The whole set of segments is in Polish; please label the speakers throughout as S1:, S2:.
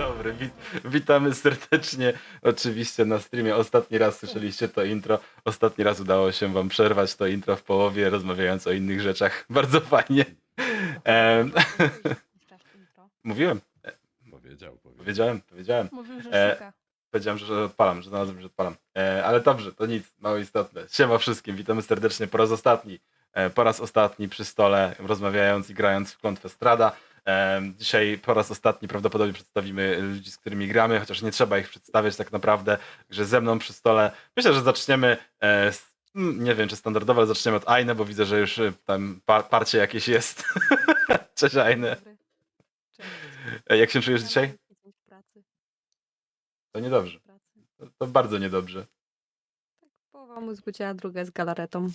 S1: dobry, wit witamy serdecznie. Oczywiście na streamie ostatni raz słyszeliście to intro. Ostatni raz udało się wam przerwać to intro w połowie, rozmawiając o innych rzeczach. Bardzo fajnie. Em, Mówiłem,
S2: Powiedział, powiedział.
S1: powiedziałem, powiedziałem.
S3: Mówił, że
S1: E,
S3: szuka.
S1: Powiedziałem, że odpalam, że znalazłem, że odpalam. E, ale dobrze, to nic, mało istotne. Siema wszystkim, witamy serdecznie po raz ostatni. E, po raz ostatni przy stole, rozmawiając i grając w klątwę Strada. Dzisiaj po raz ostatni prawdopodobnie przedstawimy ludzi, z którymi gramy, chociaż nie trzeba ich przedstawiać tak naprawdę, że ze mną przy stole. Myślę, że zaczniemy e, z, mm, nie wiem czy standardowo, ale zaczniemy od Aine, bo widzę, że już e, tam pa parcie jakieś jest. Cześć.
S3: Cześć.
S1: E, Jak się czujesz dzisiaj? To niedobrze. To, to bardzo niedobrze.
S3: Tak, połowa mózgu ciała, druga z galaretą.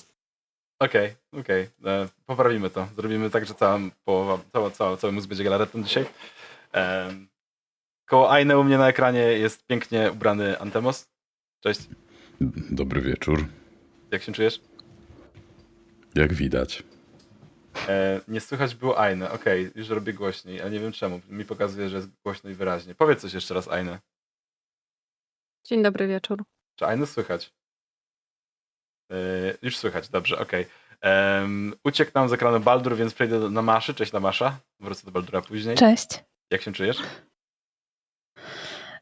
S1: Okej, okej. E, Poprawimy to. Zrobimy tak, że cała połowa, cała, cała, cały mózg będzie galaretą dzisiaj. Em, koło Aine u mnie na ekranie jest pięknie ubrany Antemos. Cześć,
S2: Dobry wieczór.
S1: jak się czujesz?
S2: Jak widać.
S1: E, nie słychać było Aine. Okej, już robię głośniej, ale nie wiem czemu. Mi pokazuje, że jest głośno i wyraźnie. Powiedz coś jeszcze raz Aine.
S3: Dzień dobry wieczór.
S1: Czy Aine słychać? E, już słychać, dobrze, okej. Em, Uciekł nam z ekranu Baldur, więc przejdę do Namaszy. Cześć Namasza. Wrócę do Baldura później.
S4: Cześć.
S1: Jak się czujesz?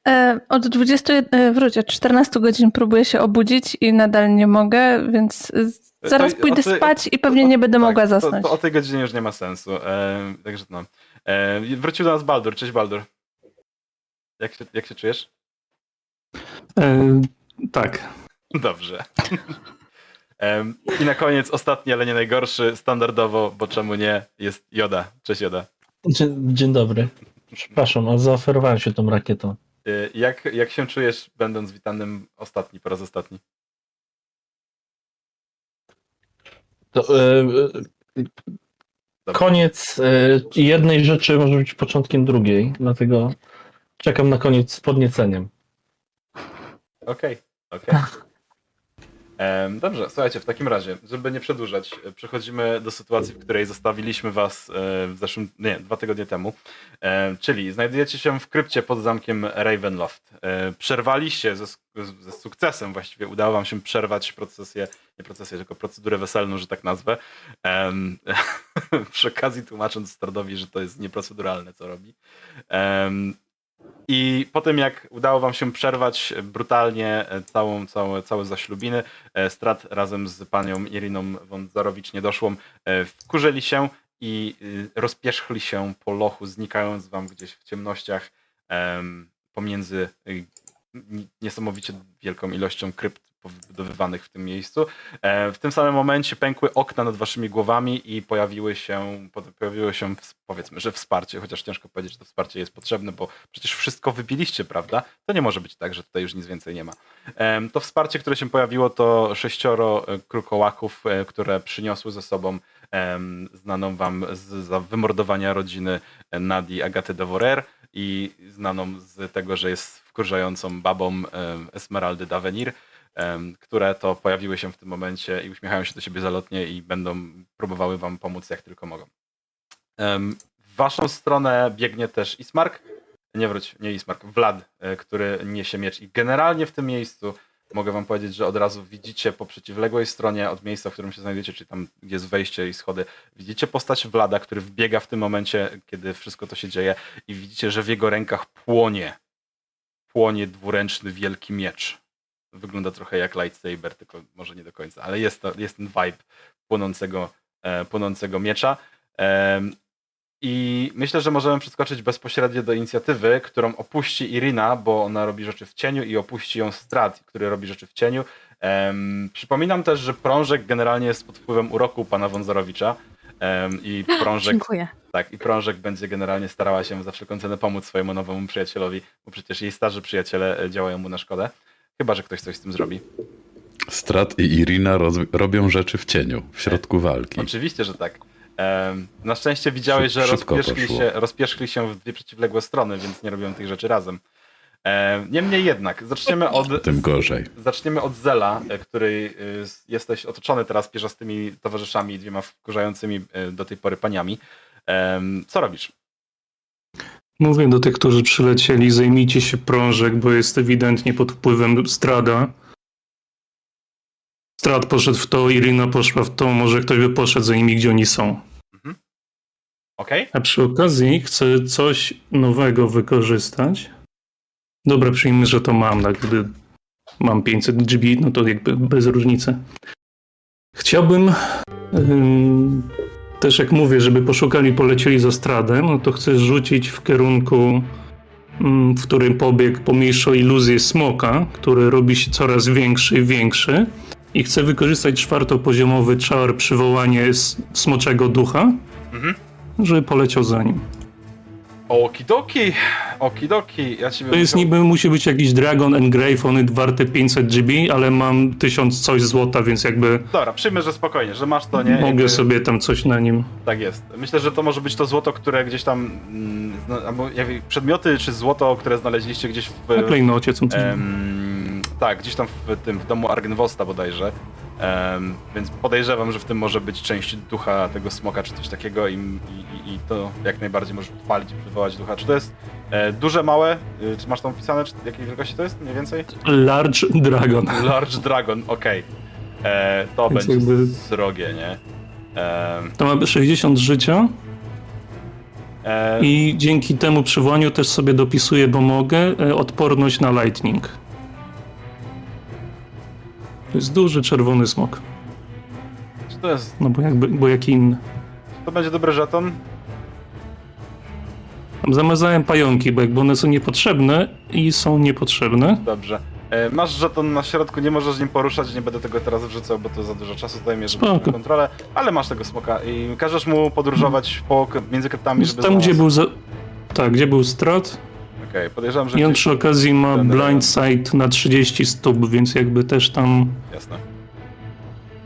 S4: E, od 20, e, wróć, od 14 godzin próbuję się obudzić i nadal nie mogę, więc zaraz
S1: To-
S4: pójdę
S1: ty-
S4: spać i pewnie
S1: to-
S4: nie będę
S1: tak,
S4: mogła
S1: to-
S4: zasnąć.
S1: To, o tej godzinie już nie ma sensu. E, także no. E, wrócił do nas Baldur. Cześć Baldur. Jak się, jak się czujesz?
S5: E, tak.
S1: Dobrze. I na koniec ostatni, ale nie najgorszy, standardowo, bo czemu nie, jest Joda. Cześć Joda.
S5: Dzień, dzień dobry. Przepraszam, a zaoferowałem się tą rakietą.
S1: E, Jak, jak się czujesz, będąc witanym ostatni, po raz ostatni?
S5: To, e, koniec e, jednej rzeczy może być początkiem drugiej, dlatego czekam na koniec z podnieceniem.
S1: Okej, okej. Em, Dobrze, słuchajcie, w takim razie, żeby nie przedłużać, e, przechodzimy do sytuacji, w której zostawiliśmy was e, w zeszłym, nie, dwa tygodnie temu. E, Czyli znajdujecie się w krypcie pod zamkiem Ravenloft. Przerwaliście ze, ze sukcesem, właściwie udało wam się przerwać procesję, nie procesję, tylko procedurę weselną, że tak nazwę. Przy okazji tłumacząc Stardowi, że to jest nieproceduralne, co robi. I po tym, jak udało wam się przerwać brutalnie e, całą, całe, zaślubiny, e, Strat razem z panią Iriną von Zarowicz niedoszłą e, wkurzyli się i rozpierzchli się po lochu, znikając wam gdzieś w ciemnościach em, pomiędzy niesamowicie wielką ilością krypt wybudowywanych w tym miejscu. E, W tym samym momencie pękły okna nad waszymi głowami i pojawiły się, po- pojawiło się, powiedzmy, że wsparcie, chociaż ciężko powiedzieć, że to wsparcie jest potrzebne, bo przecież wszystko wybiliście, prawda? To nie może być tak, że tutaj już nic więcej nie ma. Em, To wsparcie, które się pojawiło, to sześcioro e, krukołaków, e, które przyniosły ze sobą znaną wam z, za wymordowania rodziny e, Nadi Agaty de Vorer i znaną z tego, że jest wkurzającą babą Esmeraldy Davenir, które to pojawiły się w tym momencie i uśmiechają się do siebie zalotnie i będą próbowały wam pomóc jak tylko mogą. W waszą stronę biegnie też Ismark, nie wróć, nie Ismark, Vlad, e, który niesie miecz i generalnie w tym miejscu mogę wam powiedzieć, że od razu widzicie po przeciwległej stronie od miejsca, w którym się znajdujecie, czyli tam jest wejście i schody, widzicie postać Vlada, który wbiega w tym momencie, kiedy wszystko to się dzieje i widzicie, że w jego rękach płonie, płonie dwuręczny wielki miecz. Wygląda trochę jak lightsaber, tylko może nie do końca, ale jest, to, jest ten vibe płonącego, e, płonącego miecza. Em, I myślę, że możemy przeskoczyć bezpośrednio do inicjatywy, którą opuści Irina, bo ona robi rzeczy w cieniu i opuści ją Strat, który robi rzeczy w cieniu. Em, przypominam też, że prążek generalnie jest pod wpływem uroku pana Wązorowicza. I prążek,
S3: Dziękuję.
S1: tak, i prążek będzie generalnie starała się za wszelką cenę pomóc swojemu nowemu przyjacielowi, bo przecież jej starzy przyjaciele e, działają mu na szkodę. Chyba, że ktoś coś z tym zrobi.
S2: Strat i Irina robią rzeczy w cieniu, w środku walki.
S1: Oczywiście, że tak. Na szczęście widziałeś, że
S2: poszło.
S1: się, się w dwie przeciwległe strony, więc nie robią tych rzeczy razem. Em, Niemniej jednak, zaczniemy od,
S2: Tym gorzej.
S1: zaczniemy od Zela, e, której y, jesteś otoczony teraz pierzastymi towarzyszami, dwiema wkurzającymi e, do tej pory paniami. Co robisz?
S6: Mówię do tych, którzy przylecieli, zajmijcie się prążek, bo jest ewidentnie pod wpływem Strada. Strad poszedł w to, Irina poszła w to, może ktoś by poszedł za nimi, gdzie oni są.
S1: Okej?
S6: A przy okazji chcę coś nowego wykorzystać. Dobra, przyjmijmy, że to mam, tak gdy mam 500 GB, no to jakby bez różnicy. Chciałbym ym, też jak mówię, żeby poszukali, polecieli za Stradem, no to chcę rzucić w kierunku, ym, w którym pobiegł pomniejszą iluzję smoka, który robi się coraz większy i większy. I chcę wykorzystać czwartopoziomowy czar przywołanie smoczego ducha,
S1: Mhm.
S6: żeby poleciał za nim.
S1: Okidoki, okidoki, ja ciebie
S6: To jest
S1: musiał-
S6: niby, musi być jakiś Dragon Engrave, on jest warty 500 GB, ale mam 1000 coś złota, więc jakby
S1: Dobra, przyjmę, że spokojnie, że masz to, nie?
S6: mogę
S1: Jakby-
S6: sobie tam coś na nim...
S1: Tak jest. Myślę, że to może być to złoto, które gdzieś tam, mm, albo przedmioty czy złoto, które znaleźliście gdzieś w...
S6: Na klejnocie, co.
S1: Em, tak, gdzieś tam w tym, w domu Argenwosta bodajże. Em, więc podejrzewam, że w tym może być część ducha tego smoka, czy coś takiego i, i, i to jak najbardziej możesz odpalić i przywołać ducha. Czy to jest e, duże, małe? Y, Czy masz tam wpisane, czy jakiej wielkości to jest mniej więcej?
S6: Large Dragon.
S1: Large Dragon, okej. E, To
S6: Więc
S1: będzie
S6: jakby-
S1: srogie, nie? Em,
S6: To ma 60 życia
S1: e,
S6: i dzięki temu przywołaniu też sobie dopisuję, bo mogę, e, odporność na lightning. To jest duży czerwony smok.
S1: Czy to jest,
S6: No bo jakby, bo jaki inny.
S1: to będzie dobry żeton?
S6: Tam zamazałem pająki, bo jakby one są niepotrzebne i są niepotrzebne.
S1: Dobrze. E, Masz żeton na środku, nie możesz nim poruszać, nie będę tego teraz wrzucał, bo to za dużo czasu zajmie, żeby
S6: Spoko.
S1: zrobić kontrolę, ale masz tego smoka i każesz mu podróżować po, między kryptami, żeby
S6: Tam, gdzie
S1: znalazł-
S6: był za... Tak, gdzie był strat,
S1: Okej, podejrzewam, że
S6: I on przy okazji ma blind sight na 30 stóp, więc jakby też tam.
S1: Jasne.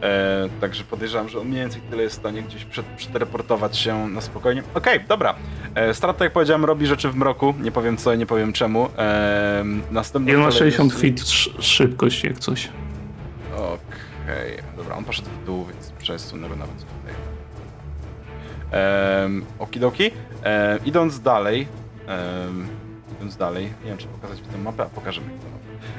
S1: E, także podejrzewam, że on mniej więcej tyle jest w stanie gdzieś przed, przeteleportować się na spokojnie. Okej, dobra. E, Strat, jak powiedziałem, robi rzeczy w mroku. Nie powiem co i nie powiem czemu. E, następny
S6: I on ma
S1: kolej
S6: 60
S1: jest-
S6: feet sz- szybkość, jak coś.
S1: Okej, dobra, on poszedł w dół, więc przesunę go nawet tutaj. Um, okidoki. Em, idąc dalej, idąc dalej, nie wiem czy pokazać mi tę mapę, a pokażemy.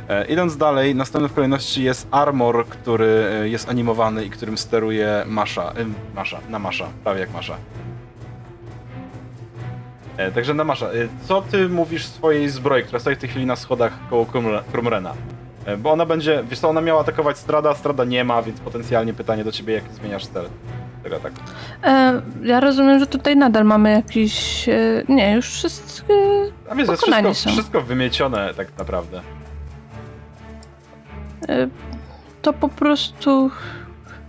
S1: E, idąc dalej, następny w kolejności jest Armor, który e, jest animowany i którym steruje Masza. Ym, Masza, na Masza, prawie jak Masza. E, także na Masza, e, co ty mówisz swojej zbroi, która stoi w tej chwili na schodach koło Krumre- Krumrena? E, Bo ona będzie, wiesz co, ona miała atakować Strada, Strada nie ma, więc potencjalnie pytanie do ciebie, jaki zmieniasz cel tego ataku.
S4: E, ja rozumiem, że tutaj nadal mamy jakiś. E, nie, już wszystkie.
S1: A więc jest wszystko,
S4: są.
S1: wszystko wymiecione tak naprawdę.
S4: E, to po prostu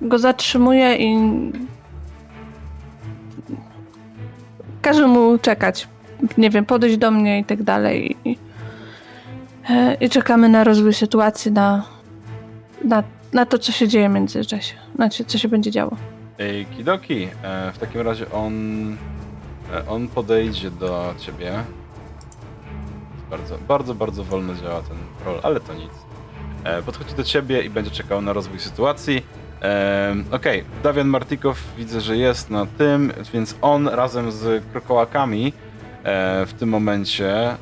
S4: go zatrzymuję i. Każę mu czekać. Nie wiem, podejść do mnie i tak dalej. I, e, i czekamy na rozwój sytuacji, na, na, na to, co się dzieje w międzyczasie. Znaczy, co się będzie działo.
S1: Kidoki, e, w takim razie on, e, on podejdzie do ciebie. Bardzo, bardzo, bardzo wolno działa ten roll, ale to nic. E, Podchodzi do ciebie i będzie czekał na rozwój sytuacji. Okej, Dawian Martikow widzę, że jest na tym, więc on razem z krokołakami w tym momencie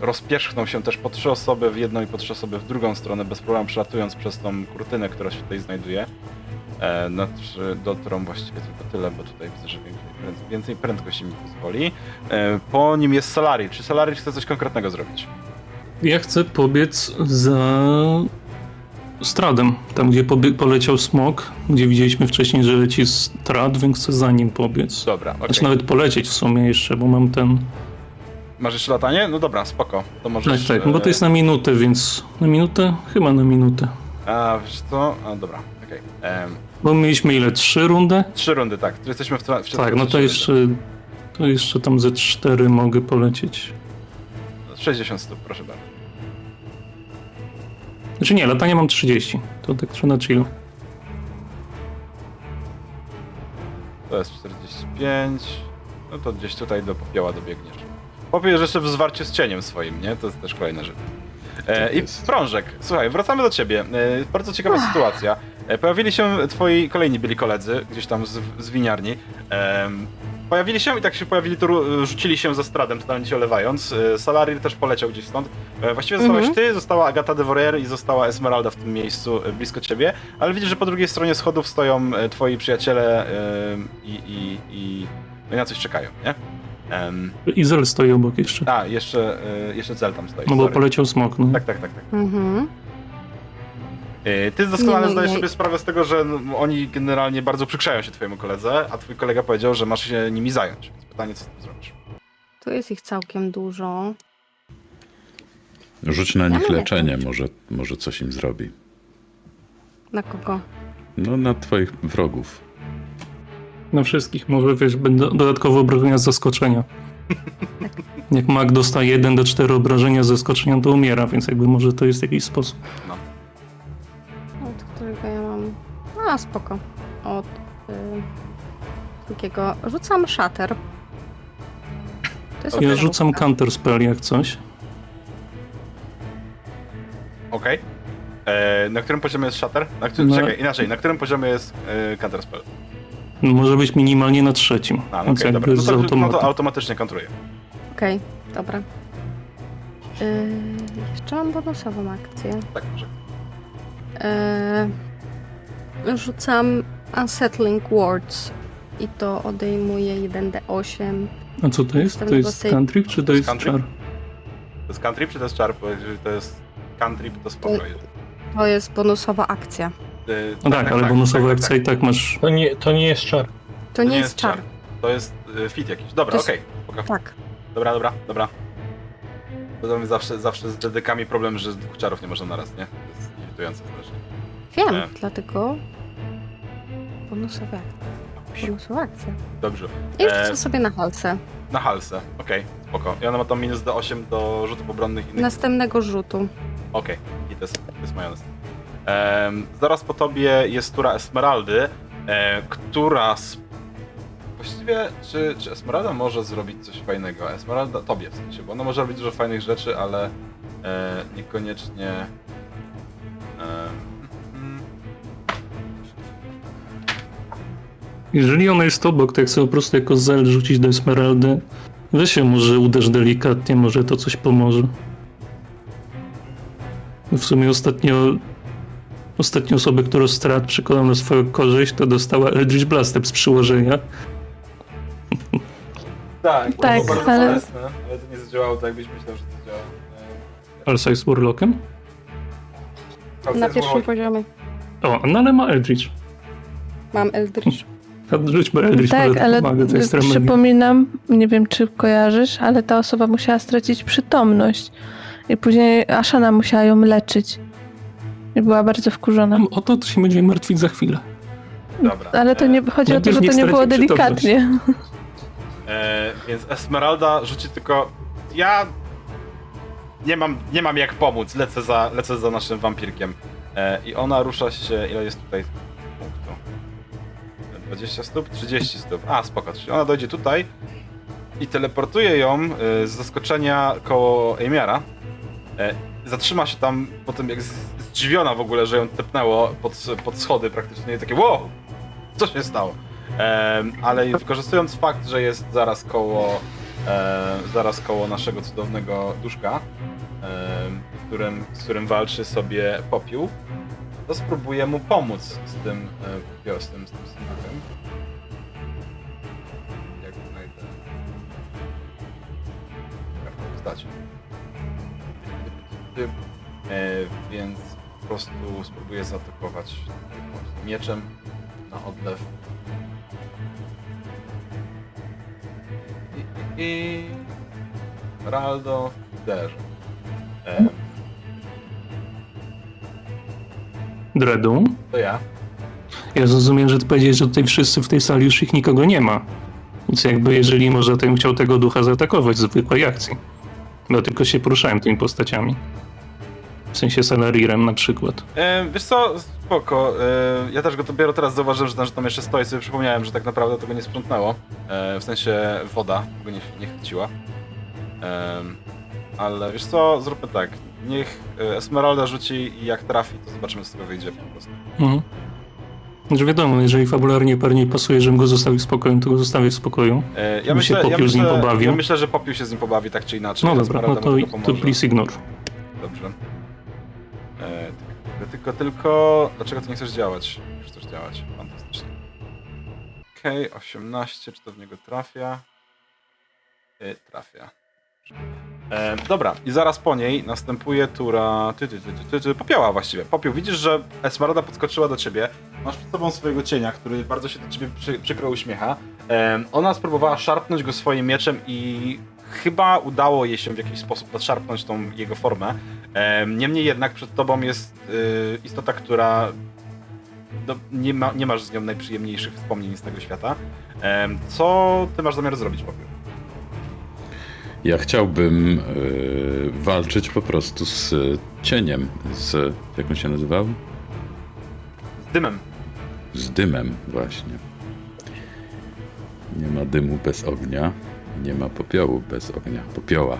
S1: rozpierzchną się też po trzy osoby w jedną i po trzy osoby w drugą stronę, bez problemu przelatując przez tą kurtynę, która się tutaj znajduje. E, na trzy dotrą właściwie tylko tyle, bo tutaj widzę, że więcej, więcej prędkości mi pozwoli. E, po nim jest Solari. Czy Solari chce coś konkretnego zrobić?
S6: Ja chcę pobiec za Stradem, tam gdzie poleciał smok, gdzie widzieliśmy wcześniej, że leci Strad, więc chcę za nim pobiec.
S1: Dobra, okej.
S6: Znaczy nawet polecieć w sumie jeszcze, bo mam ten...
S1: Masz jeszcze latanie? No dobra, spoko. To
S6: Tak,
S1: możesz...
S6: tak, bo to jest na minutę, więc... Na minutę? Chyba na minutę.
S1: e, A, wiesz co? A, dobra, okej. Em,
S6: Bo mieliśmy ile? Trzy rundy?
S1: Trzy rundy, tak. Jesteśmy w, tra- w
S6: Tak, no to jeszcze... To jeszcze tam ze cztery mogę polecieć.
S1: rundzie. 60 stóp, proszę bardzo.
S6: Znaczy nie, latanie mam 30. To tak trzeba na chill.
S1: To jest 45. No to gdzieś tutaj do popioła dobiegniesz. Popiół jest jeszcze w zwarciu z cieniem swoim, nie? To jest też kolejna rzecz. E, I
S2: jest.
S1: prążek, słuchaj, wracamy do ciebie. E, bardzo ciekawa sytuacja. E, pojawili się twoi kolejni byli koledzy, gdzieś tam z, z winiarni. Pojawili się i tak się pojawili, to rzucili się za stradem, totalnie się olewając. E, Salarir też poleciał gdzieś stąd. E, Właściwie zostałaś
S3: Mhm.
S1: ty, została Agata de i została Esmeralda w tym miejscu e, blisko ciebie, ale widzisz, że po drugiej stronie schodów stoją twoi przyjaciele i, i, i no i na coś czekają, nie? Em,
S6: Izel stoi obok jeszcze.
S1: a, jeszcze, jeszcze cel tam stoi.
S6: No bo
S1: sorry.
S6: poleciał smok. No.
S1: Tak, tak, tak, tak.
S3: Mhm.
S1: Ty doskonale
S3: Nie, no,
S1: zdajesz
S3: ja-
S1: sobie sprawę z tego, że no, oni generalnie bardzo przykrzają się twojemu koledze, a twój kolega powiedział, że masz się nimi zająć. Więc pytanie, co z tym zrobisz?
S3: Tu jest ich całkiem dużo.
S2: Rzuć na
S3: Ja
S2: nich leczenie, może, może coś im zrobi.
S3: Na kogo?
S2: No, na twoich wrogów.
S6: Na wszystkich. Może wiesz, będą dodatkowe obrażenia z zaskoczenia. Jak mag dostaje 1 do 4 obrażenia z zaskoczenia, to umiera, więc jakby może to jest jakiś sposób.
S3: Mam... A, spoko. Od... Y... Drugiego. Rzucam shatter. To jest
S6: Ja
S3: okej.
S6: rzucam counter spell jak coś.
S1: Okej. E, Na którym poziomie jest Shatter? Na którym,
S6: No.
S1: Czekaj, inaczej. Na którym poziomie jest e, Counterspell?
S6: No, Może być minimalnie na trzecim.
S1: A, no
S6: więc
S1: okej,
S6: jakby
S1: dobra. No
S6: z
S1: to, no
S6: automatu.
S1: to automatycznie kontruje.
S3: Okej, dobra. Y... Jeszcze mam bonusową akcję.
S1: Tak, może.
S3: Y... Rzucam Unsettling Words. I to odejmuje 1d8.
S6: A co to jest? To jest cantrip, czy to jest czar?
S1: To jest cantrip czy to jest czar? Bo jeżeli to jest cantrip, to spoko jest.
S3: To jest bonusowa akcja.
S1: E,
S6: No tak, ale bonusowa
S1: tak,
S6: akcja
S1: tak.
S6: i tak masz...
S5: To nie, to nie jest czar.
S3: To, nie, jest czar.
S1: To jest e, fit jakiś. Dobra,
S3: To jest-
S1: okej. spoko.
S3: Tak.
S1: Dobra, dobra, dobra. To mamy zawsze, zawsze z dedykami problem, że dwóch czarów nie można naraz, nie? To jest irytujące strasznie.
S3: Wiem,
S1: Nie.
S3: dlatego bonusowa. Bonusowa akcja.
S1: Dobrze.
S3: I
S1: E,
S3: rzucę sobie na halsę.
S1: Na halsę, okej, spoko. I ona ma tam minus D8 do rzutów obronnych i innych.
S3: Następnego rzutu.
S1: Okej, i to jest, to jest majonez. Em, zaraz po tobie jest tura Esmeraldy, e, która... Sp... Właściwie, czy, czy Esmeralda może zrobić coś fajnego? Esmeralda, tobie w sensie, bo ona może robić dużo fajnych rzeczy, ale e, niekoniecznie... em,
S6: Jeżeli ona jest obok, to jak sobie po prostu jako zel rzucić do Esmeraldy, weź się może uderz delikatnie, może to coś pomoże. W sumie ostatnio ostatnią osobę, którą strat przekonał na swoją korzyść, to dostała Eldritch Blast z przyłożenia.
S1: Tak, to
S4: Tak,
S1: było bardzo
S4: ale-
S1: bolesne, ale to nie zadziałało tak, jakbyś myślał, że to działa. E,
S6: Alsa jest Warlockiem?
S3: Na pierwszym poziomie.
S6: O, no ale ma Eldritch.
S3: Mam Eldritch.
S6: Rzućmy Eldritch,
S4: tak, ale
S6: pomaga, to jest remedium.
S4: przypominam, nie wiem czy kojarzysz, ale ta osoba musiała stracić przytomność. I później Ashana musiała ją leczyć. I była bardzo wkurzona.
S6: O to, to się będzie martwić za chwilę.
S1: Dobra.
S4: Ale to
S1: e,
S4: nie chodzi o to, że to nie było delikatnie.
S1: E, więc Esmeralda rzuci tylko. Ja nie mam, nie mam jak pomóc. Lecę za, lecę za naszym wampirkiem. E, I ona rusza się. Ile jest tutaj? 20 stóp? 30 stóp. A, spoko. Czyli ona dojdzie tutaj i teleportuje ją e, z zaskoczenia koło Amiara. E, zatrzyma się tam potem jak z- zdziwiona w ogóle, że ją tepnęło pod, pod schody praktycznie i takie wow! Co się stało? Ale wykorzystując fakt, że jest zaraz koło, e, zaraz koło naszego cudownego duszka, w którym, z którym walczy sobie popiół, to spróbuję mu pomóc z tym, e, z tym, z. Jak znajdę kartę postaci. E, więc po prostu spróbuję zaatakować mieczem na odlew. I, i, i Raldo uderzy. E,
S6: Dredu.
S1: to ja.
S6: Ja zrozumiem, że ty powiedziałeś, że tutaj wszyscy w tej sali już ich nikogo nie ma. Więc jakby jeżeli może, to bym chciał tego ducha zaatakować w zwykłej akcji. Bo tylko się poruszałem tymi postaciami. W sensie Salarirem na przykład.
S1: E, wiesz co, spoko. E, ja też go dopiero teraz zauważyłem, że tam, że tam jeszcze stoi, sobie przypomniałem, że tak naprawdę tego nie sprzątnęło. E, w sensie woda go nie, nie chwyciła. E, ale wiesz co, zróbmy tak. Niech e, Esmeralda rzuci i jak trafi, to zobaczymy co z tego wyjdzie po prostu.
S6: Mhm. Znaczy wiadomo, jeżeli fabularnie pewnie pasuje, żebym go zostawił w spokoju, to go zostawię w spokoju.
S1: E, ja,
S6: Mi się
S1: myślę, ja,
S6: Popiół z nim
S1: myślę,
S6: pobawił.
S1: ja myślę, że Popiół się z nim pobawi tak czy inaczej.
S6: No dobra, no to, to please ignore.
S1: Dobrze. E, tylko, tylko, tylko... Dlaczego ty nie chcesz działać? Już chcesz działać. Fantastycznie. Okej, 18. Czy to w niego trafia? E, trafia. E, dobra, i zaraz po niej następuje tura... Ty, ty, ty, ty, ty, popioła właściwie. Popiół, widzisz, że Esmeralda podskoczyła do ciebie. Masz przed sobą swojego cienia, który bardzo się do ciebie przy, przykro uśmiecha. E, ona spróbowała szarpnąć go swoim mieczem i chyba udało jej się w jakiś sposób nadszarpnąć tą jego formę. Em, Niemniej jednak przed tobą jest y, istota, która no, nie, ma, nie masz z nią najprzyjemniejszych wspomnień z tego świata. Em, Co ty masz zamiar zrobić, Popiół?
S2: Ja chciałbym y, walczyć po prostu z cieniem, z... jak on się nazywał?
S1: Z dymem.
S2: Z dymem właśnie. Nie ma dymu bez ognia, nie ma popiołu bez ognia. Popioła.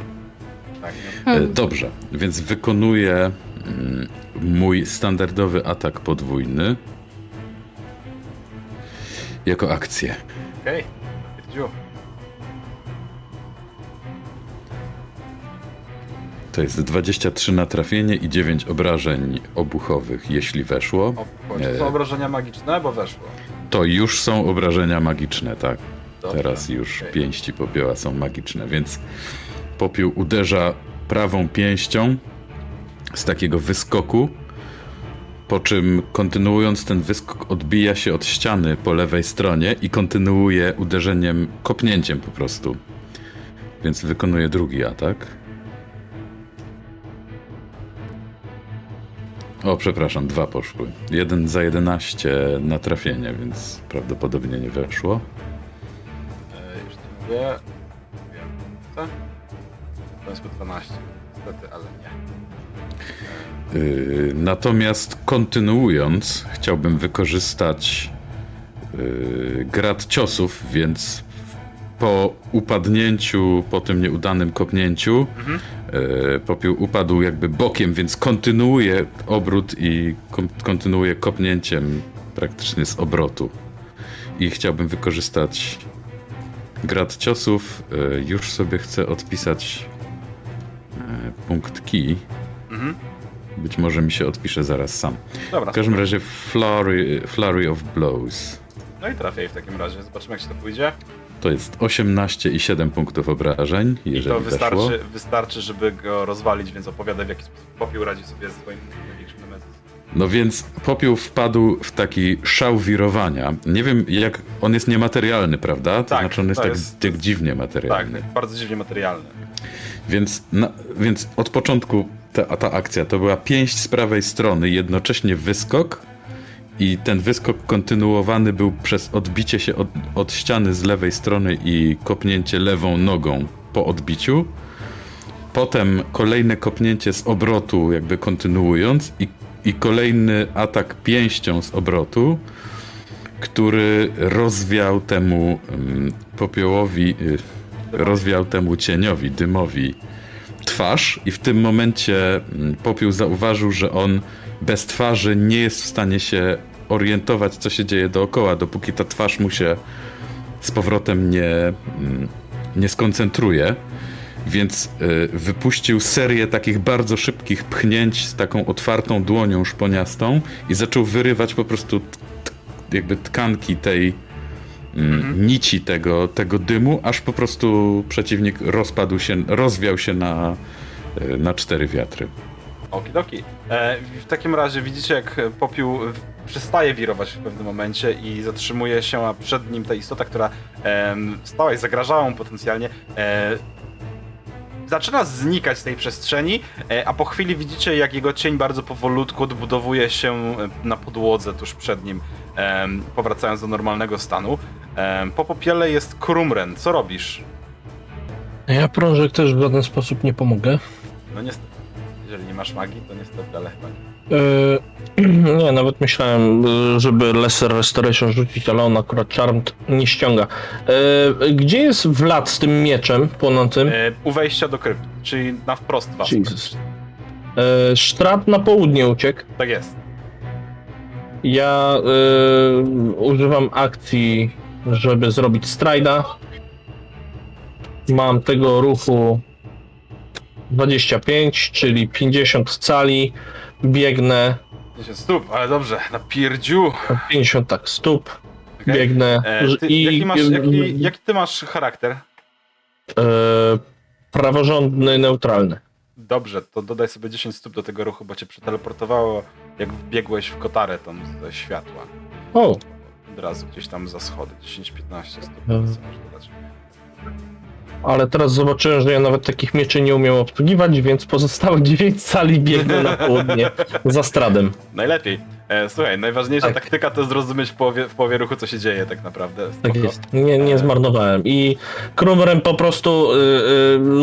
S1: Tak.
S2: E, Dobrze, więc wykonuję mm, mój standardowy atak podwójny jako akcję.
S1: Okej. Pierdziu.
S2: To jest 23 na trafienie i 9 obrażeń obuchowych, jeśli weszło.
S1: O, to są obrażenia magiczne, bo weszło.
S2: To już są obrażenia magiczne, tak.
S1: Dobrze.
S2: Teraz już
S1: Okej.
S2: pięści popioła są magiczne, więc popiół uderza prawą pięścią z takiego wyskoku, po czym kontynuując ten wyskok odbija się od ściany po lewej stronie i kontynuuje uderzeniem, kopnięciem po prostu. Więc wykonuje drugi atak. O, przepraszam, dwa poszły. Jeden za 11 na trafienie, więc prawdopodobnie nie weszło.
S1: E, już ci mówię. Wiem. Co? To jest po 12. Niestety, ale nie.
S2: Yy, natomiast kontynuując, chciałbym wykorzystać yy, grad ciosów, więc po upadnięciu, po tym nieudanym kopnięciu,
S1: Mhm.
S2: Yy, popiół upadł jakby bokiem, więc kontynuuje obrót i kon- kontynuuje kopnięciem praktycznie z obrotu. I chciałbym wykorzystać grad ciosów. Yy, już sobie chcę odpisać yy, punkt key.
S1: Mhm.
S2: Być może mi się odpisze zaraz sam.
S1: Dobra.
S2: W każdym razie flurry, flurry of Blows.
S1: No i trafiaj w takim razie. Zobaczymy, jak się to pójdzie.
S2: To jest 18 i 7 punktów obrażeń,
S1: I
S2: jeżeli
S1: to
S2: weszło.
S1: wystarczy, wystarczy, żeby go rozwalić, więc opowiadaj, w jaki sposób Popiół radzi sobie z swoim największym nemezis.
S2: No więc popiół wpadł w taki szał wirowania. Nie wiem, jak on jest niematerialny, prawda? To
S1: Tak,
S2: znaczy on jest
S1: to
S2: tak,
S1: jest-
S2: tak dziwnie
S1: Tak,
S2: materialny.
S1: bardzo dziwnie materialny.
S2: Więc, na, więc od początku ta, ta akcja to była pięść z prawej strony, jednocześnie wyskok i ten wyskok kontynuowany był przez odbicie się od, od ściany z lewej strony i kopnięcie lewą nogą po odbiciu. Potem kolejne kopnięcie z obrotu, jakby kontynuując, i, i kolejny atak pięścią z obrotu, który rozwiał temu um, popiołowi, y, rozwiał temu cieniowi, dymowi twarz i w tym momencie mm, Popiół zauważył, że on bez twarzy nie jest w stanie się orientować, co się dzieje dookoła, dopóki ta twarz mu się z powrotem nie, mm, nie skoncentruje. Więc y, wypuścił serię takich bardzo szybkich pchnięć z taką otwartą dłonią szponiastą i zaczął wyrywać po prostu jakby tkanki tej mm, nici tego, tego dymu, aż po prostu przeciwnik rozpadł się, rozwiał się na, y, na cztery wiatry.
S1: Okidoki. E, w takim razie widzicie, jak popiół przestaje wirować w pewnym momencie i zatrzymuje się, a przed nim ta istota, która em, stała i zagrażała mu potencjalnie, e, zaczyna znikać z tej przestrzeni, e, a po chwili widzicie, jak jego cień bardzo powolutku odbudowuje się e, na podłodze tuż przed nim, powracając do normalnego stanu. Po popiele jest Krumren. Co robisz?
S5: Ja prążek też w żaden sposób nie pomogę.
S1: No niestety. Jeżeli nie masz magii, to niestety, ale chyba nie.
S5: Yy, nie, nawet myślałem, yy, żeby Lesser Restoration rzucić, ale on akurat Charmed nie ściąga. Yy, gdzie jest Vlad z tym mieczem płonącym?
S1: E, u wejścia do krypty, czyli na wprost was.
S5: Jesus. Yy, na południe uciekł.
S1: Tak jest.
S5: Ja y, używam akcji, żeby zrobić strajda. Mam tego ruchu 25, czyli 50 cali. Biegnę
S1: 10 stóp, ale dobrze, na pierdziu.
S5: 50 tak stóp.
S1: Okej.
S5: Biegnę
S1: E, ty,
S5: i
S1: jaki, masz, jaki, jaki ty masz charakter?
S5: e, praworządny, neutralny.
S1: Dobrze, to dodaj sobie 10 stóp do tego ruchu, bo cię przeteleportowało, jak wbiegłeś w kotarę tam ze światła.
S5: O,
S1: Od razu gdzieś tam za schody, 10-15 stóp,
S5: Mhm.
S1: co masz dodać.
S5: Ale teraz zobaczyłem, że ja nawet takich mieczy nie umiem obsługiwać, więc pozostałe 9 cali biegnę na południe za stradem.
S1: Najlepiej. E, słuchaj, najważniejsza
S5: Tak.
S1: taktyka to zrozumieć w połowie, w połowie ruchu, co się dzieje tak naprawdę.
S5: Tak
S1: Spoko.
S5: jest. Nie, nie zmarnowałem. I Krumrem po prostu y,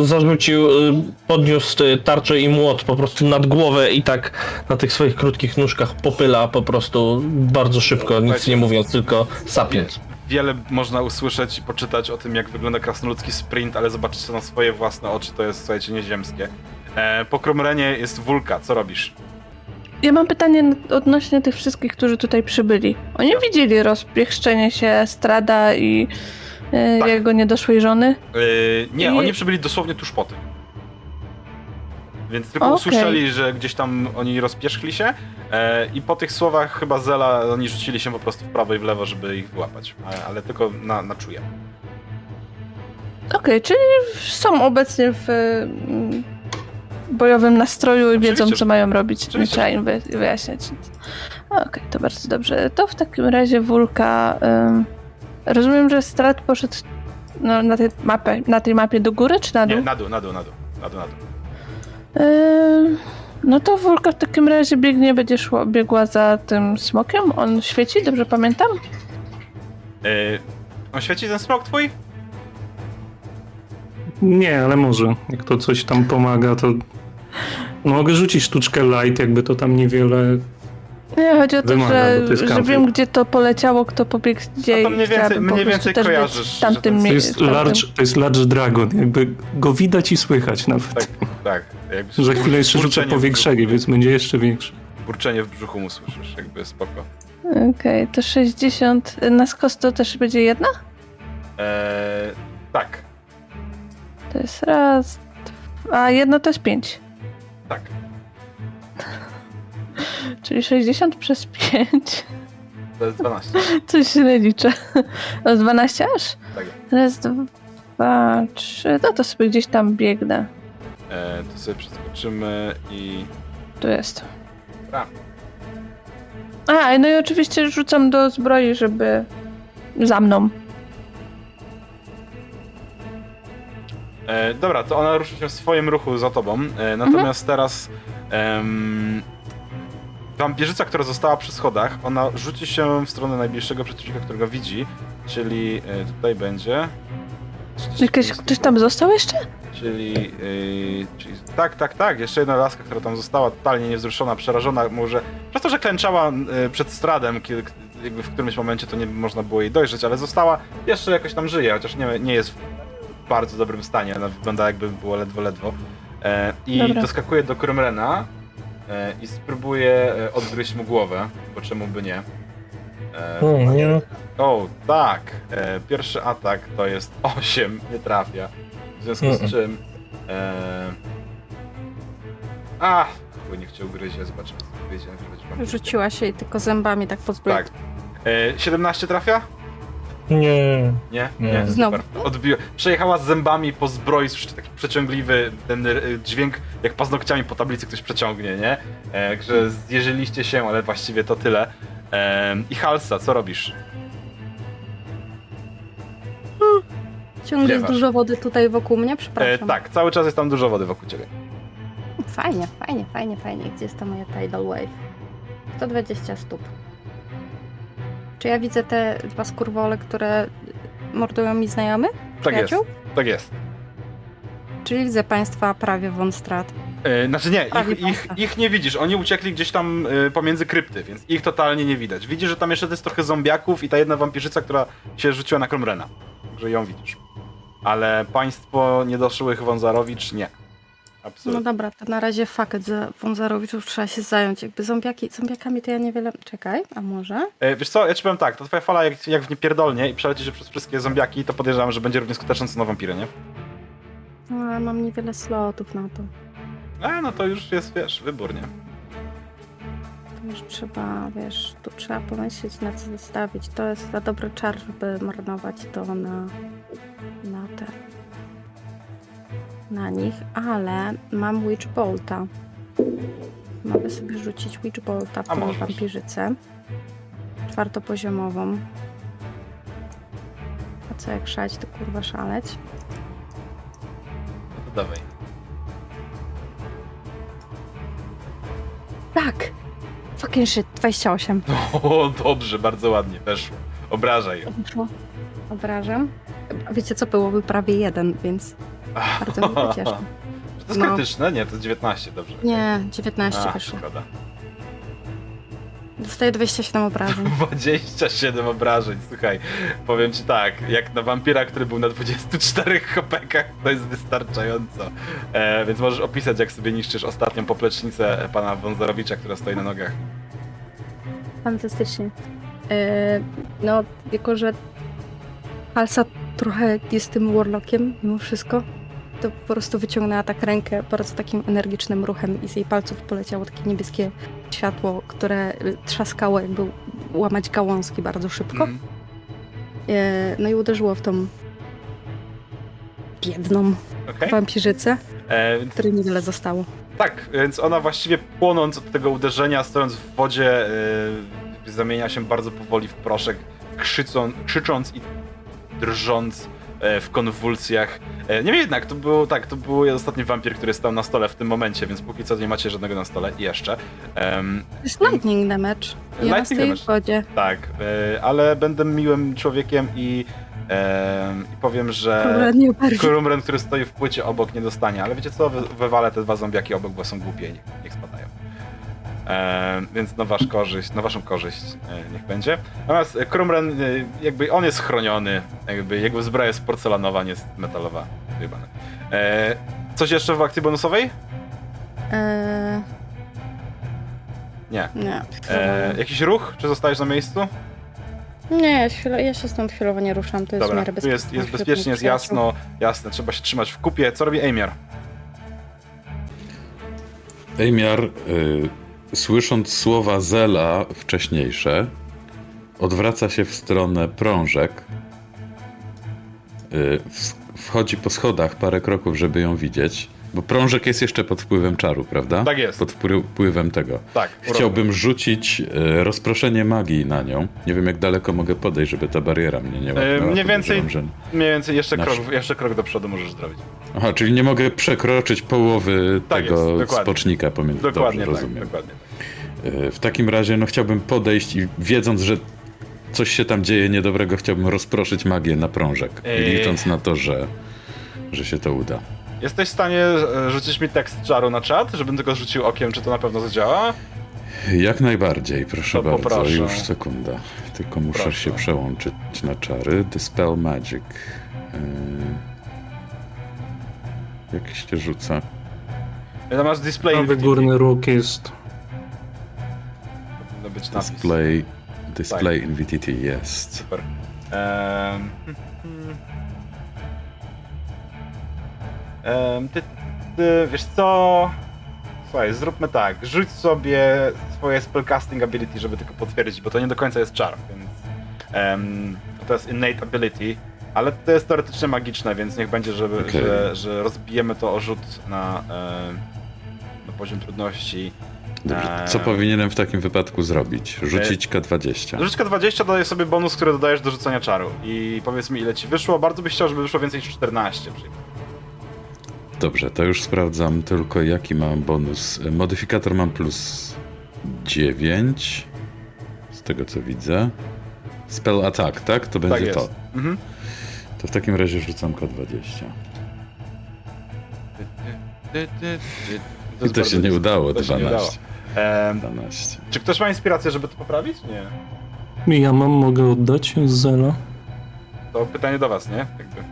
S5: y, zarzucił, y, podniósł y, tarczę i młot po prostu nad głowę i tak na tych swoich krótkich nóżkach popyla po prostu bardzo szybko, nic nie mówiąc, tylko sapiąc.
S1: Wiele można usłyszeć i poczytać o tym, jak wygląda krasnoludzki sprint, ale zobaczyć to na swoje własne oczy, to jest, słuchajcie, nieziemskie. E, po Kromrenie jest Wulka, co robisz?
S4: Ja mam pytanie odnośnie tych wszystkich, którzy tutaj przybyli. Oni widzieli rozpieszczenie się Strada i e,
S1: Tak.
S4: jego niedoszłej żony?
S1: E, nie,
S4: I-
S1: oni przybyli dosłownie tuż po tym. Więc tylko
S4: Okej.
S1: usłyszeli, że gdzieś tam oni rozpierzchli się e, i po tych słowach chyba Zela, oni rzucili się po prostu w prawo i w lewo, żeby ich wyłapać. Ale, ale tylko na, na czuje.
S4: Okej, czyli są obecnie w mm, bojowym nastroju i wiedzą, co mają robić. Nie trzeba im wy- wyjaśniać. Okej, to bardzo dobrze. To w takim razie Wulka. ym, rozumiem, że Strat poszedł no, na, tej mapie, na tej mapie do góry czy na dół?
S1: Nie, na dół, na dół, na dół. Na dół, na dół.
S4: Ym, no to Wulka w takim razie biegnie, będzie szło, biegła za tym smokiem. On świeci, dobrze pamiętam?
S1: E, on świeci ten smok twój?
S6: Nie, ale może. Jak to coś tam pomaga, to mogę rzucić sztuczkę light, jakby to tam niewiele...
S4: Nie, chodzi o to,
S6: Wymaga,
S4: że, że wiem, gdzie to poleciało, kto pobiegł gdzie
S1: to
S4: i
S1: mniej więcej- mniej więcej kojarzysz,
S4: tamtym
S1: to
S6: jest,
S4: tamtym-
S6: large, to jest large dragon, jakby go widać i słychać nawet.
S1: Tak, tak. Jakby
S6: Za chwilę jeszcze rzucę powiększenie, więc będzie jeszcze większy.
S1: Burczenie w brzuchu mu słyszysz, jakby spoko.
S4: Okej, to 60. Na skos to też będzie jedna?
S1: Eee, tak,
S4: To jest raz, dwa, a jedna to jest 5.
S1: tak.
S4: Czyli 60 przez 5.
S1: To jest 12.
S4: Coś źle liczę. Jest 12 aż?
S1: Tak.
S4: Raz, dwa, trzy. No to sobie gdzieś tam biegnę.
S1: Eee, to sobie przeskoczymy i...
S4: Tu jest.
S1: Dobra.
S4: A, no i oczywiście rzucam do zbroi, żeby za mną.
S1: E, dobra, to ona ruszy się w swoim ruchu za tobą. E, natomiast teraz em, wampirzyca, która została przy schodach, ona rzuci się w stronę najbliższego przeciwnika, którego widzi, czyli e, tutaj będzie.
S4: Jakieś, ktoś tam został jeszcze?
S1: Czyli, yy, czyli. Tak, tak, tak. Jeszcze jedna laska, która tam została totalnie niewzruszona, przerażona, może. Przez to, że klęczała yy, przed stradem, kiedy, jakby w którymś momencie to nie można było jej dojrzeć, ale została, jeszcze jakoś tam żyje, chociaż nie, nie jest w bardzo dobrym stanie. Ona wygląda jakby było ledwo, ledwo. E, I
S4: Dobra.
S1: doskakuje do Krymrena i spróbuje e, odgryźć mu głowę, bo czemu by nie. E,
S5: Hmm, nie.
S1: o, tak. E, pierwszy atak to jest 8, nie trafia. W związku z
S5: Mm.
S1: czym. E... A, chuj, nie chciał gryzie, zobaczymy. wam-
S3: Rzuciła się i tylko zębami tak pozbyła.
S1: Tak. E, 17 trafia?
S5: Nie.
S1: Nie?
S5: Nie.
S3: Znowu.
S1: Super. Odbiła. Przejechała zębami po zbroi, słyszycie taki przeciągliwy ten e, dźwięk, jak paznokciami po tablicy ktoś przeciągnie, nie? E, że zjeżyliście się, ale właściwie to tyle. E, I Halsa, co robisz?
S3: Ciągle jest dużo wody tutaj wokół mnie,
S1: E,
S3: przepraszam.
S1: tak, cały czas jest tam dużo wody wokół ciebie.
S3: Fajnie, fajnie, fajnie, fajnie. Gdzie jest ta moja tidal wave? 120 stóp. Czy ja widzę te dwa skurwole, które mordują mi znajomych?
S1: Tak jest, tak jest.
S3: Czyli widzę państwa prawie von strat.
S1: E, znaczy nie, ich, ich, ich nie widzisz. Oni uciekli gdzieś tam e, pomiędzy krypty, więc ich totalnie nie widać. Widzisz, że tam jeszcze jest trochę zombiaków i ta jedna wampirzyca, która się rzuciła na Kromrena. Także ją widzisz. Ale państwo niedoszłych Wązarowicz nie.
S3: No
S1: absolutnie.
S3: dobra, to na razie faket za Wązarowiczów trzeba się zająć. Jakby zombiaki, zombiakami to ja niewiele... Czekaj, a może?
S1: E, Wiesz co, ja ci powiem tak, to twoja fala jak, jak w nie pierdolnie i przeleci się przez wszystkie zombiaki, to podejrzewam, że będzie równie skuteczna co na wampiry, nie?
S3: No, ale mam niewiele slotów na to.
S1: A, no to już jest, wiesz, wybór, nie?
S3: To już trzeba, wiesz, tu trzeba pomyśleć na co zostawić. To jest za dobry czar, żeby marnować to na, na te, na nich, ale mam Witch Bolta. Mogę sobie rzucić Witch Bolta w
S1: A
S3: tą
S1: możesz.
S3: wampirzycę. Czwartopoziomową. A co jak szać, to kurwa szaleć.
S1: No to dawaj.
S3: Tak! Fucking shit, 28.
S1: O, dobrze, bardzo ładnie, weszło. Obrażaj ją.
S3: Obrażam. A Wiecie co, byłoby prawie jeden, więc bardzo mnie cieszy.
S1: Czy to jest
S3: No.
S1: krytyczne? Nie, to jest 19, dobrze.
S3: Nie, 19
S1: A,
S3: wyszło.
S1: szkoda.
S3: Dostaję 27 obrażeń.
S1: 27 obrażeń, słuchaj, powiem ci tak, jak na wampira, który był na 24 hopekach, to jest wystarczająco. E, więc możesz opisać, jak sobie niszczysz ostatnią poplecznicę pana Wązorowicza, która stoi na nogach.
S3: Fantastycznie. E, no, jako że Halsa trochę jest tym warlockiem mimo wszystko, to po prostu wyciągnęła tak rękę bardzo takim energicznym ruchem i z jej palców poleciało takie niebieskie światło, które y, trzaskało jakby łamać gałązki bardzo szybko. E, no i uderzyło w tą biedną
S1: Okej.
S3: wampirzycę,
S1: E,
S3: której niewiele zostało.
S1: Tak, więc ona właściwie płonąc od tego uderzenia, stojąc w wodzie, yy, zamienia się bardzo powoli w proszek, krzycą, krzycząc i drżąc e, w konwulsjach. E, Niemniej jednak, to był tak, to był ostatni wampir, który stał na stole w tym momencie, więc póki co nie macie żadnego na stole jeszcze.
S3: To jest lightning damage. Ona
S1: Lightning damage.
S3: w wodzie.
S1: tak, e, ale będę miłym człowiekiem i, em, i powiem, że. Krumren, który stoi w płycie obok, nie dostanie, ale wiecie co, Wy- wywalę te dwa zombiaki obok, bo są głupie i niech spadają. E, więc na, wasz korzyść, na waszą korzyść e, niech będzie. Natomiast e, Krumren, e, jakby on jest chroniony, jakby jego zbroja jest porcelanowa, nie jest metalowa. Wyjebane. E, coś jeszcze w akcji bonusowej?
S3: Eee,
S1: Nie.
S3: nie.
S1: E, jakiś ruch? Czy zostajesz na miejscu?
S3: Nie, ja się, ja się stąd chwilowo nie ruszam, to jest w
S1: Dobra,
S3: bezpiecznie.
S1: jest, jest bezpiecznie, jest jasno, jasne, trzeba się trzymać w kupie. Co robi Amiar?
S2: Ejmiar, y, słysząc słowa Zela wcześniejsze, odwraca się w stronę prążek. Y, wchodzi po schodach parę kroków, żeby ją widzieć. Bo prążek jest jeszcze pod wpływem czaru, prawda?
S1: Tak jest.
S2: Pod wpły- wpływem tego.
S1: Tak.
S2: Chciałbym rzucić y, rozproszenie magii na nią. Nie wiem, jak daleko mogę podejść, żeby ta bariera mnie nie łapnęła.
S1: mniej więcej-. Mniej więcej jeszcze
S2: Nasz-
S1: krok, jeszcze krok do przodu możesz zrobić.
S2: Aha, czyli nie mogę przekroczyć połowy
S1: Tak
S2: tego
S1: jest,
S2: spocznika pomiędzy.
S1: Dokładnie
S2: Dobrze,
S1: tak,
S2: rozumiem.
S1: dokładnie.
S2: E, W takim razie no, chciałbym podejść i wiedząc, że coś się tam dzieje niedobrego, chciałbym rozproszyć magię na prążek. I licząc na to, że, że się to uda.
S1: Jesteś w stanie e, rzucić mi tekst czaru na czat, żebym tylko rzucił okiem, czy to na pewno zadziała?
S2: Jak najbardziej, proszę
S1: To
S2: bardzo.
S1: poproszę.
S2: Już sekunda. Tylko muszę
S1: Proszę.
S2: się przełączyć na czary. Dispel Magic. E, Jak się rzuca?
S1: Masz display.
S6: Prawy górny róg jest.
S1: Być napis.
S2: Display, display
S1: Tak.
S2: in VTT jest.
S1: Super. Ehm, Ehm, ty, ty, wiesz co? Słuchaj, zróbmy tak. Rzuć sobie swoje spellcasting ability, żeby tylko potwierdzić, bo to nie do końca jest czar, więc... em, to jest innate ability, ale to jest teoretycznie magiczne, więc niech będzie, żeby,
S2: Okej.
S1: że, że rozbijemy to o rzut na, em, na poziom trudności.
S2: Dobrze.
S1: Eee.
S2: Co powinienem w takim wypadku zrobić? Rzucić K20.
S1: Rzućka 20 daje sobie bonus, który dodajesz do rzucenia czaru. I powiedz mi, ile ci wyszło. Bardzo byś chciał, żeby wyszło więcej niż 14. przykład.
S2: Dobrze, to już sprawdzam tylko jaki mam bonus. Modyfikator mam plus 9. Z tego co widzę. Spell attack, tak? To będzie
S1: tak
S2: to.
S1: Mhm.
S2: To w takim razie rzucam K20. I to się nie udało,
S1: to się nie
S2: 12.
S1: Em,
S2: 12.
S1: czy ktoś ma inspirację, żeby to poprawić? Nie.
S6: Ja mam, mogę oddać z Zela.
S1: To pytanie do was, nie? Jakby.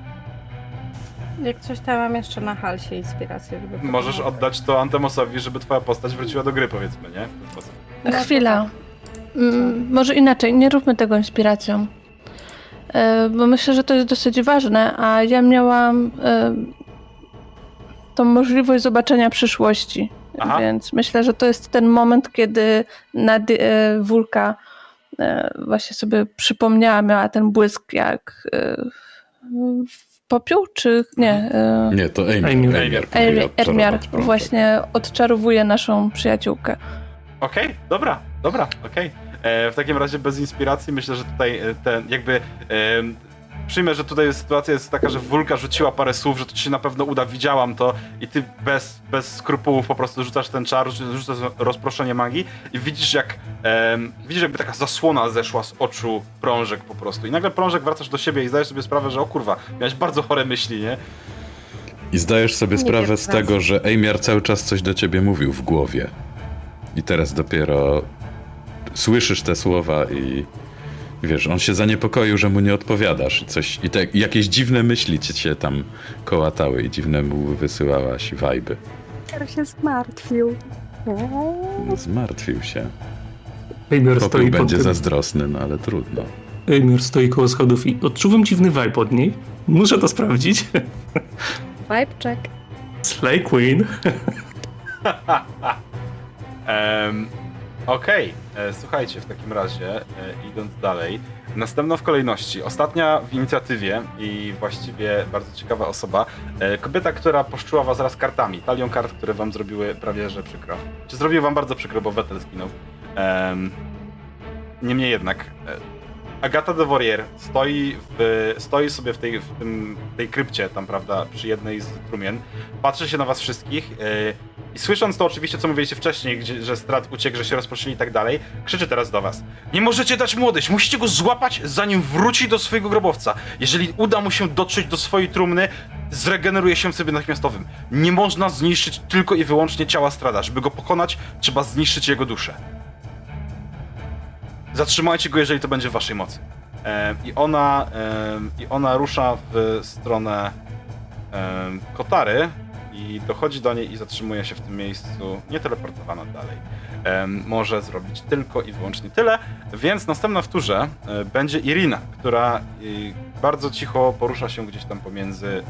S3: Jak coś tam mam jeszcze na halsie inspirację, żeby...
S1: Możesz
S3: potem-
S1: oddać to Antemosowi, żeby twoja postać wróciła do gry, powiedzmy, nie? W ten sposób.
S3: No
S4: Chwila. Mm, może inaczej, nie róbmy tego inspiracją. E, bo myślę, że to jest dosyć ważne, a ja miałam e, tą możliwość zobaczenia przyszłości.
S1: Aha.
S4: Więc myślę, że to jest ten moment, kiedy nad, e, Wulka e, właśnie sobie przypomniała, miała ten błysk jak e, w popiół, czy nie? E,
S2: Nie, to. Eimir,
S4: Ermiar, właśnie odczarowuje naszą przyjaciółkę.
S1: Okej, dobra, dobra, okej. E, W takim razie bez inspiracji myślę, że tutaj ten jakby e, przyjmę, że tutaj sytuacja jest taka, że Wulka rzuciła parę słów, że to ci się na pewno uda, widziałam to i ty bez, bez skrupułów po prostu rzucasz ten czar, rzucasz rzucasz rozproszenie magii i widzisz jak em, widzisz jakby taka zasłona zeszła z oczu prążek po prostu i nagle prążek wracasz do siebie i zdajesz sobie sprawę, że o kurwa, miałeś bardzo chore myśli, nie?
S2: I zdajesz sobie
S3: Nie
S2: sprawę z tego, że Eimiar cały czas coś do ciebie mówił w głowie. I teraz dopiero słyszysz te słowa i wiesz, on się zaniepokoił, że mu nie odpowiadasz. I, coś, i te, jakieś dziwne myśli ci się tam kołatały i dziwne mu wysyłałaś wajby.
S3: Teraz się zmartwił.
S2: Zmartwił się.
S6: Eimir stoi,
S2: Popiół
S6: pod
S2: będzie
S6: tym,
S2: zazdrosny, no ale trudno.
S6: Eimir stoi koło schodów i odczuwam dziwny vibe od niej. Muszę to sprawdzić.
S3: Vibe check.
S6: Slay Queen.
S1: Em, Okej, e, słuchajcie, w takim razie, e, idąc dalej, następna w kolejności, ostatnia w inicjatywie i właściwie bardzo ciekawa osoba, e, kobieta, która poszczuła was raz kartami, talią kart, które wam zrobiły prawie że przykro. Czy zrobiły wam bardzo przykro, bo Vettel zginął. Em, Niemniej jednak, e, Agata de Warrier stoi, w, stoi sobie w tej, w tym, tej krypcie tam, prawda, przy jednej z trumien, patrzy się na was wszystkich e, i słysząc to oczywiście, co mówiliście wcześniej, gdzie, że strat uciekł, że się rozproszyli i tak dalej, krzyczy teraz do was. Nie możecie dać odejść, musicie go złapać, zanim wróci do swojego grobowca. Jeżeli uda mu się dotrzeć do swojej trumny, zregeneruje się w sobie natychmiastowym. Nie można zniszczyć tylko i wyłącznie ciała strada. Żeby go pokonać, trzeba zniszczyć jego duszę. Zatrzymajcie go, jeżeli to będzie w waszej mocy. Em, I ona, em, I ona rusza w stronę em, Kotary i dochodzi do niej i zatrzymuje się w tym miejscu, nie teleportowana dalej. Może zrobić tylko i wyłącznie tyle, więc następna w turze e, będzie Irina, która bardzo cicho porusza się gdzieś tam pomiędzy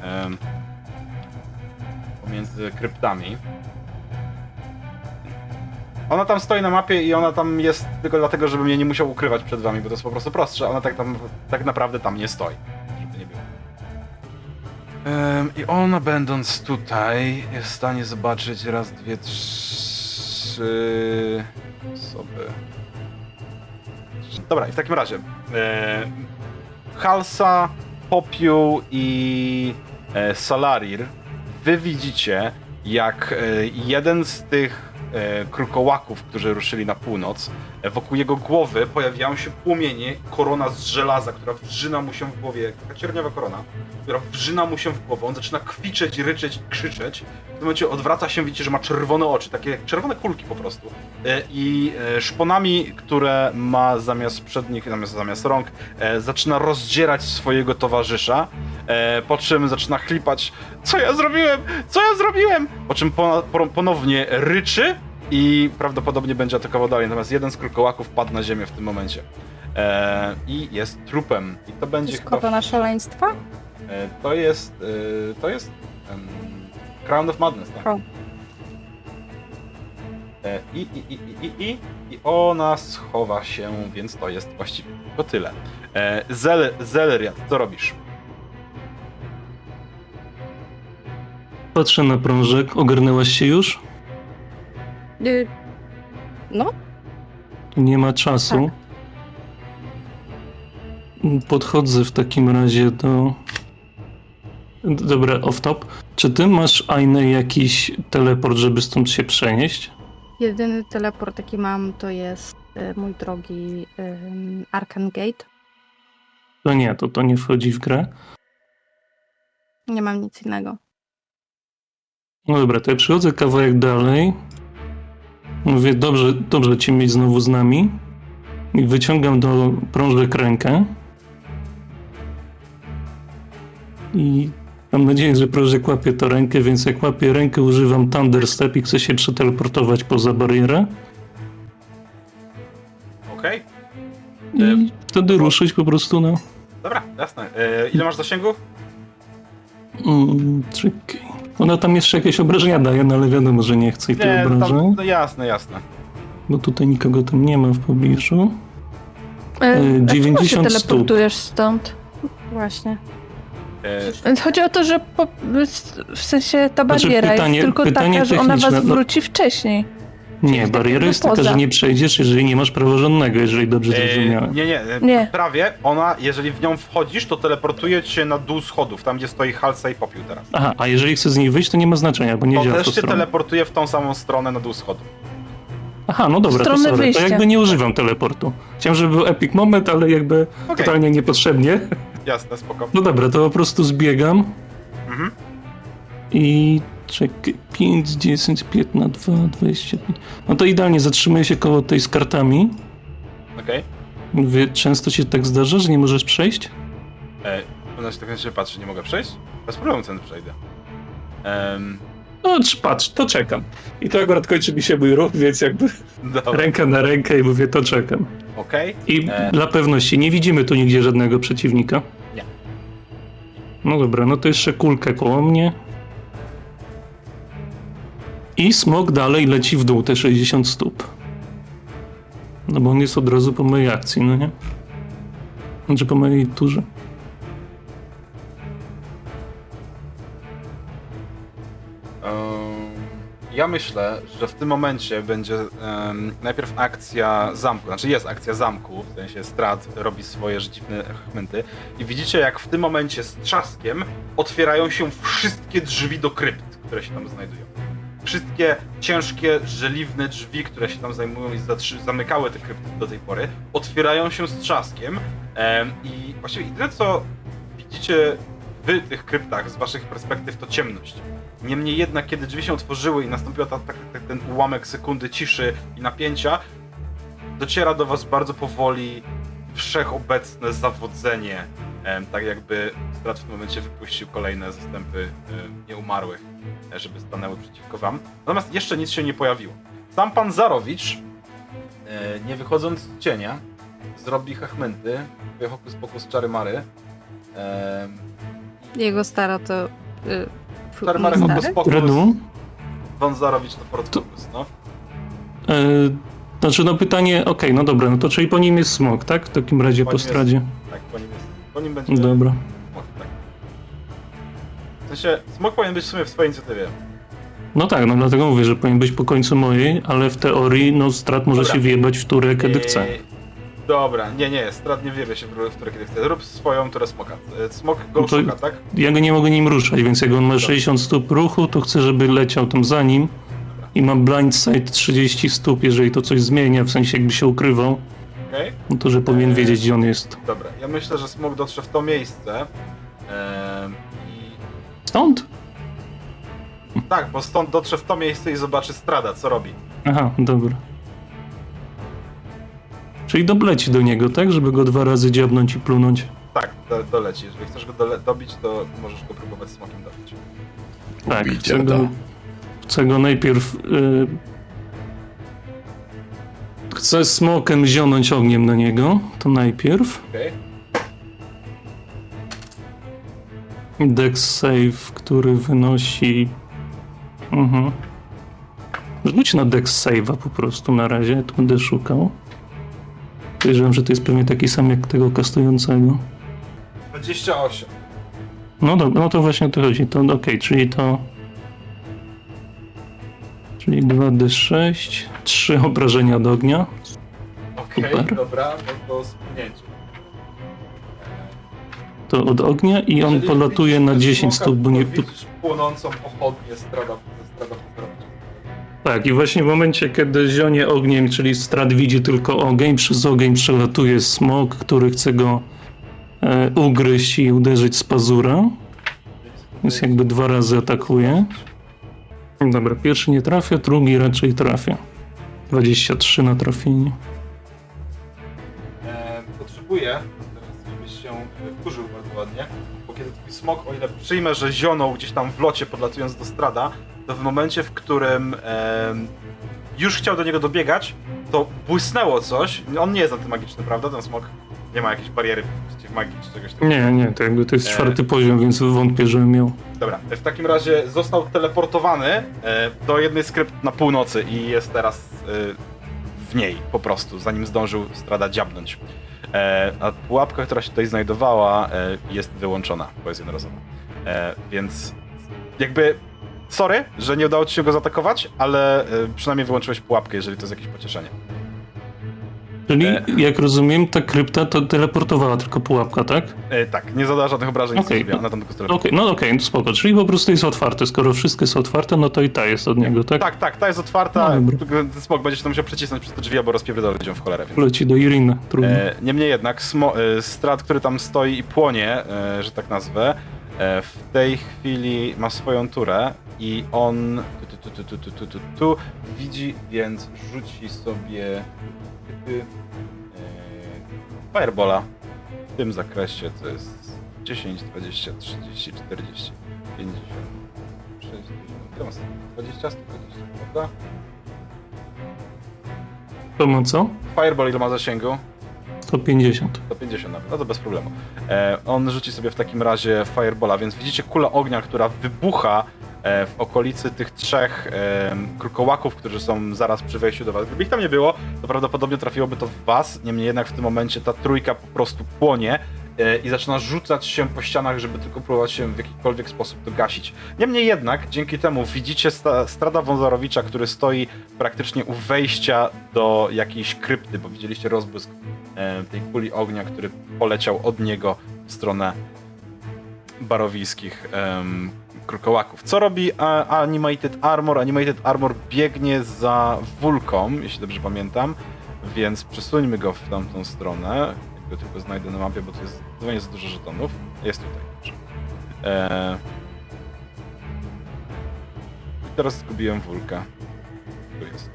S1: pomiędzy kryptami. Ona tam stoi na mapie i ona tam jest tylko dlatego, żeby mnie nie musiał ukrywać przed wami, bo to jest po prostu prostsze. Ona tak, tam, tak naprawdę tam nie stoi. Żeby nie było. Em, I ona będąc tutaj jest w stanie zobaczyć raz, dwie, trzy osoby. Dobra, i w takim razie e, Halsa, Popiół i e, Salarir wy widzicie jak e, jeden z tych e, krukołaków, którzy ruszyli na północ, wokół jego głowy pojawiają się płomienie, korona z żelaza, która wrzyna mu się w głowie, taka cierniowa korona, która wrzyna mu się w głowę, on zaczyna kwiczeć, ryczeć, krzyczeć. W tym momencie odwraca się, widzicie, że ma czerwone oczy, takie czerwone kulki po prostu. E, I e, szponami, które ma zamiast przednich, zamiast, zamiast rąk, e, zaczyna rozdzierać swojego towarzysza, e, po czym zaczyna chlipać co ja zrobiłem? Co ja zrobiłem? Po czym po, po, ponownie ryczy i prawdopodobnie będzie atakował dalej. Natomiast jeden z krukołaków padł na ziemię w tym momencie. E, I jest trupem. I to
S3: To
S1: będzie
S3: jest
S1: chyba...
S3: korona szaleństwa?
S1: E, to jest... E, to jest... em, Crown of Madness, tak?
S3: O.
S1: E, I, i, i, i, i, i, I ona schowa się, więc to jest właściwie tylko tyle. E, Zel, Zelriat, co robisz?
S6: Patrzę na prążek. Ogarnęłaś się już?
S3: Y, No,
S6: Nie ma czasu. Podchodzę w takim razie do. Dobra, off-top. Czy ty masz, Aine, jakiś teleport, żeby stąd się przenieść?
S3: jedyny teleport jaki mam to jest y, mój drogi ym, Arcan Gate.
S6: To nie, to to nie wchodzi w grę.
S3: Nie mam nic innego.
S6: No dobra, to ja przychodzę kawałek dalej. Mówię, dobrze, dobrze cię mieć znowu z nami. I wyciągam do prążek rękę. I Mam nadzieję, że prożek łapie to rękę, więc jak łapię rękę, używam Thunder Step i chcę się przeteleportować poza barierę.
S1: Okej,
S6: I wtedy ruszyć po prostu na...
S1: dobra, jasne. E, ile masz zasięgu?
S6: Mm, czekaj. Ona tam jeszcze jakieś obrażenia daje, no ale wiadomo, że nie chce i tych
S1: tam,
S6: obrażeń.
S1: no jasne, jasne.
S6: Bo tutaj nikogo tam nie ma w pobliżu.
S4: E, a czemu
S6: 90
S4: się
S6: stóp.
S4: teleportujesz stąd?
S3: Właśnie.
S1: E,
S4: Chodzi o to, że po, w sensie ta
S6: Znaczy,
S4: bariera
S6: pytanie-
S4: jest tylko
S6: pytanie
S4: taka, że ona was
S6: techniczne, no-
S4: wróci wcześniej.
S6: Nie, bariera
S4: jakby
S6: jest taka, że nie przejdziesz, jeżeli nie masz praworządnego, jeżeli dobrze
S1: e,
S6: zrozumiałem.
S1: nie, nie, e,
S4: Nie.
S1: prawie. Ona, jeżeli w nią wchodzisz, to teleportuje cię na dół schodów, tam gdzie stoi Halsa i Popiół teraz.
S6: Aha, a jeżeli chcę z niej wyjść, to nie ma znaczenia, bo nie
S1: To
S6: działa w
S1: też cię teleportuje w tą samą stronę na dół schodów.
S6: Aha, no dobra, to sorry, to jakby nie używam teleportu. Chciałem, żeby był epic moment, ale jakby
S1: Okej,
S6: totalnie niepotrzebnie.
S1: jasne, spoko.
S6: No dobra, to po prostu zbiegam
S1: Mhm.
S6: i czekaj, 5, 10, 15, 2, 25. No to idealnie zatrzymuję się koło tej z kartami.
S1: Okej.
S6: Mówię, często się tak zdarza, że nie możesz przejść?
S1: E, Ona się tak na siebie patrzy, nie mogę przejść? Bez problemu ten przejdę. Em,
S6: No trz- patrz, to czekam. I to akurat kończy mi się mój ruch, więc jakby
S1: dobra,
S6: ręka na rękę i mówię, to czekam.
S1: okej.
S6: I
S1: E.
S6: dla pewności, nie widzimy tu nigdzie żadnego przeciwnika?
S1: Nie.
S6: No dobra, no to jeszcze kulkę koło mnie. I smok dalej leci w dół, te 60 stóp. No bo on jest od razu po mojej akcji, no nie? Znaczy po mojej turze.
S1: Ja myślę, że w tym momencie będzie em, najpierw akcja zamku, znaczy jest akcja zamku, w sensie strat robi swoje dziwne chmęty i widzicie jak w tym momencie z trzaskiem otwierają się wszystkie drzwi do krypt, które się tam znajdują. Wszystkie ciężkie, żeliwne drzwi, które się tam zajmują i zamykały te krypty do tej pory, otwierają się z trzaskiem em, i właściwie jedyne co widzicie wy tych kryptach z waszych perspektyw to ciemność. Niemniej jednak, kiedy drzwi się otworzyły i nastąpił ta, ta, ta, ten ułamek sekundy ciszy i napięcia, dociera do was bardzo powoli wszechobecne zawodzenie. Tak jakby Strat w tym momencie wypuścił kolejne zastępy nieumarłych, e, żeby stanęły przeciwko wam. Natomiast jeszcze nic się nie pojawiło. Sam pan Zarowicz, e, nie wychodząc z cienia, zrobi hachmenty, hokus pokus czary mary.
S3: Jego stara to... Y,
S1: Czary mary hokus pokus. Pan Zarowicz to Ford Focus, no.
S6: E, znaczy no pytanie, okej, no dobra, no to czyli po nim jest smok, tak? W takim razie
S1: Po
S6: po
S1: nim jest-
S6: stradzie.
S1: Tak, po nim jest. Po nim będzie.
S6: Dobra.
S1: Smok, tak. W sensie, smok powinien być w sumie w swojej inicjatywie.
S6: No tak, no dlatego mówię, że powinien być po końcu mojej, ale w teorii, no strat może
S1: Dobra.
S6: się wjebać w turę, kiedy chce.
S1: Eee, Dobra, nie, nie, strat nie wiebie się w które kiedy chce. Rób swoją turę smoka. E, Smok go
S6: No
S1: szuka, tak?
S6: Ja go nie mogę nim ruszać, więc jak on ma 60 stóp ruchu, to chcę, żeby leciał tam za nim i ma blindside 30 stóp, jeżeli to coś zmienia, w sensie jakby się ukrywał,
S1: Okej.
S6: no to że powinien wiedzieć, gdzie on jest.
S1: Dobra, ja myślę, że smok dotrze w to miejsce. I
S6: Stąd?
S1: tak, bo stąd dotrze w to miejsce i zobaczy strada, co robi.
S6: Aha, dobra. Czyli dobleci do niego, tak? Żeby go dwa razy dziabnąć i plunąć.
S1: Tak, do, doleci. Jeżeli chcesz go dole, dobić, to możesz go próbować smokiem dobić.
S6: Tak,
S2: Ubić
S6: chcę go, chcę go najpierw... Y... Chcę smokiem zionąć ogniem na niego, to najpierw.
S1: Okej?
S6: Dex save, który wynosi. Mhm. Rzuć na Dex save'a po prostu na razie, tu będę szukał. Podejrzewam, że to jest pewnie taki sam jak tego kastującego.
S1: 28.
S6: No dobra, no to właśnie o to chodzi. To okej, czyli to. Czyli 2d6, 3 obrażenia od ognia.
S1: Okej,
S6: Super.
S1: dobra, no to spłynięcie.
S6: To od ognia i on
S1: Jeżeli
S6: polatuje
S1: widzisz
S6: na
S1: te
S6: 10
S1: smoka,
S6: stóp, bo nie.
S1: Widzisz płonącą pochodnię strada, ze strada pochodni.
S6: Tak, i właśnie w momencie, kiedy zionie ogniem, czyli strat widzi tylko ogień, przez ogień przelatuje smok, który chce go e, ugryźć i uderzyć z pazura. Więc jakby dwa razy atakuje. Dobra, pierwszy nie trafia, drugi raczej trafia. 23 na trafienie.
S1: E, potrzebuję, żebyś się e, wkurzył bardzo ładnie, bo kiedy twój smok, o ile przyjmę, że zionął gdzieś tam w locie podlatując do strada, to w momencie, w którym em, już chciał do niego dobiegać, to błysnęło coś. On nie jest antymagiczny, prawda, ten smok? Nie ma jakiejś bariery przeciw magii czy czegoś takiego.
S6: Nie, nie, to jakby to jest
S1: E.
S6: czwarty poziom, więc wątpię, że miał.
S1: Dobra, w takim razie został teleportowany e, do jednej z krypt na północy i jest teraz e, w niej po prostu, zanim zdążył strada dziabnąć. E, a pułapka, która się tutaj znajdowała, e, jest wyłączona, bo jest jednorazowa. E, więc jakby sorry, że nie udało ci się go zaatakować, ale e, przynajmniej wyłączyłeś pułapkę, jeżeli to jest jakieś pocieszenie.
S6: Czyli,
S1: E.
S6: jak rozumiem, ta krypta to teleportowała tylko pułapka, tak?
S1: E, tak, nie zadała żadnych obrażeń, zrobiła, ona tam tylko teleportowała.
S6: no okej, no spoko, czyli po prostu jest otwarte. Skoro wszystko jest otwarte, no to i ta jest od niego, tak?
S1: Tak, tak, ta jest otwarta,
S6: No
S1: ten smok będzie się musiał przycisnąć przez te drzwi, albo rozpierdolę ludziom w cholerę, więc...
S6: Leci do Irina, trudno.
S1: E, niemniej jednak e, strat, który tam stoi i płonie, e, że tak nazwę, w tej chwili ma swoją turę i on tu, tu, tu, tu, tu, tu, tu, widzi, więc rzuci sobie e, yy, Firebola w tym zakresie, to jest 10, 20, 30, 40, 50, 60, 20, 120, prawda?
S6: To ma co?
S1: Fireball ile ma zasięgu?
S6: 150.
S1: 150 nawet, no to bez problemu. E, on rzuci sobie w takim razie Firebola, więc widzicie kulę ognia, która wybucha w okolicy tych trzech e, krukołaków, którzy są zaraz przy wejściu do was. Gdyby ich tam nie było, to prawdopodobnie trafiłoby to w was, niemniej jednak w tym momencie ta trójka po prostu płonie e, i zaczyna rzucać się po ścianach, żeby tylko próbować się w jakikolwiek sposób to gasić. Niemniej jednak, dzięki temu widzicie sta, Strada Wązarowicza, który stoi praktycznie u wejścia do jakiejś krypty, bo widzieliście rozbłysk e, tej kuli ognia, który poleciał od niego w stronę barowijskich em, krukołaków. Co robi Animated Armor? Animated Armor biegnie za Wulką, jeśli dobrze pamiętam, więc przesuńmy go w tamtą stronę. Jak go tylko znajdę na mapie, bo to jest zdecydowanie za dużo żetonów. Jest tutaj, dobrze. E... I teraz zgubiłem Wulkę. Tu jest.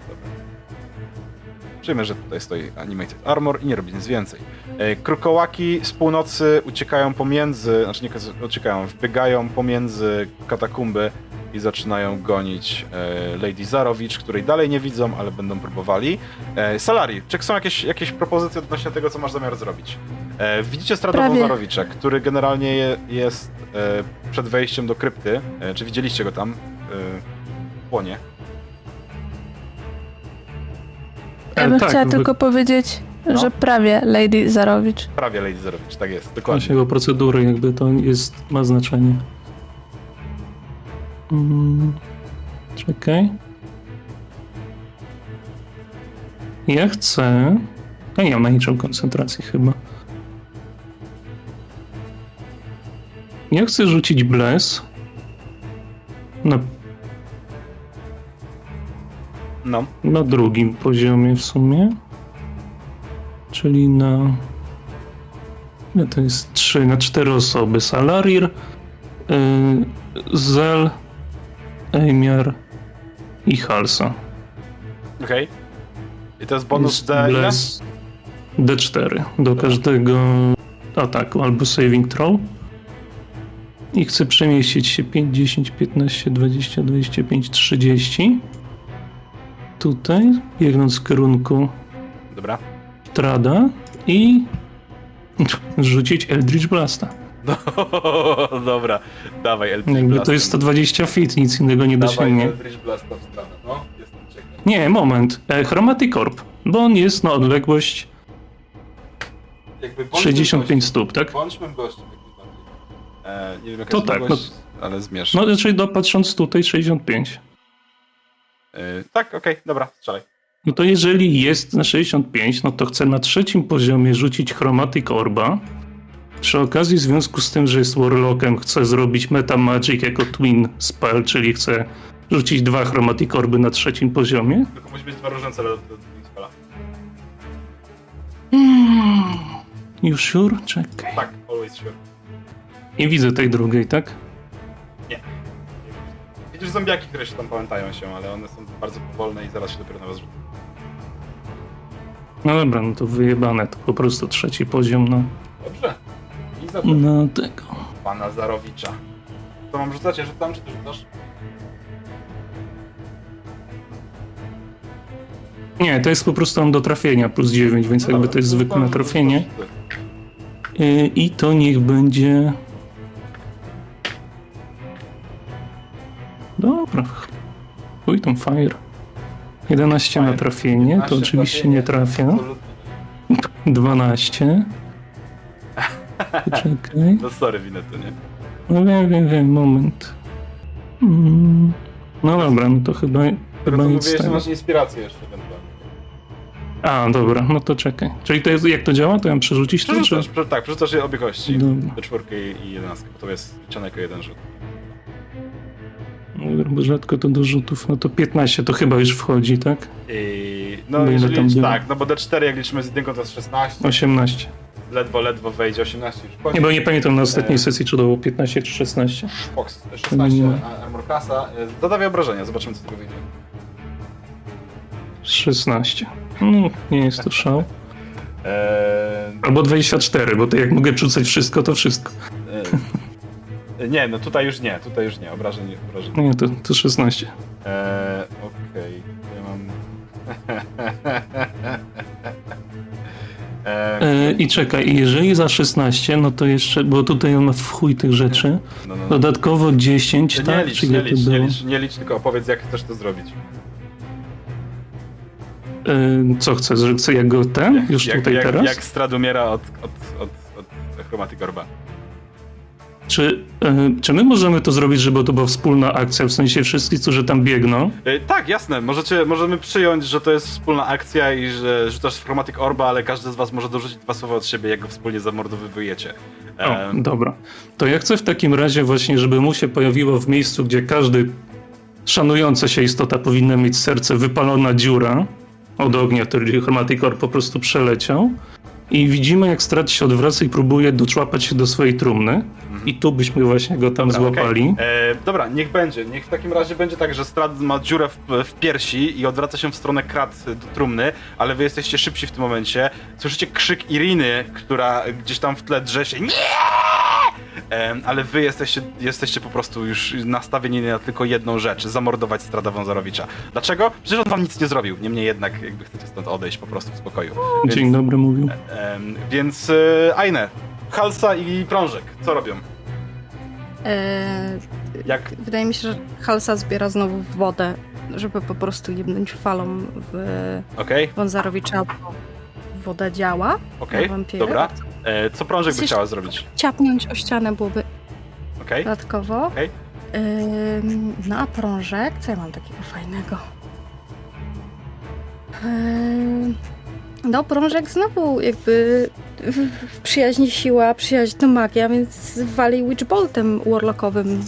S1: Przyjmę, że tutaj stoi Animated Armor i nie robi nic więcej. E, Krukołaki z północy uciekają pomiędzy, znaczy nie uciekają, wbiegają pomiędzy katakumby i zaczynają gonić e, Lady Zarowicz, której dalej nie widzą, ale będą próbowali. E, Salari, czy są jakieś, jakieś propozycje odnośnie tego, co masz zamiar zrobić? Widzicie Stradową. Zarowicza, który generalnie je, jest przed wejściem do krypty. Czy widzieliście go tam? Płonie.
S4: Ja
S6: E,
S4: bym
S6: tak,
S4: chciała
S6: wy-
S4: tylko powiedzieć,
S1: No.
S4: że prawie Lady Zarowicz.
S1: Prawie Lady Zarowicz, tak jest, dokładnie.
S6: Właśnie jego procedury jakby to jest, ma znaczenie. Mm, czekaj. Ja chcę... Ja nie mam na niczym koncentracji chyba. Ja chcę rzucić bles na,
S1: No,
S6: na drugim poziomie w sumie. Czyli na... No to jest 3 na 4 osoby. Salarir, yy, Zel, Emiar i Halsa.
S1: okej. I to jest bonus D ile?
S6: bles D4 do każdego ataku albo saving throw. I chcę przemieścić się 5, 10, 15, 20, 25, 30. Tutaj, biegnąc w kierunku
S1: Dobra.
S6: Trada i rzucić Eldritch Blasta.
S1: No, dobra, dawaj Eldritch
S6: Jakby
S1: Blast.
S6: to jest 120 feet, nic innego nie
S1: Dawaj
S6: dosięgnie.
S1: Eldritch Blasta w stronę, no. Jestem ciekaw.
S6: Nie, moment. E, Chromatic Orb, bo on jest na odległość
S1: Jakby bądźmy
S6: 65
S1: gościem.
S6: stóp, tak?
S1: Bądźmy gościem jak najbardziej. E, nie wiem jaka
S6: To
S1: jest
S6: tak,
S1: odległość, ale zmierz.
S6: No, znaczy do, patrząc tutaj 65.
S1: E, tak, okej, dobra, strzelaj.
S6: No to jeżeli jest na 65, no to chcę na trzecim poziomie rzucić Chromatic Orba. Przy okazji, w związku z tym, że jest Warlockiem, chcę zrobić Meta Magic jako Twin Spell, czyli chcę rzucić dwa Chromatic Orby na trzecim poziomie.
S1: Tylko musi być dwa różne cele do, do, do spela.
S6: You sure? Czekaj.
S1: Tak, always sure.
S6: Nie widzę tej drugiej, tak?
S1: Widzisz zombiaki, które się tam pamiętają się, ale one są bardzo powolne i zaraz się dopiero na was rzucą.
S6: No dobra, no to wyjebane, to po prostu trzeci poziom na,
S1: Dobrze. I zatem
S6: na tego.
S1: pana Zarowicza. To mam rzucać? Ja rzucam, czy ty rzucasz?
S6: Nie, to jest po prostu tam do trafienia plus 9, więc
S1: No
S6: jakby
S1: dobra,
S6: to jest zwykłe
S1: to-
S6: trafienie. Y, I to niech będzie... Dobra. Chuj tam fire. 11 na trafienie, to
S1: 15
S6: oczywiście nie trafia.
S1: absolutnie.
S6: 12. Poczekaj.
S1: No sorry, winę to nie.
S6: No wiem, wiem, wiem, moment. Mm. No dobra, no to chyba, chyba
S1: co
S6: nic
S1: mówiłeś,
S6: z
S1: że
S6: tego.
S1: masz inspirację jeszcze ewentualnie.
S6: A, dobra, no to czekaj. Czyli to jest, jak to działa? To ja mam przerzucić to, czy...
S1: Przerzucasz, prze, tak, przerzucasz je obie kości.
S6: Dobra.
S1: Do czwórki i jedenastki, bo to jest liczone jako jeden rzut.
S6: No, rzadko to do rzutów, no to 15 to chyba już wchodzi, tak?
S1: I, no
S6: ile
S1: jeżeli
S6: tam
S1: tak, no bo D4 jak liczymy z jedynką to jest 16,
S6: 18.
S1: ledwo, ledwo wejdzie 18 już wchodzi.
S6: Nie, bo nie pamiętam na ostatniej
S1: E.
S6: sesji, czy to było 15 czy 16.
S1: Fox, 16
S6: Nie.
S1: a- armor classa. E, Zadawię obrażenia, zobaczymy co tego wyjdzie.
S6: 16. No, nie jest to szał.
S1: Eee,
S6: Albo 24, bo to jak mogę rzucać wszystko, to wszystko.
S1: Nie, no tutaj już nie, tutaj już nie, obrażeń, obrażeń.
S6: Nie, to, to 16.
S1: Eee, okej, to ja mam...
S6: E, I czekaj, jeżeli za 16, no to jeszcze, bo tutaj on ma w chuj tych rzeczy.
S1: no, no, no.
S6: Dodatkowo 10,
S1: Nie
S6: tak?
S1: licz, nie
S6: ile to
S1: licz, nie licz, nie licz, tylko opowiedz jak chcesz to zrobić.
S6: E, co chcę, że chcę jak go ten? Już
S1: jak,
S6: tutaj
S1: jak,
S6: teraz?
S1: Jak Strad umiera od, od, od, od Chromatic Orba.
S6: Czy, e, czy my możemy to zrobić, żeby to była wspólna akcja, w sensie wszyscy, którzy tam biegną?
S1: E, tak, jasne, możecie, możemy przyjąć, że to jest wspólna akcja i że rzucasz w Chromatic Orba, ale każdy z was może dorzucić dwa słowa od siebie, jak go wspólnie zamordowujecie.
S6: O,
S1: Em,
S6: dobra. To ja chcę w takim razie właśnie, żeby mu się pojawiło w miejscu, gdzie każdy szanująca się istota powinna mieć serce wypalona dziura od ognia, który Chromatic Orb po prostu przeleciał. I widzimy, jak Strat się odwraca i próbuje doczłapać się do swojej trumny. I tu byśmy właśnie go tam
S1: Dobra,
S6: złapali.
S1: okej. E, dobra, niech będzie. Niech w takim razie będzie tak, że Strad ma dziurę w, w piersi i odwraca się w stronę krat do trumny, ale wy jesteście szybsi w tym momencie. Słyszycie krzyk Iriny, która gdzieś tam w tle drze się. Nie! Em, ale wy jesteście, jesteście po prostu już nastawieni na tylko jedną rzecz, zamordować Strada Wązarowicza. Dlaczego? Przecież on wam nic nie zrobił. Niemniej jednak jakby chcecie stąd odejść po prostu w spokoju.
S6: Dzień dobry mówił.
S1: Em, więc e, Aine, Halsa i Prążek, co robią?
S3: E,
S1: Jak
S3: wydaje mi się, że Halsa zbiera znowu wodę, żeby po prostu jebnąć falą w
S1: Okej,
S3: Wązarowicza, bo woda działa
S1: okej,
S3: wampiry.
S1: dobra. E, co Prążek by chciała zrobić?
S3: Ciapnąć o ścianę byłoby
S1: Okej,
S3: dodatkowo.
S1: okej.
S3: Ym, no a prążek, co ja mam takiego fajnego? Ym, no prążek znowu jakby w- przyjaźni siła, przyjaźń to magia, więc wali Witchboltem warlockowym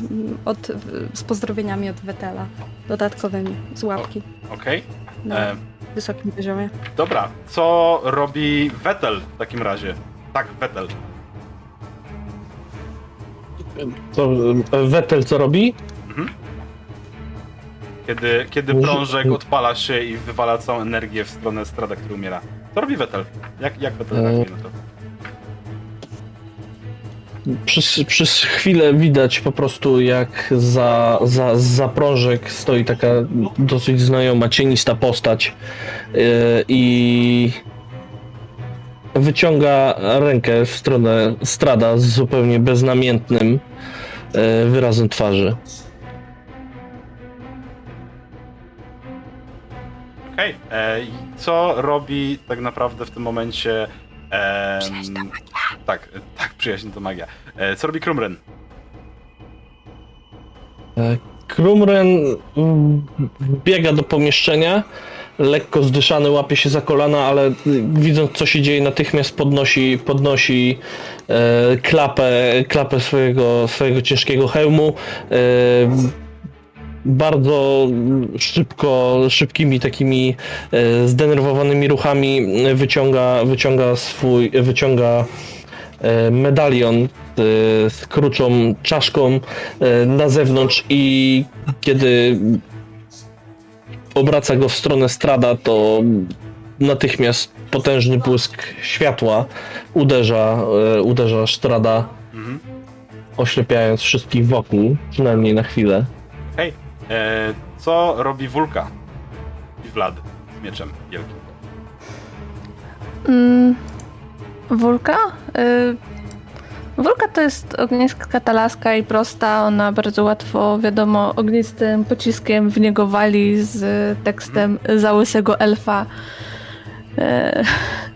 S3: od, z pozdrowieniami od Wetela, dodatkowymi z łapki
S1: okej.
S3: na
S1: E,
S3: wysokim poziomie.
S1: dobra, co robi Vettel w takim razie? Tak, Vettel.
S5: To e, Vettel co robi?
S1: Kiedy, kiedy
S5: Uż-
S1: Prążek odpala się i wywala całą energię w stronę Strada, który umiera. Co robi Vettel? Jak, jak Vettel
S5: E,
S1: reaguje na to?
S5: Przez, przez chwilę widać po prostu jak za, za, za prążek stoi taka dosyć znajoma, cienista postać yy, i wyciąga rękę w stronę Strada z zupełnie beznamiętnym yy, wyrazem twarzy.
S1: Okej, e, i co robi tak naprawdę w tym momencie... em, tak, e, tak, przyjaźń to magia. E, co robi Krumren?
S5: Krumren mm, biega do pomieszczenia, lekko zdyszany, łapie się za kolana, ale y, widząc co się dzieje natychmiast podnosi, podnosi e, klapę, klapę swojego, swojego ciężkiego hełmu. E, bardzo szybko, szybkimi takimi e, zdenerwowanymi ruchami wyciąga, wyciąga swój, wyciąga e, medalion e, z kruczą czaszką e, na zewnątrz i kiedy obraca go w stronę strada, to natychmiast potężny błysk światła uderza, e, uderza strada
S1: Mhm.
S5: oślepiając wszystkich wokół, przynajmniej na chwilę.
S1: E, co robi Wulka i Vlad z mieczem wielkim?
S4: Mm, Wulka? Y, Wulka to jest ogniska talaska i prosta. Ona bardzo łatwo, wiadomo, ognistym pociskiem w niego wali z tekstem za łysego elfa. E,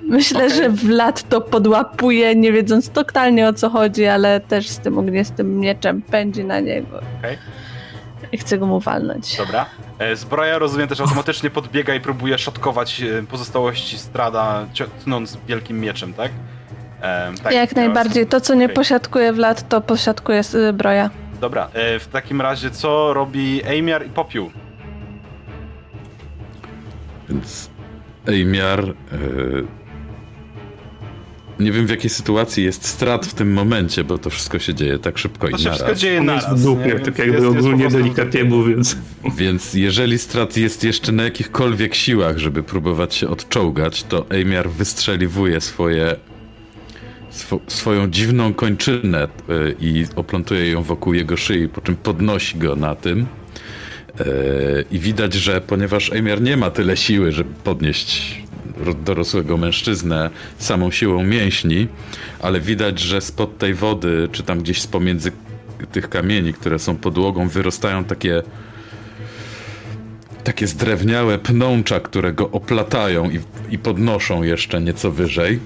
S4: Myślę,
S1: Okej.
S4: że Vlad to podłapuje, nie wiedząc totalnie o co chodzi, ale też z tym ognistym mieczem pędzi na niego.
S1: Okej.
S4: I chce go mu walnąć.
S1: Dobra. E, zbroja, rozumiem, też automatycznie podbiega i próbuje szatkować e, pozostałości strada, tnąc wielkim mieczem, tak? E, tak
S4: Jak najbardziej. To, co nie posiadkuje Vlad, to posiadkuje zbroja.
S1: Dobra, e, w takim razie co robi Ejmiar i Popiół?
S2: Więc Ejmiar. e, nie wiem w jakiej sytuacji jest strat w tym momencie, bo to wszystko się dzieje tak szybko
S1: To
S2: i
S1: się wszystko
S2: naraz.
S1: dzieje naraz.
S6: w dupie,
S1: nie?
S6: tak jakby ogólnie delikatnie mówiąc.
S2: Więc jeżeli strat jest jeszcze na jakichkolwiek siłach, żeby próbować się odczołgać, to Ejmiar wystrzeliwuje swoje, swo, swoją dziwną kończynę y, i oplątuje ją wokół jego szyi, po czym podnosi go na tym. Y, I widać, że ponieważ Ejmiar nie ma tyle siły, żeby podnieść dorosłego mężczyznę samą siłą mięśni, ale widać, że spod tej wody, czy tam gdzieś z pomiędzy tych kamieni, które są podłogą, wyrastają takie takie zdrewniałe pnącza, które go oplatają i, i podnoszą jeszcze nieco wyżej.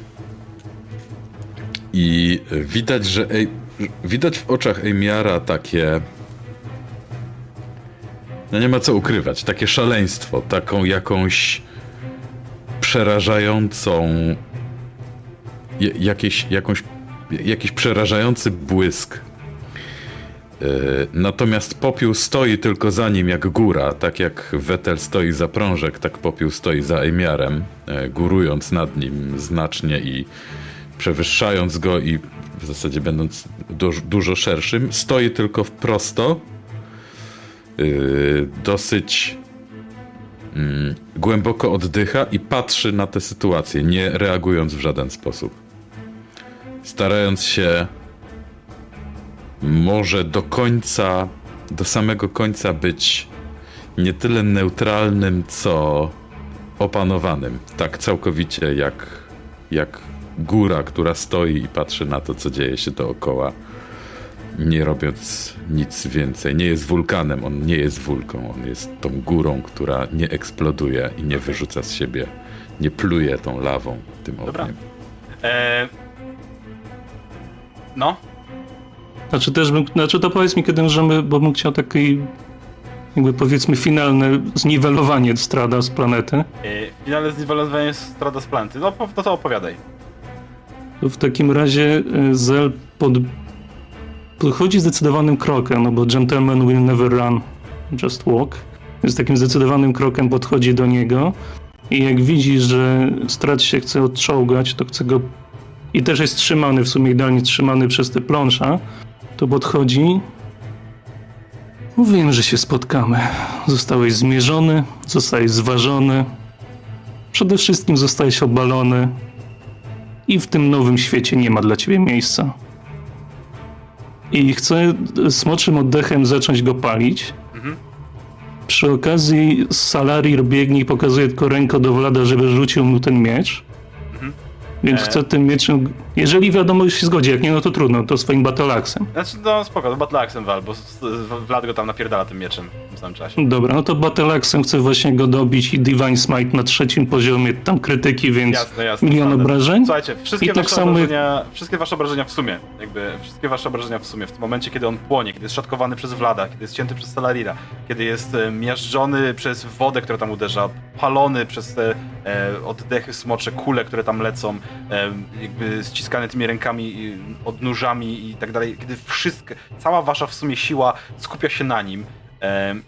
S2: I widać, że Ej, widać w oczach Ejmiara takie. No nie ma co ukrywać, takie szaleństwo, taką jakąś przerażającą. Jakieś, jakąś, jakiś przerażający błysk E, Natomiast popiół stoi tylko za nim jak góra, tak jak Wetel stoi za prążek, tak popiół stoi za Emiarem, e, górując nad nim znacznie i przewyższając go i w zasadzie będąc du- dużo szerszym, stoi tylko w prosto, yy, dosyć mm, głęboko oddycha i patrzy na tę sytuację, nie reagując w żaden sposób. Starając się może do końca, do samego końca być nie tyle neutralnym, co opanowanym. Tak całkowicie jak, jak góra, która stoi i patrzy na to, co dzieje się dookoła, nie robiąc nic więcej. Nie jest wulkanem, on nie jest wulką, on jest tą górą, która nie eksploduje i nie wyrzuca z siebie, nie pluje tą lawą, tym
S1: Dobra.
S2: ogniem.
S1: E, no,
S6: Znaczy też bym, znaczy to powiedz mi kiedy możemy, bo bym chciał taki jakby powiedzmy finalne zniwelowanie strada z planety.
S1: e, finalne zniwelowanie strada z planety. No, no to opowiadaj.
S6: To w takim razie y, Zel pod... podchodzi zdecydowanym krokiem, no bo gentleman will never run, just walk. Więc takim zdecydowanym krokiem podchodzi do niego i jak widzi, że strat się chce odczołgać, to chce go... I też jest trzymany, w sumie idealnie trzymany przez te pląsza, to podchodzi... Mówiłem, że się spotkamy. Zostałeś zmierzony, zostałeś zważony. Przede wszystkim zostałeś obalony i w tym nowym świecie nie ma dla ciebie miejsca. I chcę smoczym oddechem zacząć go palić.
S1: Mhm.
S6: Przy okazji Salarir biegnie i pokazuje tylko rękę do Vlada, żeby rzucił mu ten miecz.
S1: Mhm.
S6: Więc
S1: E.
S6: chcę tym mieczem, jeżeli wiadomo, już się zgodzi, jak nie, no to trudno, to swoim battle-axem.
S1: Znaczy, no spoko, to Battle Axem wal, bo Vlad go tam napierdala tym mieczem w samym czasie.
S6: Dobra, no to battle-axem chcę właśnie go dobić i Divine Smite na trzecim poziomie, tam krytyki, więc
S1: Jasne, jasne.
S6: milion obrażeń.
S1: Słuchajcie, wszystkie
S6: I tak
S1: wasze
S6: samo-
S1: obrażenia, wszystkie wasze obrażenia w sumie, jakby wszystkie wasze obrażenia w sumie, w tym momencie, kiedy on płonie, kiedy jest szatkowany przez Vlada, kiedy jest cięty przez Salarira, kiedy jest e, miażdżony przez wodę, która tam uderza, palony przez te e, oddechy smocze, kule, które tam lecą, e, jakby ściskane tymi rękami, odnóżami i tak dalej, kiedy wszystko, cała wasza w sumie siła skupia się na nim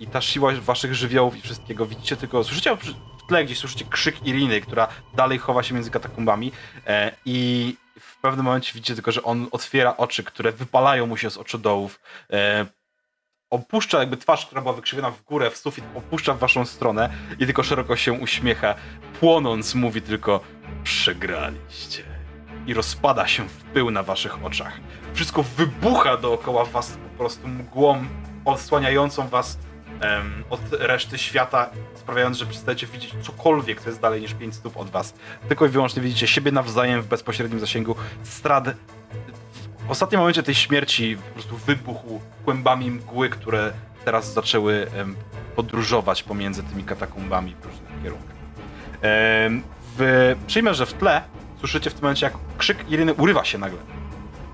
S1: i ta siła waszych żywiołów i wszystkiego, widzicie tylko, słyszycie w tle gdzieś, słyszycie krzyk Iriny, która dalej chowa się między katakumbami e, i w pewnym momencie widzicie tylko, że on otwiera oczy, które wypalają mu się z oczodołów, e, opuszcza jakby twarz, która była wykrzywiona w górę, w sufit, opuszcza w waszą stronę i tylko szeroko się uśmiecha, płonąc mówi tylko przegraliście. I rozpada się w pył na waszych oczach. Wszystko wybucha dookoła was po prostu mgłą odsłaniającą was em, od reszty świata, sprawiając, że przestajecie widzieć cokolwiek, co jest dalej niż 5 stóp od was. Tylko i wyłącznie widzicie siebie nawzajem w bezpośrednim zasięgu. Strad w ostatnim momencie tej śmierci po prostu wybuchł kłębami mgły, które teraz zaczęły em, podróżować pomiędzy tymi katakumbami w różnych kierunkach. Em, w, przyjmę, że w tle słyszycie w tym momencie, jak krzyk Iryny urywa się nagle.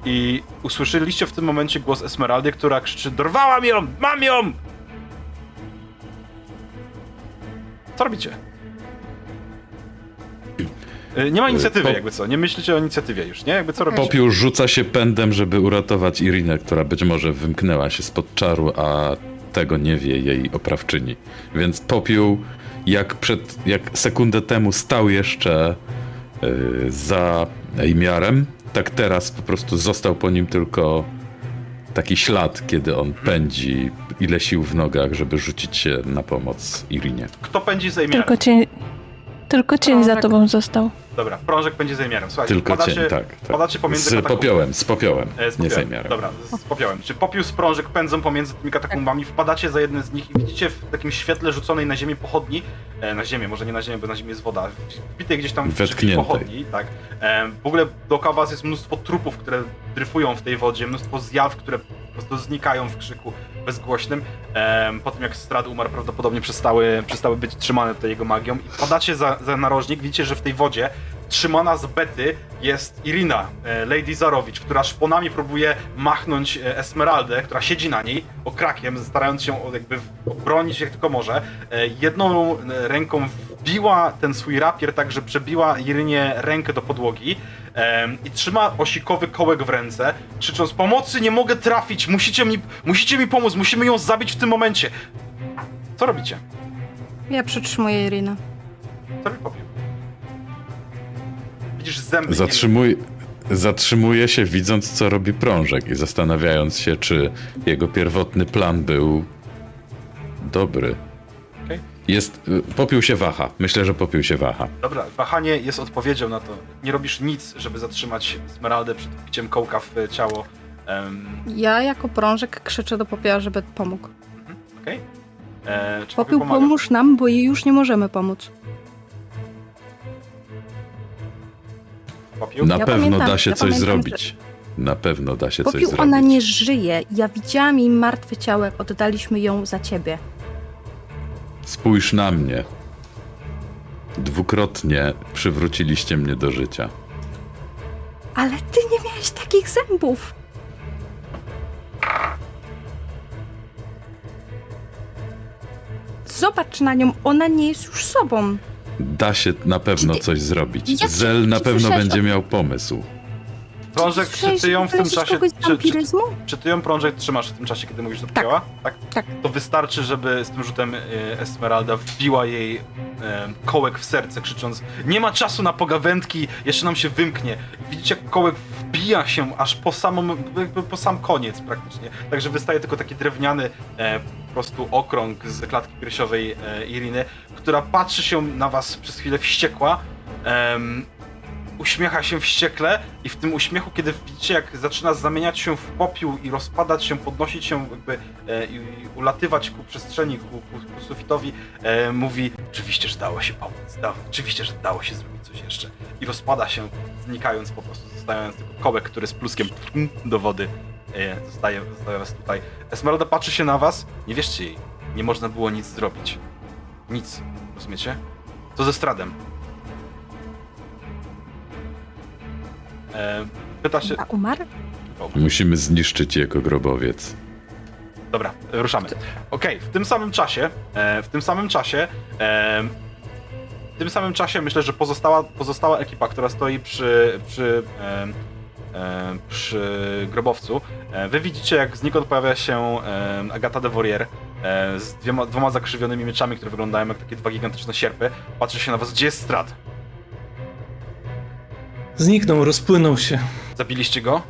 S1: I usłyszeliście w tym momencie głos Esmeraldy, która krzyczy Dorwałam ją! Mam ją! Co robicie? Y, Nie ma inicjatywy,
S2: Po-
S1: jakby co. Nie myślicie o inicjatywie już, nie? Jakby co robicie?
S2: Popiół rzuca się pędem, żeby uratować Irinę, która być może wymknęła się spod czaru, a tego nie wie jej oprawczyni. Więc Popiół, jak, przed, jak sekundę temu stał jeszcze y, za Ejmiarem, tak teraz po prostu został po nim tylko taki ślad, kiedy on pędzi, ile sił w nogach, żeby rzucić się na pomoc Irinie.
S1: Kto pędzi za Ejmiarem?
S4: Tylko cień, tylko cień za
S3: Prążek.
S4: tobą został.
S1: Dobra, prążek pędzi za Ejmiarem. Słuchajcie,
S2: Tylko cień, tak. tak.
S1: pomiędzy
S2: Z popiołem, z popiołem,
S1: E, z
S2: nie
S1: popiołem.
S2: Ejmiarem.
S1: Dobra, z popiołem. Czy popiół z prążek pędzą pomiędzy tymi katakumbami, wpadacie za jedne z nich i widzicie w takim świetle rzuconej na ziemię pochodni, e, na ziemię, może nie na ziemię, bo na ziemię jest woda, wbitej gdzieś tam w pochodni, tak. E, w ogóle dookoła was jest mnóstwo trupów, które dryfują w tej wodzie, mnóstwo zjaw, które po prostu znikają w krzyku bezgłośnym. E, po tym jak Strad umarł, prawdopodobnie przestały, przestały być trzymane tutaj jego magią i padacie za, za narożnik, widzicie, że w tej wodzie trzymana z bety jest Irina, e, Lady Zarowicz, która szponami próbuje machnąć e, Esmeraldę, która siedzi na niej okrakiem, starając się jakby obronić jak tylko może. E, Jedną ręką wbiła ten swój rapier tak, że przebiła Irynie rękę do podłogi i trzyma osikowy kołek w ręce, krzycząc pomocy, nie mogę trafić, musicie mi, musicie mi pomóc, musimy ją zabić w tym momencie. Co robicie?
S3: Ja przytrzymuję Irinę.
S1: Co robi popiół? Widzisz zęby.
S2: Zatrzymuj, zatrzymuje się widząc, co robi prążek i zastanawiając się, czy jego pierwotny plan był dobry.
S1: Okej.
S2: Jest, popiół się waha. Myślę, że popiół się waha.
S1: Dobra, wahanie jest odpowiedzią na to. Nie robisz nic, żeby zatrzymać Smeraldę przed wbiciem kołka w e, ciało. Um,
S3: Ja jako prążek krzyczę do popioła, żeby pomógł.
S1: Okej. E, Czy
S3: Popiół,
S1: pomaga?
S3: pomóż nam, bo jej już nie możemy pomóc.
S1: Popiół?
S2: Na
S3: Ja
S2: pewno
S3: pamiętam-
S2: da się
S3: ja
S2: coś
S3: pamiętam,
S2: zrobić. Na pewno da się coś
S3: Popiół,
S2: zrobić.
S3: ona nie żyje. Ja widziałam jej martwe ciało, jak oddaliśmy ją za ciebie.
S2: Spójrz na mnie. Dwukrotnie przywróciliście mnie do życia.
S3: Ale ty nie miałeś takich zębów. Zobacz na nią, ona nie jest już sobą.
S2: Da się na pewno coś zrobić. Zel na pewno będzie miał pomysł.
S1: Prążek, czy ty ją w tym czasie... Czy, czy, czy ty ją prążek trzymasz w tym czasie, kiedy mówisz do
S3: Tak.
S1: popioła? Tak.
S3: Tak.
S1: To wystarczy, żeby z tym rzutem e, Esmeralda wbiła jej e, kołek w serce, krzycząc Nie ma czasu na pogawędki, jeszcze nam się wymknie. Widzicie, jak kołek wbija się aż po samą, po sam koniec praktycznie. Także wystaje tylko taki drewniany e, po prostu okrąg z klatki piersiowej e, Iriny, która patrzy się na was przez chwilę wściekła. em, uśmiecha się wściekle i w tym uśmiechu, kiedy widzicie, jak zaczyna zamieniać się w popiół i rozpadać się, podnosić się jakby e, i, ulatywać ku przestrzeni, ku, ku, ku sufitowi, e, mówi oczywiście, że dało się pomóc, da, oczywiście, że dało się zrobić coś jeszcze i rozpada się, znikając po prostu, zostawiając tylko kołek, który z pluskiem do wody e, zostaje, zostaje was tutaj. Esmeralda patrzy się na was, nie wierzcie jej, nie można było nic zrobić. Nic, rozumiecie? Co ze Stradem? E, pyta się...
S3: A umarł?
S2: Musimy zniszczyć jego grobowiec.
S1: Dobra, ruszamy. Okej, w tym samym czasie, e, w tym samym czasie, e, w tym samym czasie myślę, że pozostała, pozostała ekipa, która stoi przy, przy, e, e, przy grobowcu, e, wy widzicie jak znikąd pojawia się e, Agata de Vorier e, z dwiema, dwoma zakrzywionymi mieczami, które wyglądają jak takie dwa gigantyczne sierpy. Patrzy się na was, gdzie jest Strat?
S6: Zniknął, rozpłynął się.
S1: Zabiliście go?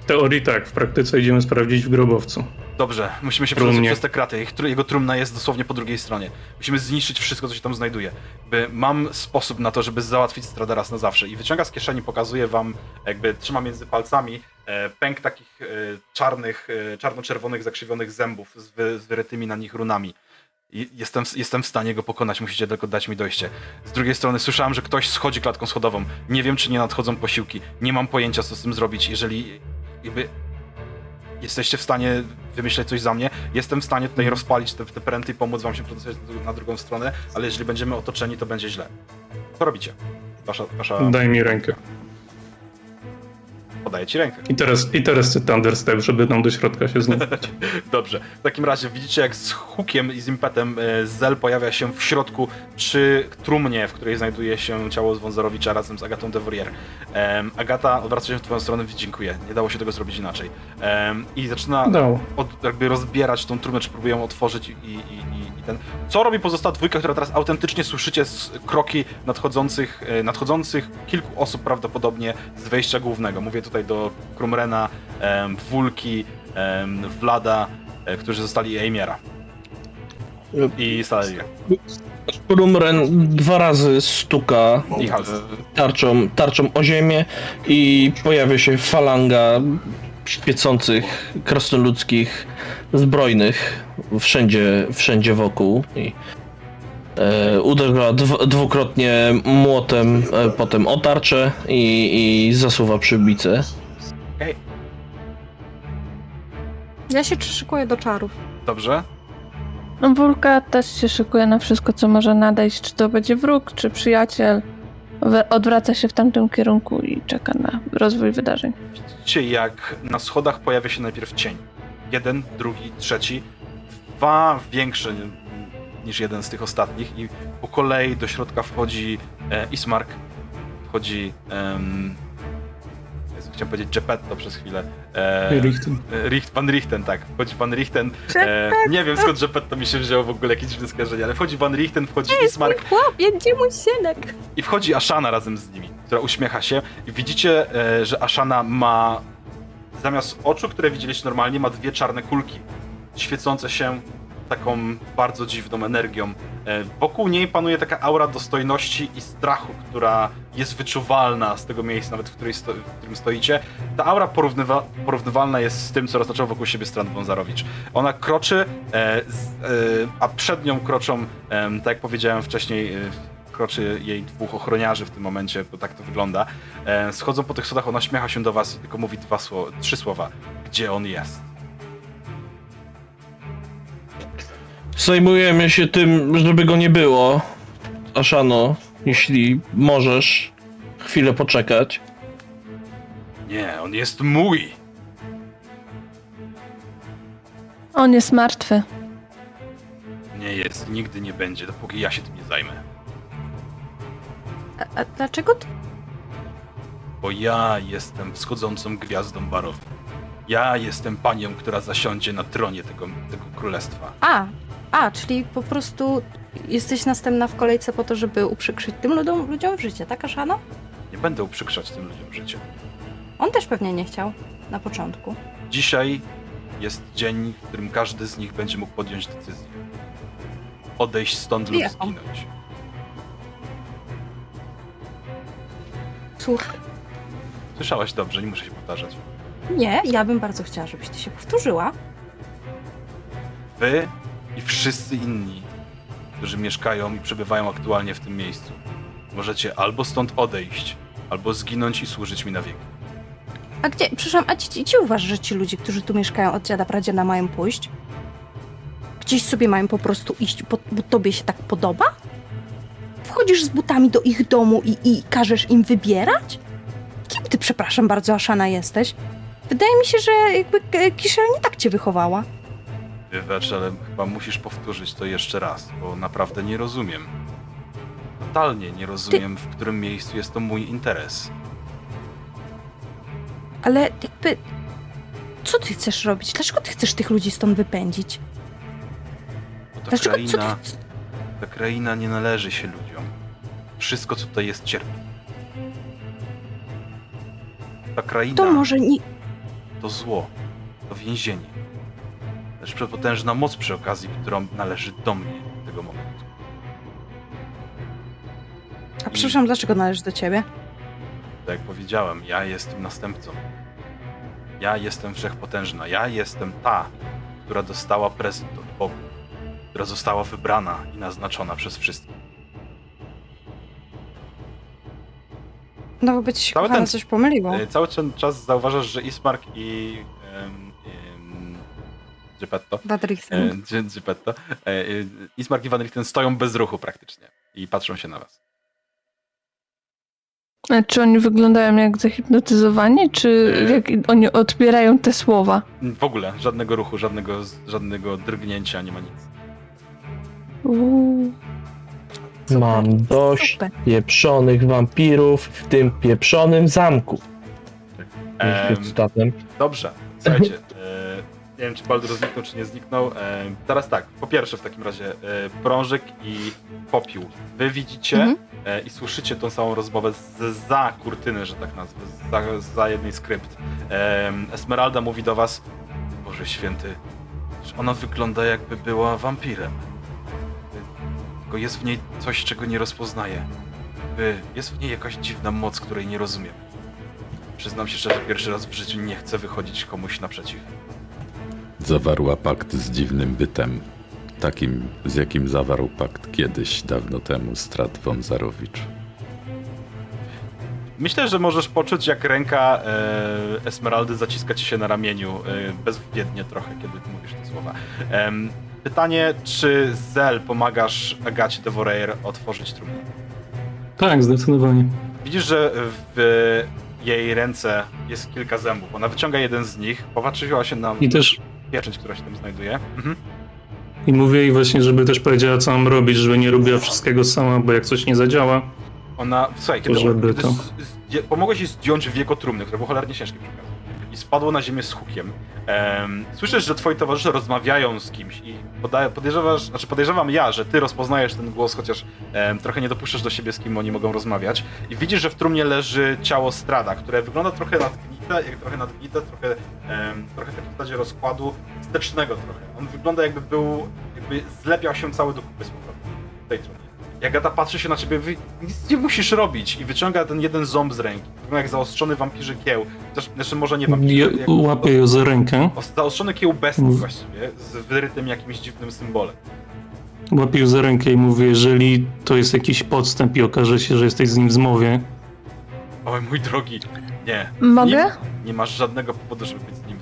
S6: W teorii tak, w praktyce idziemy sprawdzić w grobowcu.
S1: Dobrze, musimy się
S6: Trumnie.
S1: przesunąć przez te kraty. Ich- Jego trumna jest dosłownie po drugiej stronie. Musimy zniszczyć wszystko, co się tam znajduje. By mam sposób na to, żeby załatwić Strada raz na zawsze. I wyciąga z kieszeni, pokazuje wam, jakby trzyma między palcami e, pęk takich e, czarnych, e, czarno-czerwonych, zakrzywionych zębów z, wy, z wyrytymi na nich runami. I jestem, jestem w stanie go pokonać, musicie tylko dać mi dojście. Z drugiej strony słyszałem, że ktoś schodzi klatką schodową. Nie wiem, czy nie nadchodzą posiłki. Nie mam pojęcia, co z tym zrobić. Jeżeli jakby jesteście w stanie wymyśleć coś za mnie, jestem w stanie tutaj rozpalić te, te pręty i pomóc wam się przedostać na drugą stronę, ale jeżeli będziemy otoczeni, to będzie źle. Co robicie? Wasza, wasza...
S6: Daj mi rękę.
S1: Podaję ci rękę.
S6: I teraz, i teraz ty Thunderstep, żeby nam do środka się znaleźć.
S1: Dobrze. W takim razie widzicie, jak z hukiem i z impetem e, Zel pojawia się w środku przy trumnie, w której znajduje się ciało Wązorowicza razem z Agatą de Vorier. Em, Agata odwraca się w twoją stronę, dziękuję. Nie dało się tego zrobić inaczej. Em, I zaczyna od, jakby rozbierać tą trumnę, czy próbują otworzyć i, i, i, i ten. Co robi pozostała dwójka, która teraz autentycznie słyszycie z kroki nadchodzących, e, nadchodzących kilku osób prawdopodobnie z wejścia głównego. Mówię tutaj do Krumrena, em, Wulki, em, Vlada, e, którzy zostali Eimiera. I Salaria.
S5: Krumren dwa razy stuka
S1: I
S5: tarczą, tarczą o ziemię i pojawia się falanga świecących krasnoludzkich zbrojnych wszędzie, wszędzie wokół. I, e, uderza dw, dwukrotnie młotem, e, potem o tarczę i, i zasuwa przybicę.
S1: Okej,
S3: Ja się szykuję do czarów.
S1: dobrze.
S4: No, Wulka też się szykuje na wszystko, co może nadejść, czy to będzie wróg, czy przyjaciel. Odwraca się w tamtym kierunku i czeka na rozwój wydarzeń.
S1: Widzicie, jak na schodach pojawia się najpierw cień. Jeden, drugi, trzeci. Dwa większe ni- niż jeden z tych ostatnich i po kolei do środka wchodzi e, Ismark, wchodzi em, chciałem powiedzieć Geppetto przez chwilę. E,
S6: Richten.
S1: e, Richt, Van Richten, tak. Wchodzi Van Richten. E, nie wiem skąd Geppetto mi się wzięło w ogóle jakieś dziwne skojarzenie, ale wchodzi Van Richten, wchodzi Ismark
S3: Chłopie, gdzie mój synek?
S1: i wchodzi Ashana razem z nimi, która uśmiecha się i widzicie, e, że Ashana ma zamiast oczu, które widzieliście normalnie, ma dwie czarne kulki świecące się taką bardzo dziwną energią. E, Wokół niej panuje taka aura dostojności i strachu, która jest wyczuwalna z tego miejsca, nawet w, w którym stoicie. Ta aura porównywa, porównywalna jest z tym, co roztaczał wokół siebie Strand Wązarowicz. Ona kroczy, e, z, e, a przed nią kroczą, em, tak jak powiedziałem wcześniej, e, kroczy jej dwóch ochroniarzy w tym momencie, bo tak to wygląda. E, schodzą po tych schodach, ona śmiecha się do was i tylko mówi dwa trzy słowa. Gdzie on jest?
S5: Zajmujemy się tym, żeby go nie było. Aszano, jeśli możesz chwilę poczekać.
S1: Nie, on jest mój!
S4: On jest martwy.
S1: Nie jest, nigdy nie będzie, dopóki ja się tym nie zajmę.
S3: A, a dlaczego ty?
S1: Bo ja jestem wschodzącą gwiazdą Barowi. Ja jestem panią, która zasiądzie na tronie tego, tego królestwa.
S3: A, a, czyli po prostu jesteś następna w kolejce po to, żeby uprzykrzyć tym ludziom, ludziom życie, tak, Aszana?
S1: Nie będę uprzykrzać tym ludziom życie.
S3: On też pewnie nie chciał na początku.
S1: Dzisiaj jest dzień, w którym każdy z nich będzie mógł podjąć decyzję. Odejść stąd lub zginąć.
S3: Słuchaj.
S1: Słyszałaś dobrze, nie muszę się powtarzać.
S3: Nie, ja bym bardzo chciała, żebyś ty się powtórzyła.
S1: Wy i wszyscy inni, którzy mieszkają i przebywają aktualnie w tym miejscu, możecie albo stąd odejść, albo zginąć i służyć mi na wieki.
S3: A gdzie, przepraszam, a gdzie, gdzie uważasz, że ci ludzie, którzy tu mieszkają od dziada pradziada mają pójść? Gdzieś sobie mają po prostu iść, bo, bo tobie się tak podoba? Wchodzisz z butami do ich domu i, i każesz im wybierać? Kim ty, przepraszam bardzo, Aszana, jesteś? Wydaje mi się, że jakby Kiszel nie tak cię wychowała.
S1: Wybacz, ale chyba musisz powtórzyć to jeszcze raz, bo naprawdę nie rozumiem. Totalnie nie rozumiem, w którym miejscu jest to mój interes.
S3: Ale jakby... Co ty chcesz robić? Dlaczego ty chcesz tych ludzi stąd wypędzić?
S1: Bo ta
S3: Dlaczego,
S1: kraina,
S3: ty...
S1: ta kraina nie należy się ludziom. Wszystko, co tutaj jest, cierpi. Ta kraina
S3: To może nie...
S1: to zło, to więzienie. Też przepotężna moc przy okazji, którą należy do mnie tego momentu.
S3: A przepraszam, dlaczego należy do ciebie?
S1: Tak jak powiedziałem, ja jestem następcą. Ja jestem wszechpotężna. Ja jestem ta, która dostała prezent od Bogu, która została wybrana i naznaczona przez wszystkich.
S3: No bo by ci się
S1: Cały
S3: kochana
S1: ten-
S3: coś pomyliło.
S1: E, Cały ten czas zauważasz, że Ismark i Geppetto,
S3: Badrixen.
S1: e, G- Geppetto, e, e, Ismark i Van Richten stoją bez ruchu praktycznie i patrzą się na was.
S4: A czy oni wyglądają jak zahipnotyzowani, czy
S1: E.
S4: jak oni odbierają te słowa?
S1: W ogóle żadnego ruchu, żadnego, żadnego drgnięcia, nie ma nic.
S4: Uuu.
S3: Super,
S5: Mam dość
S3: Super.
S5: pieprzonych wampirów w tym pieprzonym zamku. Cytatem.
S1: Dobrze, słuchajcie. E, nie wiem, czy Baldur zniknął, czy nie zniknął. E, teraz tak, po pierwsze w takim razie e, prążek i popiół. Wy widzicie
S3: Mhm.
S1: e, i słyszycie tą samą rozmowę z, za kurtyny, że tak nazwę, za, za jednej skrypt. E, Esmeralda mówi do was, Boże Święty, że ona wygląda jakby była wampirem. Tylko jest w niej coś, czego nie rozpoznaję. Jest w niej jakaś dziwna moc, której nie rozumiem. Przyznam się szczerze, pierwszy raz w życiu nie chcę wychodzić komuś naprzeciw.
S2: Zawarła pakt z dziwnym bytem. Takim, z jakim zawarł pakt kiedyś, dawno temu, Strat von Zarowicz.
S1: Myślę, że możesz poczuć, jak ręka e, Esmeraldy zaciska ci się na ramieniu, e, bezwiednie trochę, kiedy mówisz te słowa. Em, pytanie, czy Zel pomagasz Agacie de Voreir otworzyć trumnę?
S6: Tak, zdecydowanie.
S1: Widzisz, że w jej ręce jest kilka zębów. Ona wyciąga jeden z nich, popatrzyła się na
S6: I też
S1: pieczęć, która się tam znajduje. Mhm.
S6: i mówię jej właśnie, żeby też powiedziała, co mam robić, żeby nie robiła wszystkiego sama, bo jak coś nie zadziała,
S1: Ona, słuchaj, kiedy,
S6: żeby
S1: kiedy
S6: to-
S1: z- zdję- pomogłeś jej zdjąć wieko trumny, które było cholernie ciężkie przy okazji, spadło na ziemię z hukiem. Em, słyszysz, że twoi towarzysze rozmawiają z kimś i podejrzewasz, znaczy podejrzewam ja, że ty rozpoznajesz ten głos, chociaż em, trochę nie dopuszczasz do siebie, z kim oni mogą rozmawiać. I widzisz, że w trumnie leży ciało Strada, które wygląda trochę nadgnite, jak trochę nadgnite, trochę, em, trochę w takim stadzie rozkładu wstecznego trochę. On wygląda jakby był, jakby zlepiał się cały do kupy z powrotem w tej trumnie. Jak Agata patrzy się na ciebie, wy nic nie musisz robić i wyciąga ten jeden ząb z ręki. Wygląda jak zaostrzony wampirzy kieł. Chociaż, znaczy może nie
S6: je,
S1: wampirzy, jak
S6: łapię ją za rękę,
S1: os- zaostrzony kieł bestii
S6: Mm.
S1: właściwie, z wyrytym jakimś dziwnym symbolem.
S6: łapię ją za rękę i mówię, jeżeli to jest jakiś podstęp i okaże się, że jesteś z nim w zmowie,
S1: Oj, mój drogi, nie.
S4: Mogę?
S1: Nim nie masz żadnego powodu, żeby być z nim.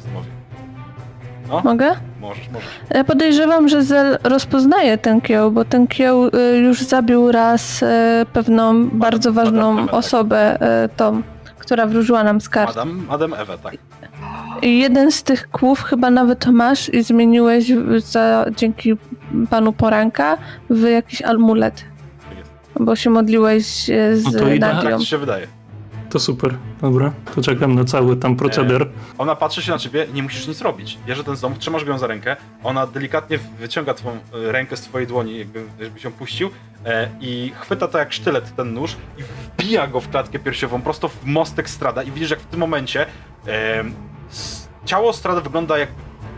S1: No,
S4: Mogę?
S1: możesz, możesz.
S4: Ja podejrzewam, że Zel rozpoznaje ten kieł, bo ten kieł y, już zabił raz y, pewną bardzo
S1: Madame
S4: ważną
S1: Ewę, tak.
S4: osobę, y, tą, która wróżyła nam z kart.
S1: Adam, Adam Ewa, tak.
S4: I jeden z tych kłów chyba nawet masz i zmieniłeś w- za, dzięki panu Poranka w jakiś amulet.
S1: Tak.
S4: Bo się modliłeś e, z
S6: No to idealnie.
S4: Nadią.
S1: Tak ci się wydaje.
S6: To super. Dobra, to czekam na cały tam proceder.
S1: Ona patrzy się na ciebie, nie musisz nic robić. Bierze ten ząb, trzymasz go za rękę, ona delikatnie wyciąga twą e, rękę z twojej dłoni, jakby, jakby się puścił e, i chwyta to jak sztylet ten nóż i wbija go w klatkę piersiową prosto w mostek Strada i widzisz jak w tym momencie e, ciało Strada wygląda jak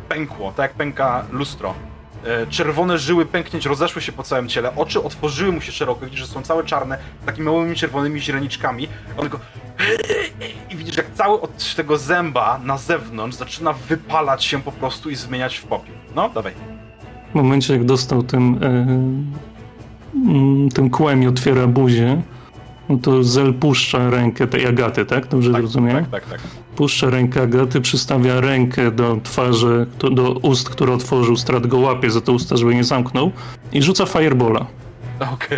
S1: pękło, tak jak pęka lustro. E, czerwone żyły pęknięć rozeszły się po całym ciele, oczy otworzyły mu się szeroko, widzisz, że są całe czarne, z takimi małymi czerwonymi źreniczkami. On tylko i widzisz, jak cały od tego zęba na zewnątrz zaczyna wypalać się po prostu i zmieniać w popiół. No, dawaj.
S6: W momencie, jak dostał tym, tym kłem i otwiera buzię, no to Zel puszcza rękę tej Agaty, tak? Dobrze
S1: Tak,
S6: rozumiem?
S1: tak, tak, tak.
S6: Puszcza rękę Agaty, przystawia rękę do twarzy, do ust, które otworzył, Strat go łapie za te usta, żeby nie zamknął i rzuca firebola.
S1: Okej.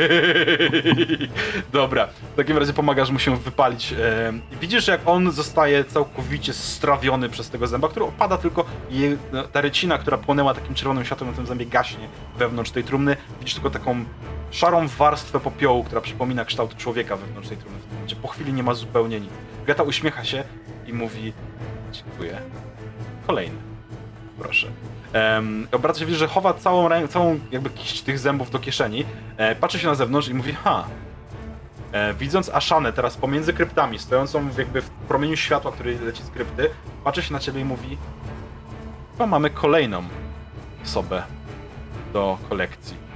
S1: Dobra. W takim razie pomagasz mu się wypalić. E, widzisz, jak on zostaje całkowicie strawiony przez tego zęba, który opada tylko i jej- no, ta rycina, która płonęła takim czerwonym światłem na tym zębie gaśnie wewnątrz tej trumny. Widzisz tylko taką szarą warstwę popiołu, która przypomina kształt człowieka wewnątrz tej trumny w. Po chwili nie ma zupełnie nic. Gata uśmiecha się i mówi dziękuję. Kolejny. Proszę. Obraca się, widzisz, że chowa całą, całą jakby kiść tych zębów do kieszeni, e, patrzy się na zewnątrz i mówi, ha. E, widząc Aszanę teraz pomiędzy kryptami, stojącą w, jakby w promieniu światła, który leci z krypty, patrzy się na ciebie i mówi, chyba mamy kolejną osobę do kolekcji.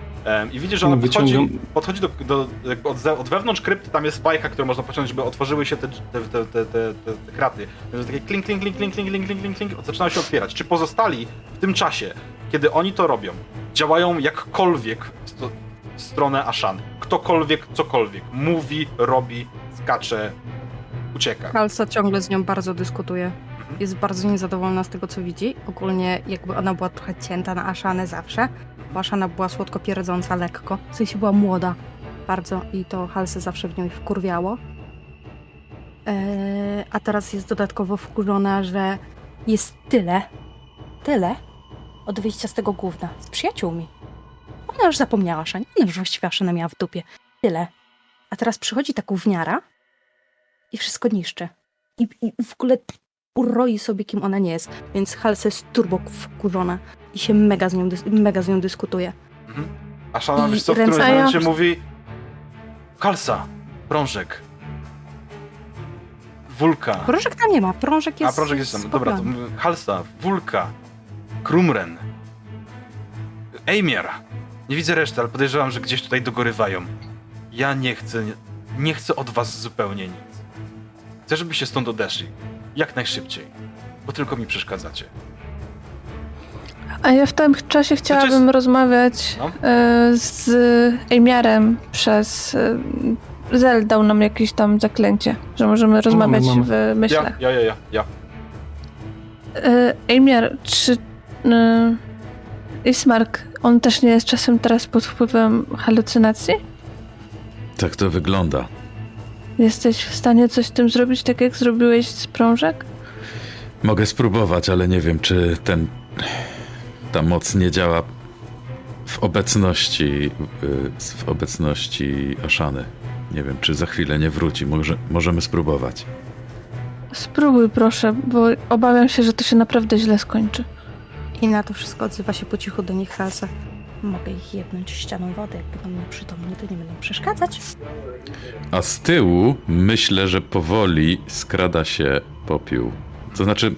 S1: I widzisz, że ona
S6: No,
S1: podchodzi, podchodzi do, do jakby od, od wewnątrz krypty, tam jest fajka, którą można pociągnąć, żeby otworzyły się te, te, te, te, te, te, te kraty. Więc takie klink, klink, klink, klink, klink, klink, klink, klink, klink, zaczynają się otwierać. Czy pozostali w tym czasie, kiedy oni to robią, działają jakkolwiek w, sto, w stronę Ashan? Ktokolwiek, cokolwiek. Mówi, robi, skacze, ucieka.
S3: Halsa ciągle z nią bardzo dyskutuje. Jest bardzo niezadowolona z tego, co widzi. Ogólnie jakby ona była trochę cięta na Aszanę zawsze, bo Aszana była słodko pierdząca lekko. W sensie była młoda bardzo i to Halsę zawsze w niej wkurwiało. Eee, a teraz jest dodatkowo wkurzona, że jest tyle, tyle od wyjścia z tego gówna, z przyjaciółmi. Ona już zapomniała Aszanie, ona już właściwie Aszanę miała w dupie. Tyle. A teraz przychodzi ta gówniara i wszystko niszczy. I, I w ogóle uroi sobie, kim ona nie jest. Więc Halsa jest turbo wkurzona i się mega z nią, mega z nią dyskutuje.
S1: Mhm. Ashana,
S3: I
S1: wiesz co, w którymś
S3: ręce-
S1: momencie mówi Kalsa, prążek, Wulka.
S3: Prążek tam nie ma, prążek jest
S1: A, prążek jest tam.
S3: z
S1: Dobra, to Halsa, Wulka, Krumren, Eimir. Nie widzę reszty, ale podejrzewam, że gdzieś tutaj dogorywają. Ja nie chcę, nie chcę od was zupełnie nic. Chcę, żebyście stąd odeszli. Jak najszybciej. Bo tylko mi przeszkadzacie.
S4: A ja w tym czasie chciałabym rozmawiać
S1: No.
S4: e, z Ejmiarem przez... E, Zel dał nam jakieś tam zaklęcie, że możemy rozmawiać
S6: mamy.
S4: w myślach.
S1: Ja, ja, ja, ja, ja.
S4: E, Ejmiar, czy e, Ismark, on też nie jest czasem teraz pod wpływem halucynacji?
S2: Tak to wygląda.
S4: Jesteś w stanie coś z tym zrobić, tak jak zrobiłeś z prążek?
S2: Mogę spróbować, ale nie wiem, czy ten. ta moc nie działa w obecności. y, w obecności Aszany. Nie wiem, czy za chwilę nie wróci. Może, możemy spróbować.
S4: Spróbuj proszę, bo obawiam się, że to się naprawdę źle skończy.
S3: I na to wszystko odzywa się po cichu do nich Halsa. Mogę ich jebnąć ścianą wody, jak będą nieprzytomni, to nie będą przeszkadzać.
S2: A z tyłu myślę, że powoli skrada się popiół. To znaczy,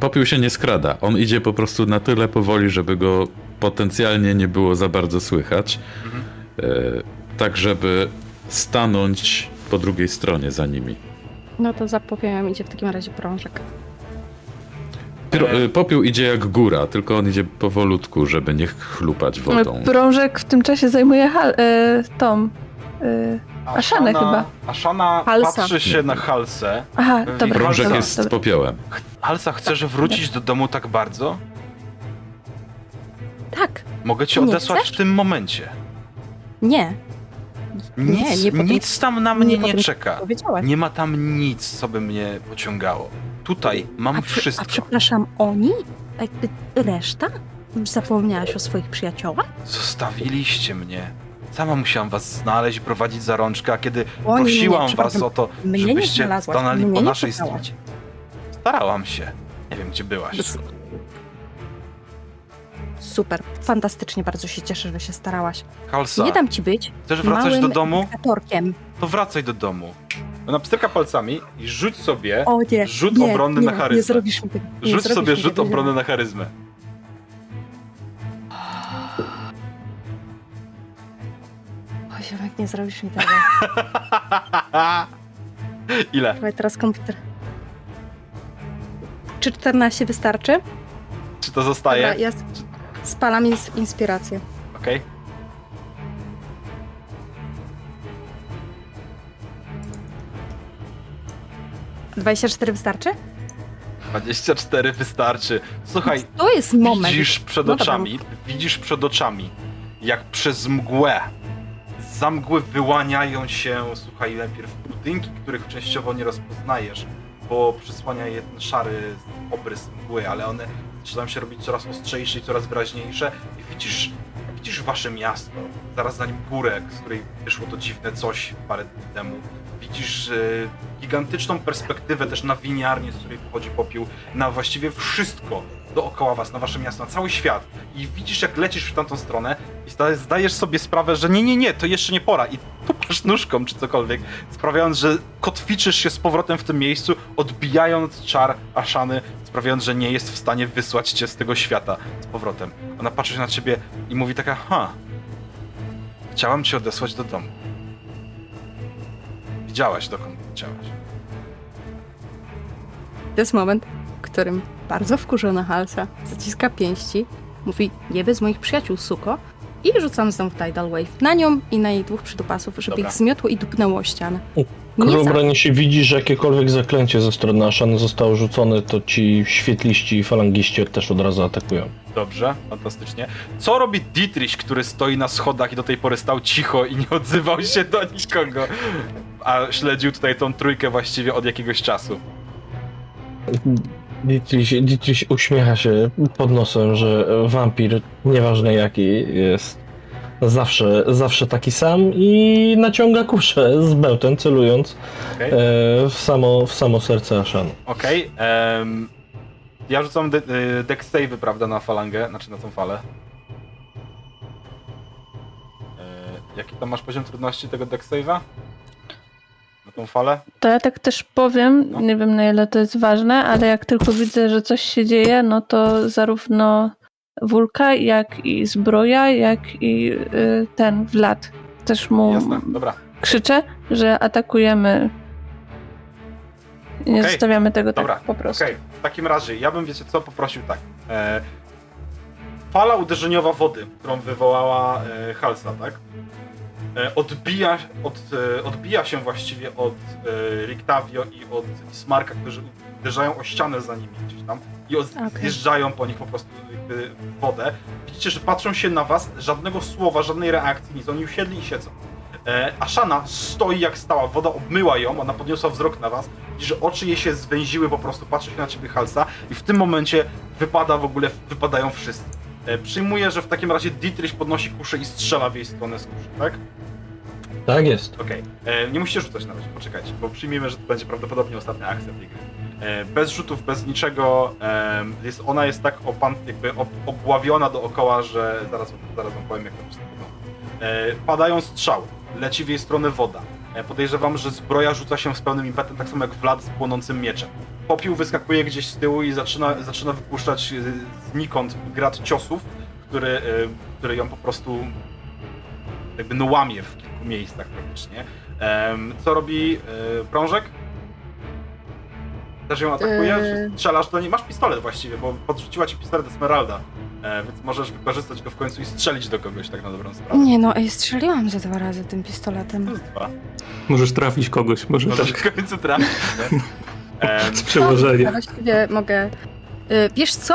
S2: popiół się nie skrada. On idzie po prostu na tyle powoli, żeby go potencjalnie nie było za bardzo słychać.
S1: Mhm.
S2: Tak, żeby stanąć po drugiej stronie za nimi.
S3: No to za popiołem idzie w takim razie prążek.
S2: E, popiół idzie jak góra, tylko on idzie powolutku, żeby nie chlupać wodą.
S4: Prążek w tym czasie zajmuje hal, e, Tom. E, Aszanę chyba.
S1: Ashana
S3: Halsa.
S1: patrzy się na Halsę.
S4: aha, dobra.
S2: Prążek
S4: dobra,
S2: jest
S4: dobra.
S2: popiołem.
S1: Halsa, chcesz wrócić do domu tak bardzo?
S3: Tak,
S1: Mogę cię
S3: nie
S1: odesłać
S3: chcesz?
S1: w tym momencie.
S3: nie.
S1: Nic,
S3: Nie, nie
S1: nic tam na mnie
S3: nie
S1: nie, czeka. Nie ma tam nic, co by mnie pociągało. Tutaj mam
S3: a, przy-
S1: wszystko.
S3: a przepraszam, oni? A jakby reszta? Zapomniałaś o swoich przyjaciołach?
S1: Zostawiliście mnie. Sama musiałam was znaleźć, prowadzić za rączkę, a kiedy
S3: Oni
S1: prosiłam
S3: mnie,
S1: was o to, żebyście stanęli po naszej stronie. Starałam się. Nie wiem, gdzie byłaś.
S3: Super, fantastycznie, bardzo się cieszę, że się starałaś.
S1: Halsa,
S3: Nie dam ci być
S1: chcesz wracać do domu?
S3: dyktatorkiem.
S1: To wracaj do domu. Ona pstryka palcami i rzuć sobie
S3: O nie,
S1: Rzut
S3: nie,
S1: obronny
S3: nie,
S1: na charyzmę.
S3: Nie zrobisz mi tego. nie
S1: Rzuć sobie rzut
S3: tego,
S1: obrony na charyzmę.
S3: Oj, ziomek, nie zrobisz mi tego.
S1: Ile?
S3: Słuchaj, teraz komputer. Czy 14 wystarczy?
S1: Czy to zostaje?
S3: Dobra, ja spalam ins- inspirację.
S1: Okej.
S3: Okay. 24 wystarczy?
S1: 24 wystarczy. Słuchaj,
S3: To jest moment.
S1: widzisz przed
S3: No dobra.
S1: oczami, widzisz przed oczami, jak przez mgłę, za mgły wyłaniają się, słuchaj, najpierw budynki, których częściowo nie rozpoznajesz, bo przysłania je ten szary obrys mgły, ale one zaczynają się robić coraz ostrzejsze i coraz wyraźniejsze i widzisz, widzisz wasze miasto, zaraz za nim górę, z której wyszło to dziwne coś parę dni temu. Widzisz e, gigantyczną perspektywę też na winiarnię, z której pochodzi popiół, na właściwie wszystko dookoła was, na wasze miasto, na cały świat. I widzisz, jak lecisz w tamtą stronę i zda- zdajesz sobie sprawę, że nie, nie, nie, to jeszcze nie pora. I tupasz nóżką czy cokolwiek, sprawiając, że kotwiczysz się z powrotem w tym miejscu, odbijając czar Ashany, sprawiając, że nie jest w stanie wysłać cię z tego świata z powrotem. Ona patrzy na ciebie i mówi taka, ha, chciałam cię odesłać do domu. Widziałaś, dokąd chciałaś.
S3: To jest moment, w którym bardzo wkurzona Halsa zaciska pięści, mówi nie bez moich przyjaciół, suko, i rzucam znowu Tidal Wave na nią i na jej dwóch przydupasów, żeby
S1: Dobra.
S3: ich zmiotło i dupnęło o ścianę. Nie za...
S5: Krumren, jeśli widzisz, że jakiekolwiek zaklęcie ze strony Ashany zostało rzucone, to ci świetliści i falangiści też od razu atakują.
S1: Dobrze, fantastycznie. Co robi Dietrich, który stoi na schodach i do tej pory stał cicho i nie odzywał się do nikogo, a śledził tutaj tą trójkę właściwie od jakiegoś czasu?
S5: Dietrich, Dietrich uśmiecha się pod nosem, że wampir, nieważne jaki, jest zawsze, zawsze taki sam i naciąga kuszę z bełtem, celując
S1: Okej,
S5: e, w, samo, w samo serce Ashany.
S1: okej. em, ja rzucam de- y, deck save'y, prawda, na falangę, znaczy na tą falę. E, jaki tam masz poziom trudności tego deck save'a? Na tą falę?
S4: To ja tak też powiem,
S1: No.
S4: nie wiem na ile to jest ważne, ale jak tylko widzę, że coś się dzieje, no to zarówno Wulka, jak i zbroja, jak i y, ten Vlad. Też mu
S1: Jasne,
S4: krzyczę, że atakujemy nie
S1: Okej.
S4: zostawiamy tego
S1: Dobra,
S4: tak po prostu.
S1: Okej, w takim razie ja bym, wiecie co, poprosił tak. E, fala uderzeniowa wody, którą wywołała e, Halsa, tak? E, odbija, od, e, odbija się właściwie od e, Rictavio i od Smarka, którzy uderzają o ścianę za nimi gdzieś tam i od, zjeżdżają po nich po prostu jakby w wodę. Widzicie, że patrzą się na was, żadnego słowa, żadnej reakcji, nic. Oni usiedli i siedzą. E, Ashana stoi jak stała, woda obmyła ją, ona podniosła wzrok na was, widzi, że oczy jej się zwęziły po prostu, patrzy się na ciebie Halsa i w tym momencie wypada w ogóle, wypadają wszyscy. E, przyjmuję, że w takim razie Dietrich podnosi kuszę i strzela w jej stronę z kuszy, tak?
S5: Tak jest.
S1: Okej, E, nie musicie rzucać na razie, poczekajcie, bo przyjmiemy, że to będzie prawdopodobnie ostatnia akcja tej gry. E, bez rzutów, bez niczego, em, jest, ona jest tak opan, jakby ob, obławiona dookoła, że zaraz, zaraz wam powiem, jak to wszystko wygląda. E, padają strzały, leci w jej stronę woda. E, podejrzewam, że zbroja rzuca się z pełnym impetem, tak samo jak Vlad z płonącym mieczem. Popiół wyskakuje gdzieś z tyłu i zaczyna, zaczyna wypuszczać e, znikąd grad ciosów, który, e, który ją po prostu jakby no łamie w kilku miejscach praktycznie. Co robi e, prążek? Też ją atakuje?
S3: Eee.
S1: Czy Strzelasz do niej? Masz pistolet właściwie, bo podrzuciła ci pistolet Esmeralda, e, więc możesz wykorzystać go w końcu i strzelić do kogoś tak na dobrą sprawę.
S3: Nie no, ej, strzeliłam ze dwa razy tym pistoletem.
S1: Plus dwa.
S6: Możesz trafić kogoś, może
S1: Możesz
S6: tak.
S1: w końcu trafić. nie? Em,
S6: Z przełożenia.
S3: Ja właściwie mogę... Y, wiesz co?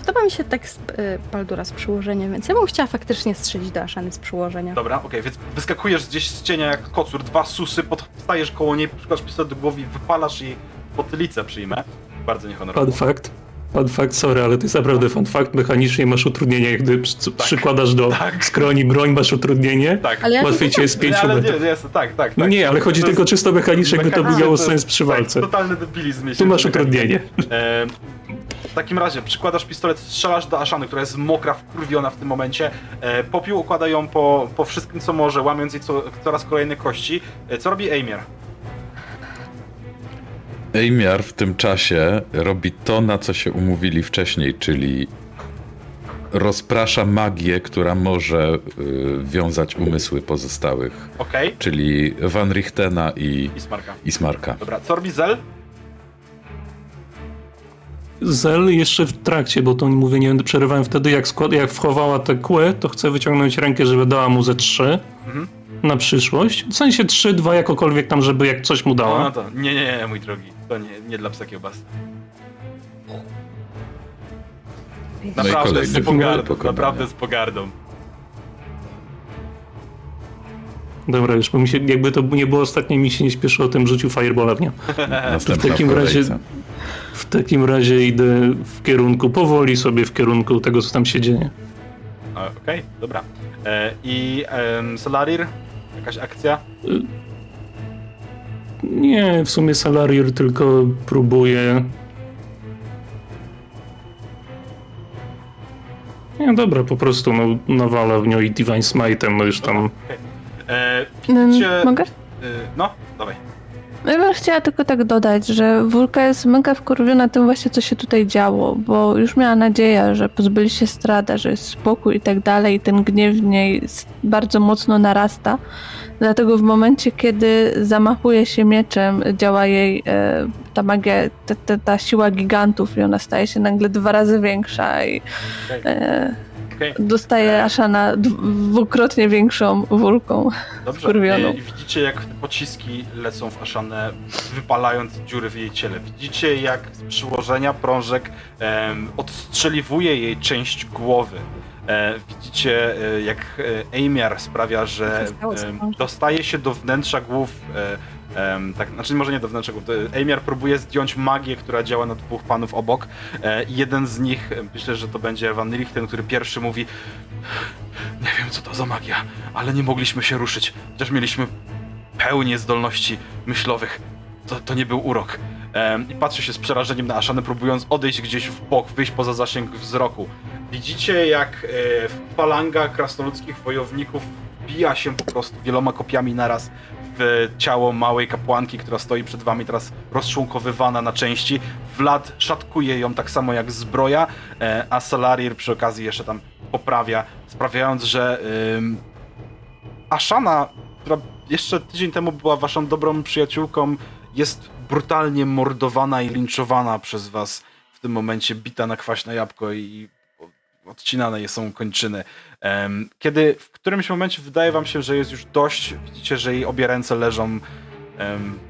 S3: Podoba mi się tekst y, Baldura z przyłożeniem, więc ja bym chciała faktycznie strzelić do Ashany z przyłożenia.
S1: Dobra, okej, więc wyskakujesz gdzieś z cienia jak kocur, dwa susy, podstajesz koło niej, przykładasz pistolet do głowy i wypalasz jej potylicę, przyjmę. Bardzo niehonorowo.
S6: Fun fact. Fun fact, sorry, ale to jest naprawdę fun fact. Mechanicznie masz utrudnienie, jak gdy przy- przykładasz do
S1: Tak.
S6: skroni broń, masz utrudnienie.
S1: Tak.
S3: Ale ja
S6: Łatwiej cię jest
S1: Nie,
S6: pięciu
S1: ale nie, jest, tak, tak,
S6: No
S1: tak.
S6: nie, ale chodzi
S1: To
S6: tylko
S1: jest-
S6: czysto mechanicznie, jakby to
S1: mechanicznie
S6: miało sens przy walce.
S1: Tak, totalny debilizm.
S6: Tu masz utrudnienie.
S1: W takim razie przykładasz pistolet, strzelasz do Ashany, która jest mokra, wkurwiona w tym momencie. E, Popiół układa ją po, po wszystkim, co może, łamiąc jej co, coraz kolejne kości. E, Co robi Eimir?
S2: Ejmiar w tym czasie robi to, na co się umówili wcześniej, czyli rozprasza magię, która może y, wiązać umysły pozostałych,
S1: Okej.
S2: czyli Van Richtena i,
S1: I smarka.
S2: i Smarka.
S1: Dobra, co robi Zel?
S6: Zel jeszcze w trakcie, bo to mówię, nie będę przerywałem wtedy, jak, skład, jak wchowała tę kłę, to chcę wyciągnąć rękę, żeby dała mu ze trzy
S1: Mhm.
S6: na przyszłość. W sensie trzy, dwa jakokolwiek tam, żeby jak coś mu dała.
S1: no to, nie, nie, nie, mój drogi. To nie, nie dla psa kiełbasy.
S2: No
S1: Naprawdę
S2: kolejny
S1: z pogardą, naprawdę z pogardą.
S6: Dobra, już bo mi się, jakby to nie było ostatnie, mi się nie śpieszy o tym rzuciu Firebola w.
S2: Następna
S6: w takim
S2: kolejce.
S6: razie- W takim razie idę w kierunku, powoli sobie w kierunku tego, co tam się dzieje.
S1: Okej, dobra. E, I em, Solarir? Jakaś akcja?
S6: Nie, w sumie Salarier tylko próbuje. Nie, dobra, po prostu no, nawala w nią i Divine Smite'em, no już tam.
S1: Okej. E,
S4: Mm,
S1: widzicie...
S4: Mogę?
S1: e, no, dawaj.
S4: No Ja bym chciała tylko tak dodać, że Wulka jest mega wkurwiona tym właśnie, co się tutaj działo, bo już miała nadzieję, że pozbyli się strada, że jest spokój i tak dalej, i ten gniew w niej bardzo mocno narasta. Dlatego w momencie, kiedy zamachuje się mieczem, działa jej e, ta magia, ta, ta, ta siła gigantów i ona staje się nagle dwa razy większa i e, Dostaje Ashana dw- dwukrotnie większą Wulką.
S1: Dobrze.
S4: Wkurwioną.
S1: E, I widzicie, jak pociski lecą w Aszanę, wypalając dziury w jej ciele. Widzicie, jak z przyłożenia prążek em, odstrzeliwuje jej część głowy. E, widzicie, e, jak e, Eimiar sprawia, że
S3: prążek.
S1: dostaje się do wnętrza głów. E, em, tak, znaczy, może nie do to Eimiar próbuje zdjąć magię, która działa na dwóch panów obok. E, jeden z nich, e, myślę, że to będzie Van Richten, który pierwszy mówi: Nie wiem, co to za magia ale nie mogliśmy się ruszyć. Chociaż mieliśmy pełnię zdolności myślowych. To, to nie był urok. I patrzy się z przerażeniem na Aszanę, próbując odejść gdzieś w bok, wyjść poza zasięg wzroku. Widzicie, jak e, falanga krasnoludzkich wojowników bija się po prostu wieloma kopiami naraz w ciało małej kapłanki, która stoi przed wami teraz rozczłonkowywana na części. Vlad szatkuje ją tak samo jak zbroja, e, a Salarir przy okazji jeszcze tam poprawia, sprawiając, że ym, Ashana, która jeszcze tydzień temu była waszą dobrą przyjaciółką, jest brutalnie mordowana i linczowana przez was w tym momencie, bita na kwaśne jabłko i odcinane są kończyny. Kiedy w którymś momencie wydaje wam się, że jest już dość, widzicie, że jej obie ręce leżą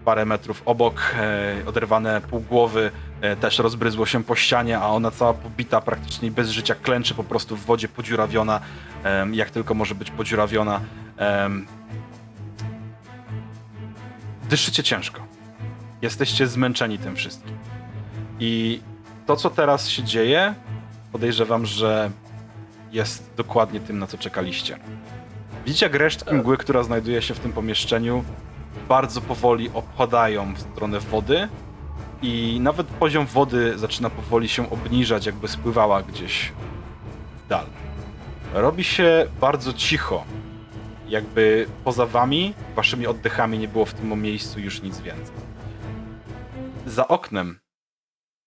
S1: parę metrów obok, e, oderwane pół głowy, e, też rozbryzło się po ścianie, a ona cała pobita, praktycznie bez życia, klęczy po prostu w wodzie podziurawiona, jak tylko może być podziurawiona. Dyszycie ciężko. Jesteście zmęczeni tym wszystkim. I to, co teraz się dzieje, podejrzewam, że jest dokładnie tym, na co czekaliście. Widzicie, jak resztki mgły, która znajduje się w tym pomieszczeniu, bardzo powoli opadają w stronę wody i nawet poziom wody zaczyna powoli się obniżać, jakby spływała gdzieś w dal. Robi się bardzo cicho, jakby poza wami, waszymi oddechami nie było w tym miejscu już nic więcej. Za oknem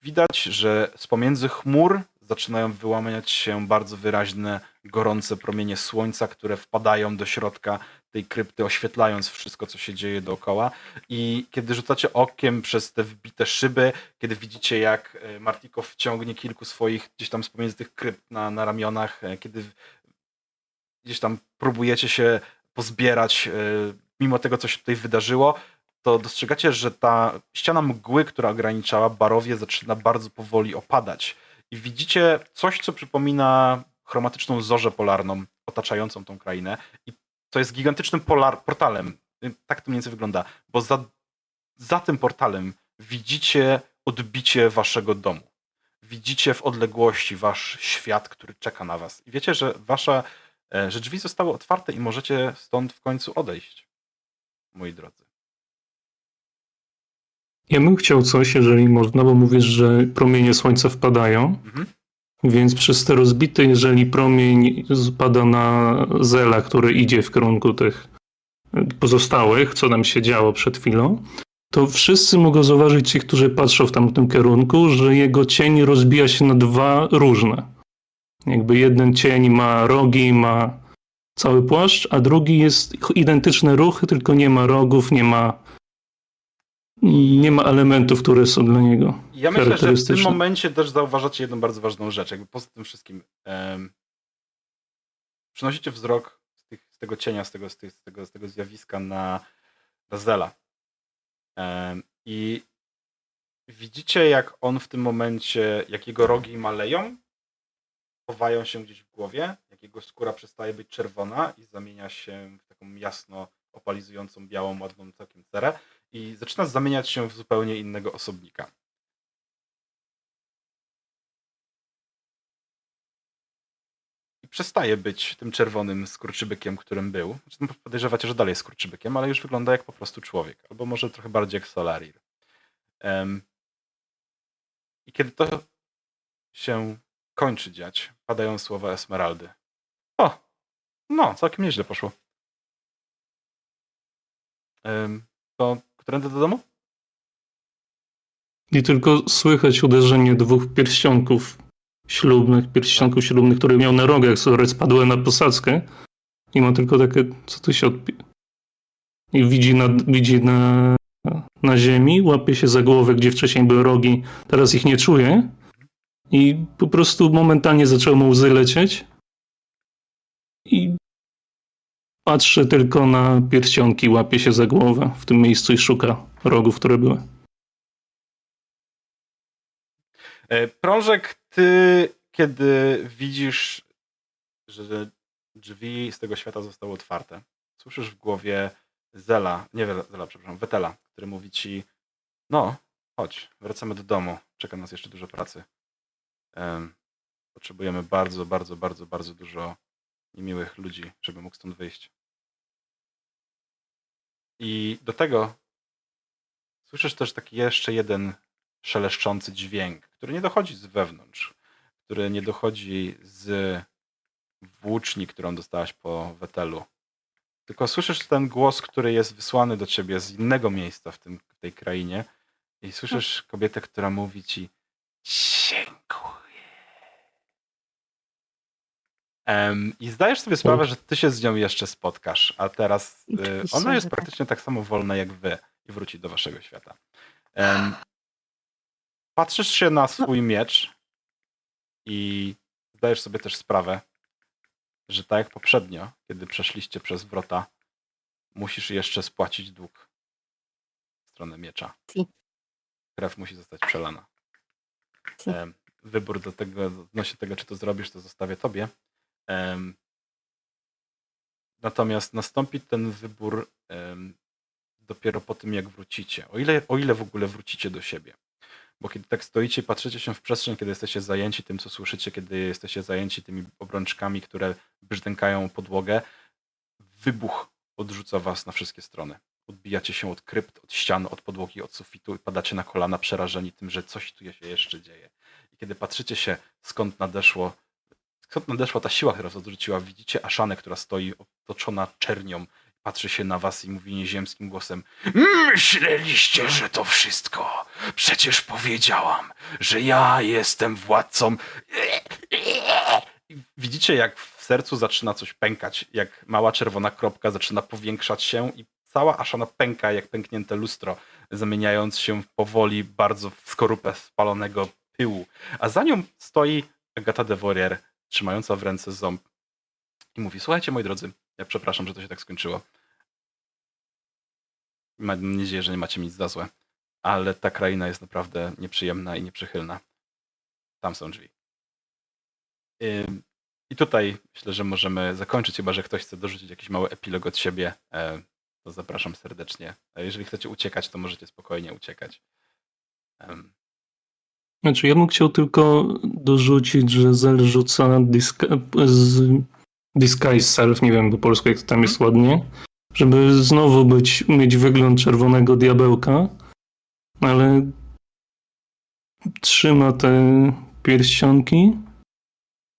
S1: widać, że z pomiędzy chmur zaczynają wyłaniać się bardzo wyraźne, gorące promienie słońca, które wpadają do środka tej krypty, oświetlając wszystko, co się dzieje dookoła. I kiedy rzucacie okiem przez te wbite szyby, kiedy widzicie, jak e, Martikow wciągnie kilku swoich gdzieś tam z pomiędzy tych krypt na, na ramionach, e, kiedy gdzieś tam próbujecie się pozbierać, e, mimo tego, co się tutaj wydarzyło, to dostrzegacie, że ta ściana mgły, która ograniczała barowie, zaczyna bardzo powoli opadać. I widzicie coś, co przypomina chromatyczną zorzę polarną otaczającą tą krainę. I to jest gigantycznym polar, portalem. Tak to mniej więcej wygląda. Bo za, za tym portalem widzicie odbicie waszego domu. Widzicie w odległości wasz świat, który czeka na was. I wiecie, że wasze e, że drzwi zostały otwarte i możecie stąd w końcu odejść. Moi drodzy.
S6: Ja bym chciał coś, jeżeli można, bo mówisz, że promienie słońca wpadają,
S1: Mhm.
S6: więc przez te rozbite, jeżeli promień spada na Zela, który idzie w kierunku tych pozostałych, co nam się działo przed chwilą, to wszyscy mogą zauważyć, ci, którzy patrzą w tamtym kierunku, że jego cień rozbija się na dwa różne. Jakby jeden cień ma rogi, ma cały płaszcz, a drugi jest identyczny ruch, tylko nie ma rogów, nie ma nie ma elementów, które są dla niego.
S1: Ja myślę, że w tym momencie też zauważacie jedną bardzo ważną rzecz. Jakby poza tym wszystkim. przenosicie wzrok z, tych, z tego cienia, z tego, z, tych, z, tego, z tego zjawiska na, na Zela. Em, I widzicie, jak on w tym momencie, jak jego rogi maleją, chowają się gdzieś w głowie, jak jego skóra przestaje być czerwona i zamienia się w taką jasno opalizującą, białą, ładną całkiem cerę i zaczyna zamieniać się w zupełnie innego osobnika. I przestaje być tym czerwonym skurczybykiem, którym był. Znaczy, no, podejrzewacie, że dalej jest skurczybykiem, ale już wygląda jak po prostu człowiek. Albo może trochę bardziej jak Solarir. Em, I kiedy to się kończy dziać, padają słowa Esmeraldy. O, no, całkiem nieźle poszło. Em, to którędy do domu?
S6: I tylko słychać uderzenie dwóch pierścionków ślubnych, pierścionków ślubnych, które miał na rogach, które spadły na posadzkę. I ma tylko takie, co tu się odpi... I widzi, na, widzi na, na ziemi, łapie się za głowę, gdzie wcześniej były rogi, teraz ich nie czuje. I po prostu momentalnie zaczęły mu łzy lecieć. I patrzy tylko na pierścionki, łapie się za głowę w tym miejscu i szuka rogów, które były.
S1: E, Prążek, ty kiedy widzisz, że drzwi z tego świata zostały otwarte, słyszysz w głowie Zela, nie Zela, przepraszam, Wetela, który mówi ci, no, chodź, wracamy do domu, czeka nas jeszcze dużo pracy. Em, potrzebujemy bardzo, bardzo, bardzo, bardzo dużo niemiłych ludzi, żeby mógł stąd wyjść. I do tego słyszysz też taki jeszcze jeden szeleszczący dźwięk, który nie dochodzi z wewnątrz, który nie dochodzi z włóczni, którą dostałaś po wetelu. Tylko słyszysz ten głos, który jest wysłany do ciebie z innego miejsca w, tym, w tej krainie i słyszysz kobietę, która mówi ci dziękuję. Em, I zdajesz sobie sprawę, że ty się z nią jeszcze spotkasz, a teraz y, ona jest
S3: tak.
S1: praktycznie tak samo wolna jak wy i wróci do waszego świata. Em, patrzysz się na swój miecz i zdajesz sobie też sprawę, że tak jak poprzednio, kiedy przeszliście przez wrota, musisz jeszcze spłacić dług w stronę miecza. Krew musi zostać przelana. Em, Wybór do tego, odnośnie tego, czy to zrobisz, to zostawię tobie. Natomiast nastąpi ten wybór dopiero po tym, jak wrócicie. O ile, o ile w ogóle wrócicie do siebie. Bo kiedy tak stoicie i patrzycie się w przestrzeń, kiedy jesteście zajęci tym, co słyszycie, kiedy jesteście zajęci tymi obrączkami, które brzdękają podłogę, wybuch odrzuca was na wszystkie strony. Odbijacie się od krypt, od ścian, od podłogi, od sufitu i padacie na kolana przerażeni tym, że coś tu się jeszcze dzieje. I kiedy patrzycie się, skąd nadeszło, skąd nadeszła ta siła, która was odrzuciła, widzicie Aszanę, która stoi otoczona czernią, patrzy się na was i mówi nieziemskim głosem Myśleliście, że to wszystko. Przecież powiedziałam, że ja jestem władcą. I Widzicie, jak w sercu zaczyna coś pękać, jak mała czerwona kropka zaczyna powiększać się i cała Aszana pęka jak pęknięte lustro, zamieniając się powoli bardzo w skorupę spalonego pyłu. A za nią stoi Agata de trzymająca w ręce ząb i mówi, słuchajcie moi drodzy, ja przepraszam, że to się tak skończyło. Mam nadzieję, że nie macie nic za złe, ale ta kraina jest naprawdę nieprzyjemna i nieprzychylna. Tam są drzwi. I tutaj myślę, że możemy zakończyć, chyba że ktoś chce dorzucić jakiś mały epilog od siebie, e, to zapraszam serdecznie. Jeżeli chcecie uciekać, to możecie spokojnie uciekać.
S6: Znaczy, ja bym chciał tylko dorzucić, że Zel rzuca z Disguise Self, nie wiem po polsku jak to tam jest ładnie, żeby znowu być, mieć wygląd czerwonego diabełka, ale trzyma te pierścionki,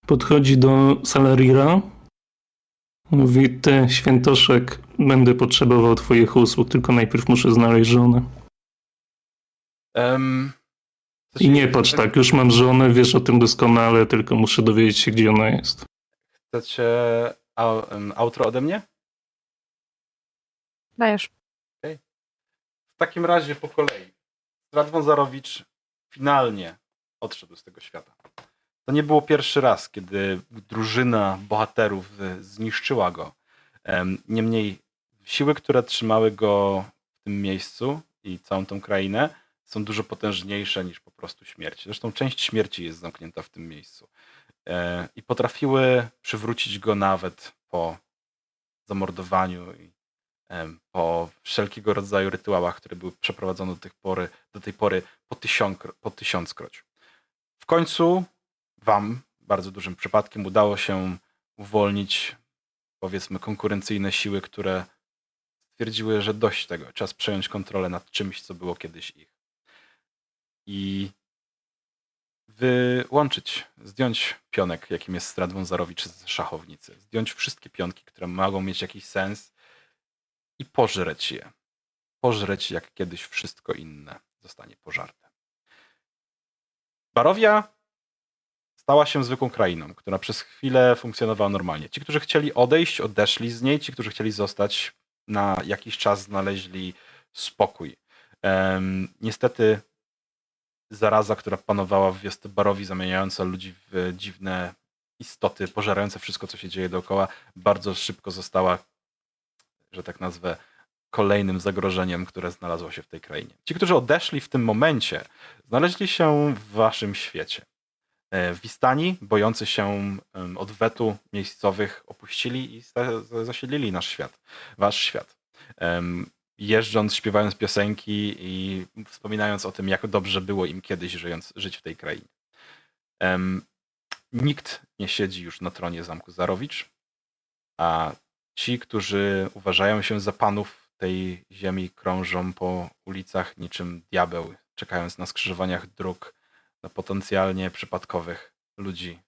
S6: podchodzi do Salarira, mówi, ty świętoszek, będę potrzebował twoich usług, tylko najpierw muszę znaleźć żonę.
S1: coś-
S6: I nie patrz tak, już mam żonę, wiesz o tym doskonale, tylko muszę dowiedzieć się, gdzie ona jest.
S1: Chcecie outro ode mnie?
S3: Dajesz.
S1: W takim razie po kolei. Radwon Zarowicz finalnie odszedł z tego świata. To nie było pierwszy raz, kiedy drużyna bohaterów y, zniszczyła go. Em, Niemniej siły, które trzymały go w tym miejscu i całą tą krainę są dużo potężniejsze niż po prostu śmierć. Zresztą część śmierci jest zamknięta w tym miejscu. E, I potrafiły przywrócić go nawet po zamordowaniu i po wszelkiego rodzaju rytuałach, które były przeprowadzone do tej pory, do tej pory po, tysiąc, po tysiąckroć. W końcu wam, bardzo dużym przypadkiem, udało się uwolnić, powiedzmy, konkurencyjne siły, które stwierdziły, że dość tego, czas przejąć kontrolę nad czymś, co było kiedyś ich. I wyłączyć, zdjąć pionek, jakim jest Strat Wązarowicz z szachownicy. Zdjąć wszystkie pionki, które mogą mieć jakiś sens i pożreć je. Pożreć, jak kiedyś wszystko inne zostanie pożarte. Barowia stała się zwykłą krainą, która przez chwilę funkcjonowała normalnie. Ci, którzy chcieli odejść, odeszli z niej, ci, którzy chcieli zostać, na jakiś czas znaleźli spokój. Um, niestety zaraza, która panowała w wiosce Barowi, zamieniająca ludzi w dziwne istoty, pożerające wszystko, co się dzieje dookoła, bardzo szybko została, że tak nazwę, kolejnym zagrożeniem, które znalazło się w tej krainie. Ci, którzy odeszli w tym momencie, znaleźli się w waszym świecie. E, Wistani, bojący się odwetu miejscowych, opuścili i zasiedlili nasz świat, wasz świat. Jeżdżąc, śpiewając piosenki i wspominając o tym, jak dobrze było im kiedyś żyjąc, żyć w tej krainie. Nikt nie siedzi już na tronie zamku Zarowicz, a ci, którzy uważają się za panów tej ziemi, krążą po ulicach niczym diabeł, czekając na skrzyżowaniach dróg na potencjalnie przypadkowych ludzi.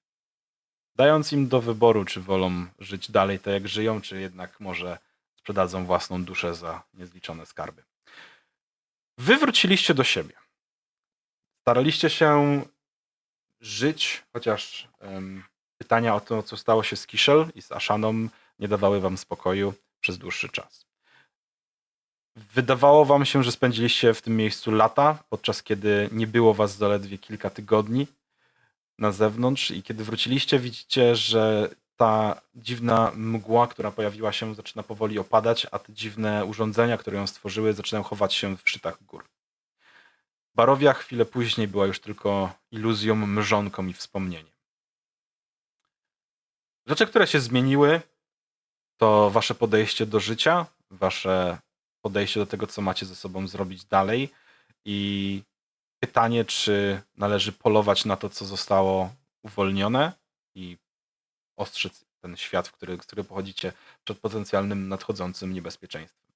S1: Dając im do wyboru, czy wolą żyć dalej tak jak żyją, czy jednak może sprzedadzą własną duszę za niezliczone skarby. Wy wróciliście do siebie. Staraliście się żyć, chociaż um, pytania o to, co stało się z Kiszel i z Ashaną, nie dawały wam spokoju przez dłuższy czas. Wydawało wam się, że spędziliście w tym miejscu lata, podczas kiedy nie było was zaledwie kilka tygodni na zewnątrz i kiedy wróciliście, widzicie, że ta dziwna mgła, która pojawiła się, zaczyna powoli opadać, a te dziwne urządzenia, które ją stworzyły, zaczynają chować się w szczytach gór. Barowia chwilę później była już tylko iluzją, mrzonką i wspomnieniem. Rzeczy, które się zmieniły, to wasze podejście do życia, wasze podejście do tego, co macie ze sobą zrobić dalej i pytanie, czy należy polować na to, co zostało uwolnione i ostrzec ten świat, w który, z którego pochodzicie, przed potencjalnym nadchodzącym niebezpieczeństwem.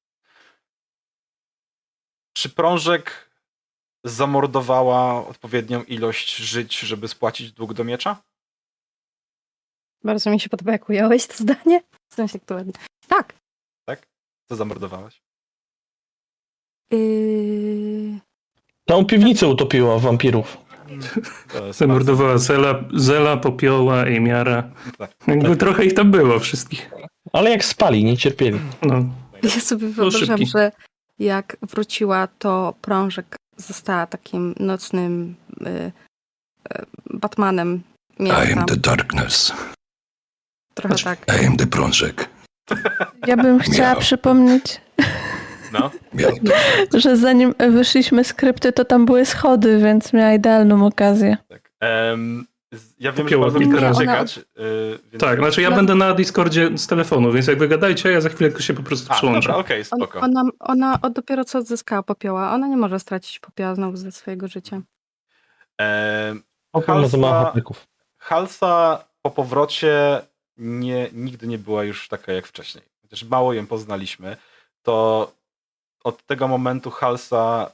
S1: Czy prążek zamordowała odpowiednią ilość żyć, żeby spłacić dług do miecza?
S3: Bardzo mi się podoba, jak ująłeś to zdanie. W sensie aktualnie. Tak.
S1: Tak? Co zamordowałaś?
S3: Yy...
S5: Całą piwnicę utopiła wampirów.
S6: Zamordowała Zela, Zela, Popioła, Emiara.
S1: Tak.
S6: Jakby tak. trochę ich tam było wszystkich.
S5: Ale jak spali, nie cierpieli.
S6: No.
S3: Ja sobie wyobrażam, że jak wróciła, to prążek została takim nocnym y, y, Batmanem.
S7: Miasta. I am the darkness.
S3: Trochę tak.
S7: I am the prążek.
S4: Ja bym chciała Miał. przypomnieć,
S1: no.
S4: że zanim wyszliśmy z krypty, to tam były schody, więc miała idealną okazję.
S1: Tak. Um, ja wiem, że bardzo razy czekać.
S6: Yy, tak, znaczy ja no. będę na Discordzie z telefonu, więc jak wygadajcie, ja za chwilę się po prostu A, przyłączę.
S1: Dobra, okej, okay, spoko.
S3: ona, ona dopiero co odzyskała popioła. Ona nie może stracić popioła znowu ze swojego życia.
S1: Eee, Halsa, Halsa po powrocie nie, nigdy nie była już taka jak wcześniej. Chociaż mało ją poznaliśmy, to od tego momentu Halsa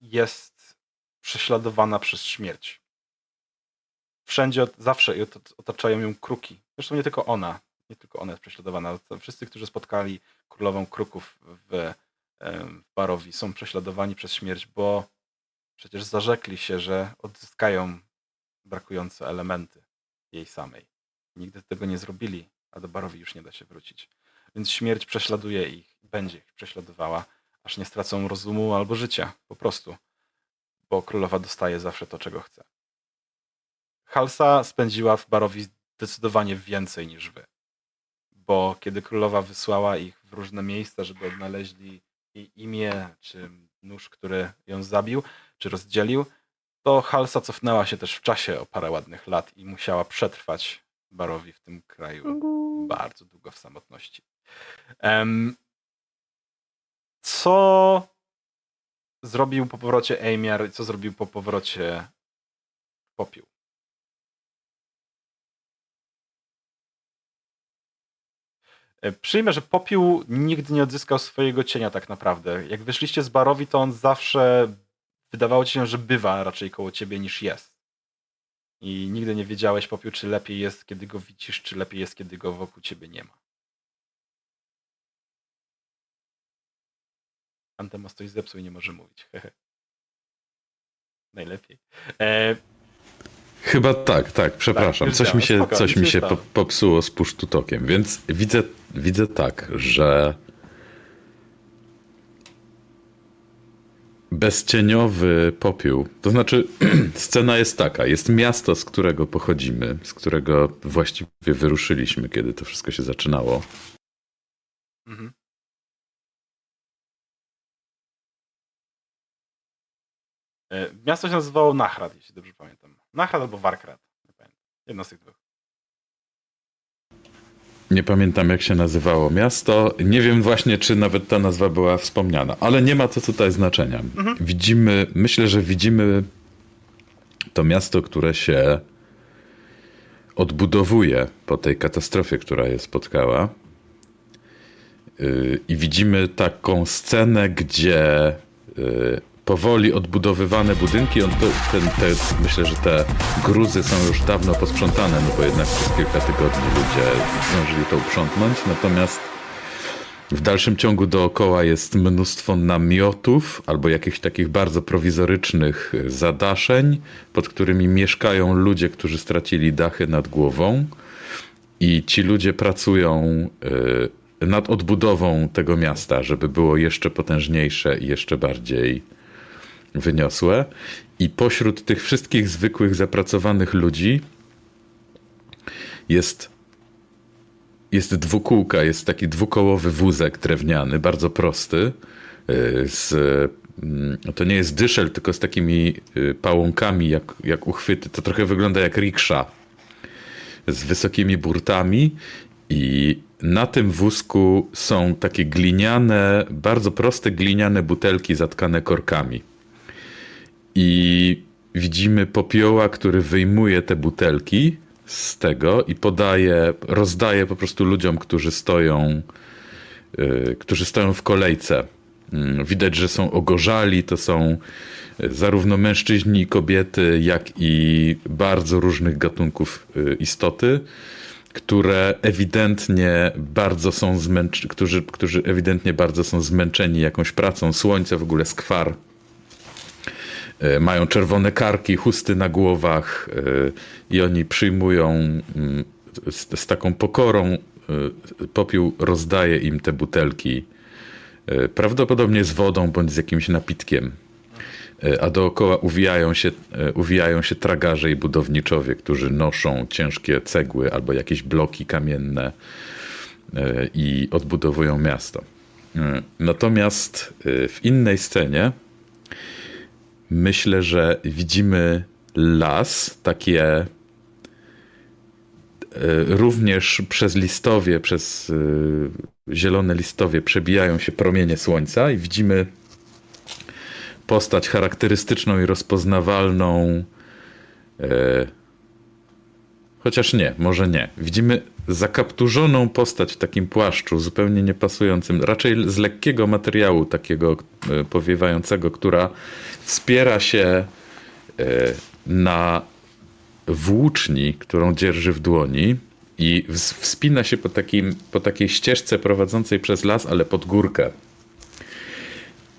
S1: jest prześladowana przez śmierć. Wszędzie, zawsze otaczają ją kruki. Zresztą nie tylko ona. Nie tylko ona jest prześladowana. Wszyscy, którzy spotkali królową kruków w, w Barowi są prześladowani przez śmierć, bo przecież zarzekli się, że odzyskają brakujące elementy jej samej. Nigdy tego nie zrobili, a do Barowi już nie da się wrócić. Więc śmierć prześladuje ich, będzie ich prześladowała, aż nie stracą rozumu albo życia, po prostu. Bo królowa dostaje zawsze to, czego chce. Halsa spędziła w Barowi zdecydowanie więcej niż wy. Bo kiedy królowa wysłała ich w różne miejsca, żeby odnaleźli jej imię, czy nóż, który ją zabił, czy rozdzielił, to Halsa cofnęła się też w czasie o parę ładnych lat i musiała przetrwać Barowi w tym kraju bardzo długo w samotności. Um, co zrobił po powrocie Amiar i co zrobił po powrocie Popiół? E, Przyjmę, że popiół nigdy nie odzyskał swojego cienia tak naprawdę. Jak wyszliście z barowi, to on zawsze wydawało ci się, że bywa raczej koło ciebie niż jest. I nigdy nie wiedziałeś, popiół, czy lepiej jest, kiedy go widzisz, czy lepiej jest, kiedy go wokół ciebie nie ma. Antemos coś zepsuł i nie może mówić. Najlepiej. E,
S2: Chyba tak, tak, przepraszam.
S1: już
S2: coś mi się,
S1: Spoko,
S2: coś mi się po, popsuło z pusztutokiem, więc widzę, widzę tak, że bezcieniowy popiół, to znaczy scena jest taka, jest miasto, z którego pochodzimy, z którego właściwie wyruszyliśmy, kiedy to wszystko się zaczynało.
S1: mhm. Miasto się nazywało Nachrad, jeśli dobrze pamiętam. Nachrad albo Warkrad. Nie pamiętam. Jedno z tych dwóch.
S2: Nie pamiętam, jak się nazywało miasto. Nie wiem właśnie, czy nawet ta nazwa była wspomniana, ale nie ma to tutaj znaczenia.
S1: Mhm.
S2: Widzimy, myślę, że widzimy to miasto, które się odbudowuje po tej katastrofie, która je spotkała. Yy, I widzimy taką scenę, gdzie yy, powoli odbudowywane budynki, on to, ten, te, myślę, że te gruzy są już dawno posprzątane, no bo jednak przez kilka tygodni ludzie zdążyli to uprzątnąć, natomiast w dalszym ciągu dookoła jest mnóstwo namiotów albo jakichś takich bardzo prowizorycznych zadaszeń, pod którymi mieszkają ludzie, którzy stracili dachy nad głową. I ci ludzie pracują y, nad odbudową tego miasta, żeby było jeszcze potężniejsze i jeszcze bardziej wyniosłe. I pośród tych wszystkich zwykłych, zapracowanych ludzi jest, jest dwukółka, jest taki dwukołowy wózek drewniany, bardzo prosty. y, Z, mm, to nie jest dyszel, tylko z takimi y, pałąkami, jak, jak uchwyty. To trochę wygląda jak riksza z wysokimi burtami i na tym wózku są takie gliniane, bardzo proste gliniane butelki zatkane korkami. I widzimy popioła, który wyjmuje te butelki z tego i podaje, rozdaje po prostu ludziom, którzy stoją, y, którzy stoją w kolejce. Mm, Widać, że są ogorzali, to są y, zarówno mężczyźni i kobiety, jak i bardzo różnych gatunków y, istoty, które ewidentnie bardzo są zmęczeni, którzy, którzy ewidentnie bardzo są zmęczeni jakąś pracą, słońce w ogóle skwar. E, Mają czerwone karki, chusty na głowach e, i oni przyjmują mm, z, z taką pokorą. e, Popiół rozdaje im te butelki, prawdopodobnie z wodą bądź z jakimś napitkiem. A dookoła uwijają się, uwijają się tragarze i budowniczowie, którzy noszą ciężkie cegły albo jakieś bloki kamienne i odbudowują miasto. Natomiast w innej scenie myślę, że widzimy las, takie e, również przez listowie, przez e, zielone listowie przebijają się promienie słońca i widzimy postać charakterystyczną i rozpoznawalną. Chociaż nie, może nie. Widzimy zakapturzoną postać w takim płaszczu, zupełnie niepasującym, raczej z lekkiego materiału, takiego e, powiewającego, która wspiera się e, na włóczni, którą dzierży w dłoni i ws- wspina się po, takim, po takiej ścieżce prowadzącej przez las, ale pod górkę.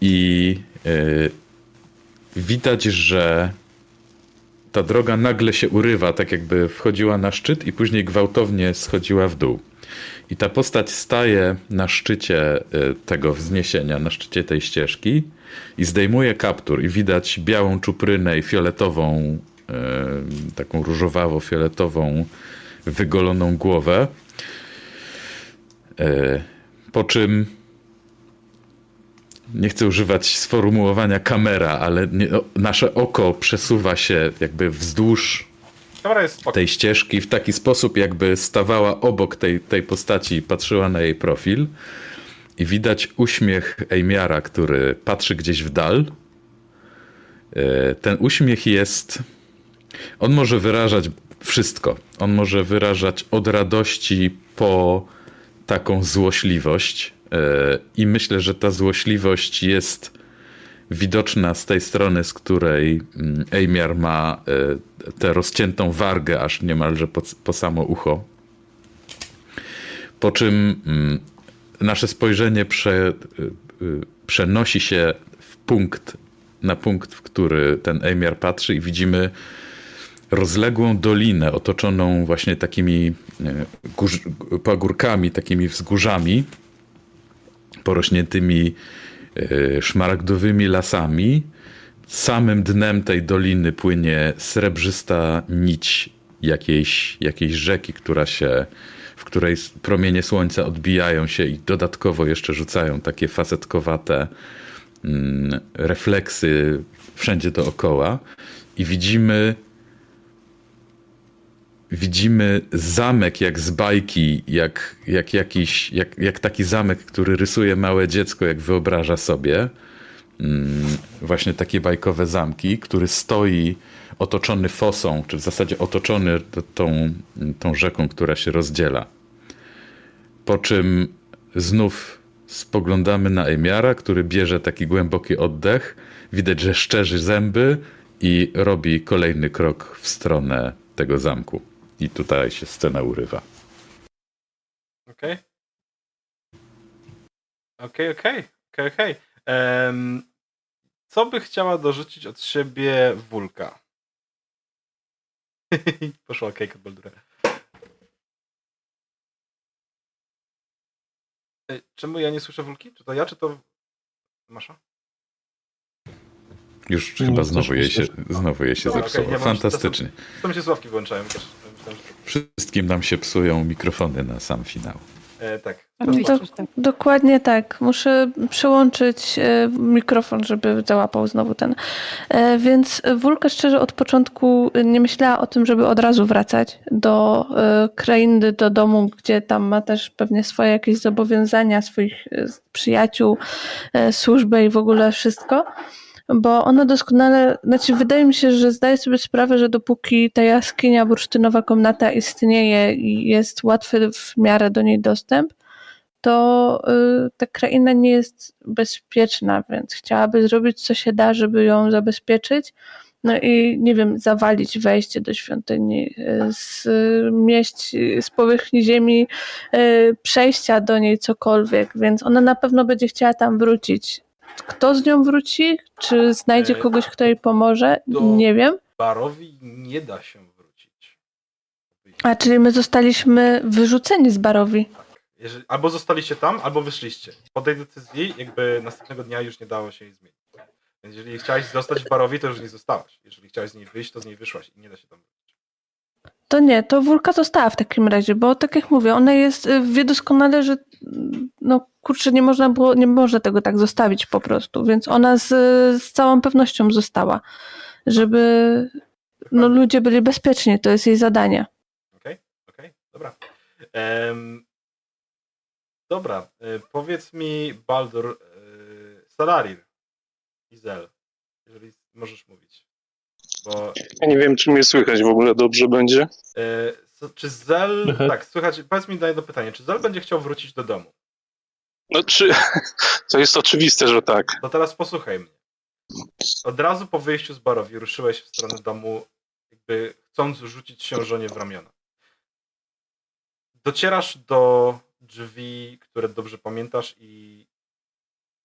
S2: I e, widać, że ta droga nagle się urywa, tak jakby wchodziła na szczyt i później gwałtownie schodziła w dół. I ta postać staje na szczycie e, tego wzniesienia, na szczycie tej ścieżki i zdejmuje kaptur i widać białą czuprynę i fioletową, e, taką różowawo-fioletową, wygoloną głowę. E, Po czym nie chcę używać sformułowania kamera, ale nie, o, nasze oko przesuwa się jakby wzdłuż tej ścieżki w taki sposób, jakby stawała obok tej, tej postaci i patrzyła na jej profil. I widać uśmiech Ejmiara, który patrzy gdzieś w dal. E, Ten uśmiech jest. On może wyrażać wszystko. On może wyrażać od radości po taką złośliwość. E, I myślę, że ta złośliwość jest widoczna z tej strony, z której mm, Ejmiar ma e, tę rozciętą wargę aż niemalże po, po samo ucho. Po czym mm, nasze spojrzenie prze, y, przenosi się w punkt, na punkt, w który ten Ejmiar patrzy i widzimy rozległą dolinę otoczoną właśnie takimi e, górz, pagórkami, takimi wzgórzami porośniętymi e, szmaragdowymi lasami. Samym dnem tej doliny płynie srebrzysta nić jakiejś, jakiejś rzeki, która się, w której promienie słońca odbijają się i dodatkowo jeszcze rzucają takie facetkowate mm, refleksy wszędzie dookoła. I widzimy widzimy zamek jak z bajki, jak, jak jakiś, jak, jak taki zamek, który rysuje małe dziecko, jak wyobraża sobie. Mm, właśnie takie bajkowe zamki, który stoi otoczony fosą, czy w zasadzie otoczony tą, tą rzeką, która się rozdziela. Po czym znów spoglądamy na Emiara, który bierze taki głęboki oddech. Widać, że szczerzy zęby i robi kolejny krok w stronę tego zamku. I tutaj się scena urywa.
S1: Okej. Okej, okej, okej, okej. Em, Co by chciała dorzucić od siebie Wulka? Poszła cake od Baldura. Ej, Czemu ja nie słyszę Wulki? Czy to ja, czy to Masza?
S2: Już
S6: Nie,
S2: chyba znowu jej się, znowu jej się
S1: Dobra,
S2: zepsuło.
S1: okej, ja mam-
S2: Fantastycznie.
S1: To mi się sławki włączają. Też.
S2: Wszystkim nam się psują mikrofony na sam finał.
S1: e, tak.
S3: Tak.
S4: Dokładnie tak. Muszę przełączyć e, mikrofon, żeby załapał znowu ten. E, Więc Wulka szczerze od początku nie myślała o tym, żeby od razu wracać do e, krainy, do domu, gdzie tam ma też pewnie swoje jakieś zobowiązania, swoich e, przyjaciół, e, służbę i w ogóle wszystko. Bo ona doskonale, znaczy wydaje mi się, że zdaje sobie sprawę, że dopóki ta jaskinia, bursztynowa komnata istnieje i jest łatwy w miarę do niej dostęp, to y, ta kraina nie jest bezpieczna, więc chciałaby zrobić co się da, żeby ją zabezpieczyć. No i nie wiem, zawalić wejście do świątyni, y, zmieść z powierzchni ziemi y, przejścia do niej cokolwiek, więc ona na pewno będzie chciała tam wrócić. Kto z nią wróci? Czy znajdzie
S1: E,
S4: kogoś, kto jej pomoże? Nie wiem.
S1: Barowi nie da się wrócić.
S4: A czyli my zostaliśmy wyrzuceni z Barowi.
S1: Tak. Jeżeli, albo zostaliście tam, albo wyszliście. Po tej decyzji jakby następnego dnia już nie dało się jej zmienić. Więc jeżeli chciałeś zostać w barowi, to już nie zostałaś. Jeżeli chciałeś z niej wyjść, to z niej wyszłaś i nie da się tam wrócić.
S4: To nie, to Wulka została w takim razie, bo tak jak mówię, ona jest, y, wie doskonale, że mm, no kurczę, nie można było, nie można tego tak zostawić po prostu, więc ona z, z całą pewnością została, żeby no, ludzie byli bezpieczni, to jest jej zadanie.
S1: Okej? Okej? Dobra. Em, dobra. E, powiedz mi, Baldur, e, Salarir, Izel, jeżeli możesz mówić. Bo
S6: Ja nie wiem, czy mnie słychać w ogóle dobrze będzie.
S1: e, czy Zel... Tak, słychać, powiedz mi na jedno pytanie. Czy Zel będzie chciał wrócić do domu?
S6: No, czy... To jest oczywiste, że tak.
S1: To teraz posłuchaj mnie. Od razu po wyjściu z barowi ruszyłeś w stronę domu, jakby chcąc rzucić się żonie w ramiona. Docierasz do drzwi, które dobrze pamiętasz i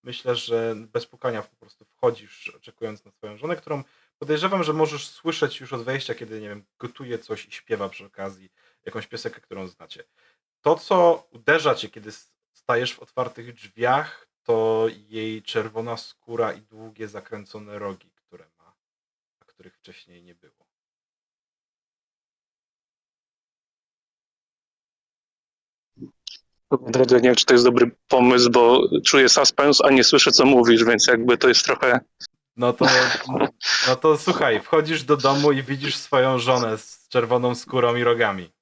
S1: myślę, że bez pukania po prostu wchodzisz, oczekując na swoją żonę, którą podejrzewam, że możesz słyszeć już od wejścia, kiedy, nie wiem, gotuje coś i śpiewa przy okazji jakąś piosenkę, którą znacie. To, co uderza cię, kiedy stajesz w otwartych drzwiach, to jej czerwona skóra i długie zakręcone rogi, które ma, a których wcześniej nie było.
S6: Naprawdę nie wiem, czy to jest dobry pomysł, bo czuję suspens, a nie słyszę, co mówisz, więc jakby to jest trochę...
S1: No to, no to słuchaj, wchodzisz do domu i widzisz swoją żonę z czerwoną skórą i rogami.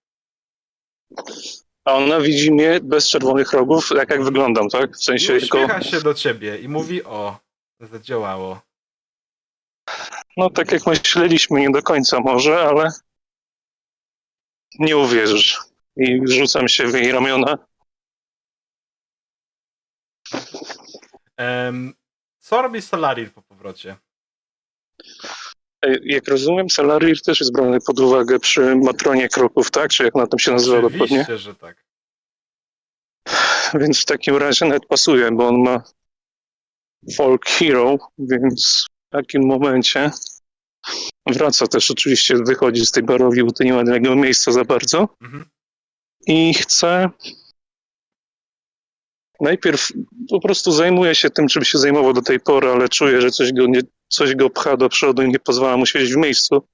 S6: A ona widzi mnie bez czerwonych rogów, tak jak wyglądam, tak? W sensie
S1: I się do ciebie i mówi o, zadziałało.
S6: No tak jak myśleliśmy, nie do końca może, ale nie uwierzysz. I rzucam się w jej ramiona.
S1: Um, co robi Salarir po powrocie?
S6: Jak rozumiem, Salarir też jest brany pod uwagę przy matronie kroków, tak? Czy jak na tym się nazywa dokładnie?
S1: Oczywiście, że tak.
S6: Więc w takim razie nawet pasuje, bo on ma folk hero, więc w takim momencie wraca też oczywiście, wychodzi z tej barowi, bo to nie ma dla niego miejsca za bardzo
S1: Mhm.
S6: i chce najpierw po prostu zajmuje się tym, czym się zajmował do tej pory, ale czuje, że coś go, nie, coś go pcha do przodu i nie pozwala mu siedzieć w miejscu.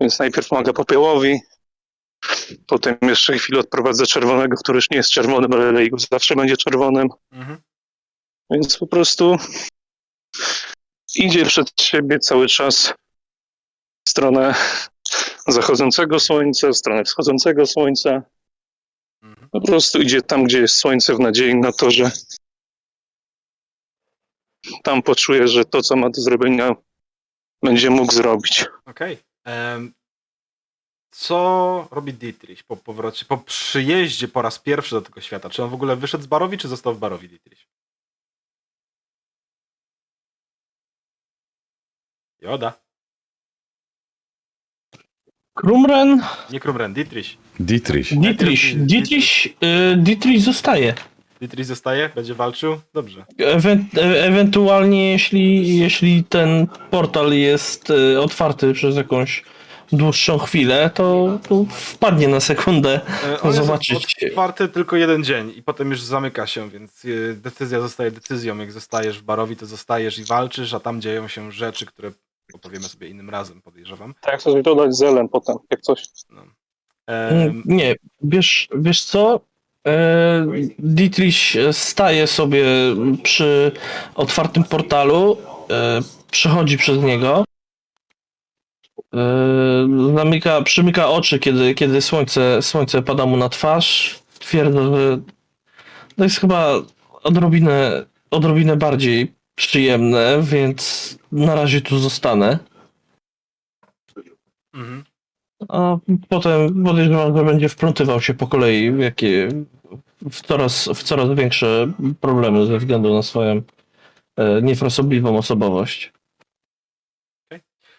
S6: Więc najpierw pomaga popiołowi, potem jeszcze chwilę odprowadza czerwonego, który już nie jest czerwonym, ale Lejgus zawsze będzie czerwonym.
S1: Mhm.
S6: Więc po prostu idzie przed siebie cały czas w stronę zachodzącego słońca, w stronę wschodzącego słońca.
S1: Mhm.
S6: Po prostu idzie tam, gdzie jest słońce, w nadziei na to, że tam poczuje, że to, co ma do zrobienia, będzie mógł zrobić.
S1: Okej. Em, Co robi Dietrich po powrocie, po przyjeździe po raz pierwszy do tego świata? Czy on w ogóle wyszedł z Barowi, czy został w Barowi Dietrich? Joda.
S5: Krumren,
S1: Nie Krumren, Dietrich.
S2: Dietrich.
S5: Dietrich, Dietrich, y, Dietrich zostaje.
S1: Dietrich zostaje? Będzie walczył? Dobrze.
S5: Ewen e- ewentualnie, jeśli, jeśli ten portal jest y, otwarty przez jakąś dłuższą chwilę, to, to wpadnie na sekundę.
S1: E, On
S5: Zobaczyć.
S1: jest otwarty tylko jeden dzień i potem już zamyka się, więc decyzja zostaje decyzją. Jak zostajesz w Barowi, to zostajesz i walczysz, a tam dzieją się rzeczy, które opowiemy sobie innym razem, podejrzewam.
S6: Tak, chcę dodać zelem potem, jak coś.
S1: No.
S5: Mm, Nie, wiesz, wiesz co? E, Dietrich staje sobie przy otwartym portalu, e, przechodzi przez niego, e, zamyka, przymyka oczy, kiedy, kiedy słońce, słońce pada mu na twarz. Twierdza, że to jest chyba odrobinę, odrobinę bardziej przyjemne, więc na razie tu zostanę.
S1: mhm.
S5: A potem podejrzewam, że będzie wplątywał się po kolei w, jakie, w, coraz, w coraz większe problemy ze względu na swoją e, niefrasobliwą osobowość.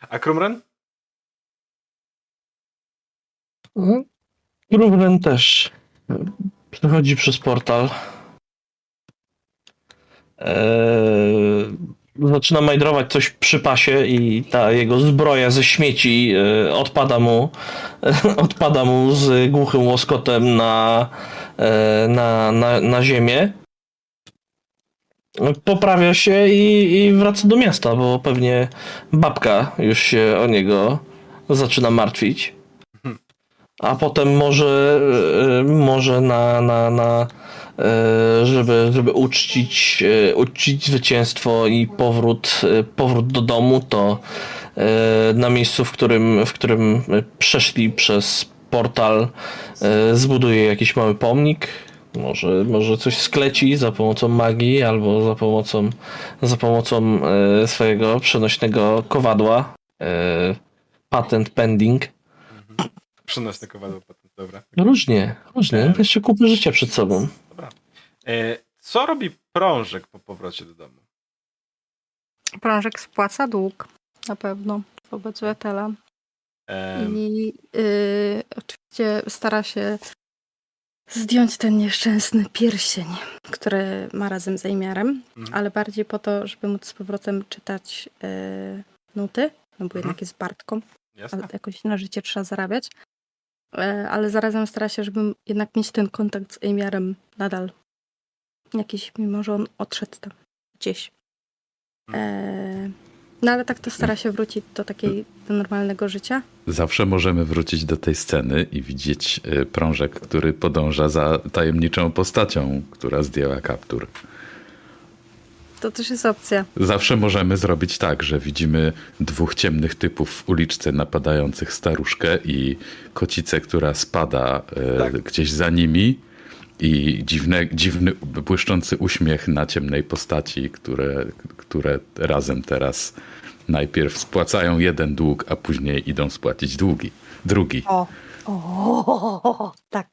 S1: A Krumren?
S5: Ruben też e, przechodzi przez portal. Eee, zaczyna majdrować coś przy pasie i ta jego zbroja ze śmieci e, odpada mu odpada mu z głuchym łoskotem na, e, na, na, na ziemię. Poprawia się i, i wraca do miasta, bo pewnie babka już się o niego zaczyna martwić. A potem może, e, może na, na, na e, żeby, żeby uczcić, e, uczcić zwycięstwo i powrót, e, powrót do domu, to e, na miejscu, w którym, w którym przeszli przez portal, e, zbuduje jakiś mały pomnik. Może, może coś skleci za pomocą magii albo za pomocą, za pomocą e, swojego przenośnego kowadła. E, patent pending.
S1: Przynośny kowadło potem, dobra.
S5: Różnie, różnie.
S1: E.
S5: Jeszcze kupy życia przed sobą.
S1: dobra. E, co robi prążek po powrocie do domu?
S3: Prążek spłaca dług, na pewno, wobec Wetela. I y, oczywiście stara się zdjąć ten nieszczęsny pierścień, który ma razem z Ejmiarem,
S1: Mhm.
S3: ale bardziej po to, żeby móc z powrotem czytać y, nuty, no bo jednak jest Bartką,
S1: jasne.
S3: ale jakoś na życie trzeba zarabiać. E, ale zarazem stara się, żeby jednak mieć ten kontakt z Ejmiarem nadal. Jakiś, mimo że on odszedł tam gdzieś. E, no ale tak to stara się wrócić do takiej do normalnego życia.
S2: Zawsze możemy wrócić do tej sceny i widzieć y, prążek, który podąża za tajemniczą postacią, która zdjęła kaptur.
S3: To też jest opcja.
S2: Zawsze możemy zrobić tak, że widzimy dwóch ciemnych typów w uliczce napadających staruszkę i kocicę, która spada e,
S1: Tak.
S2: gdzieś za nimi i dziwne, dziwny, błyszczący uśmiech na ciemnej postaci, które, które razem teraz najpierw spłacają jeden dług, a później idą spłacić długi, drugi.
S3: O, o, tak.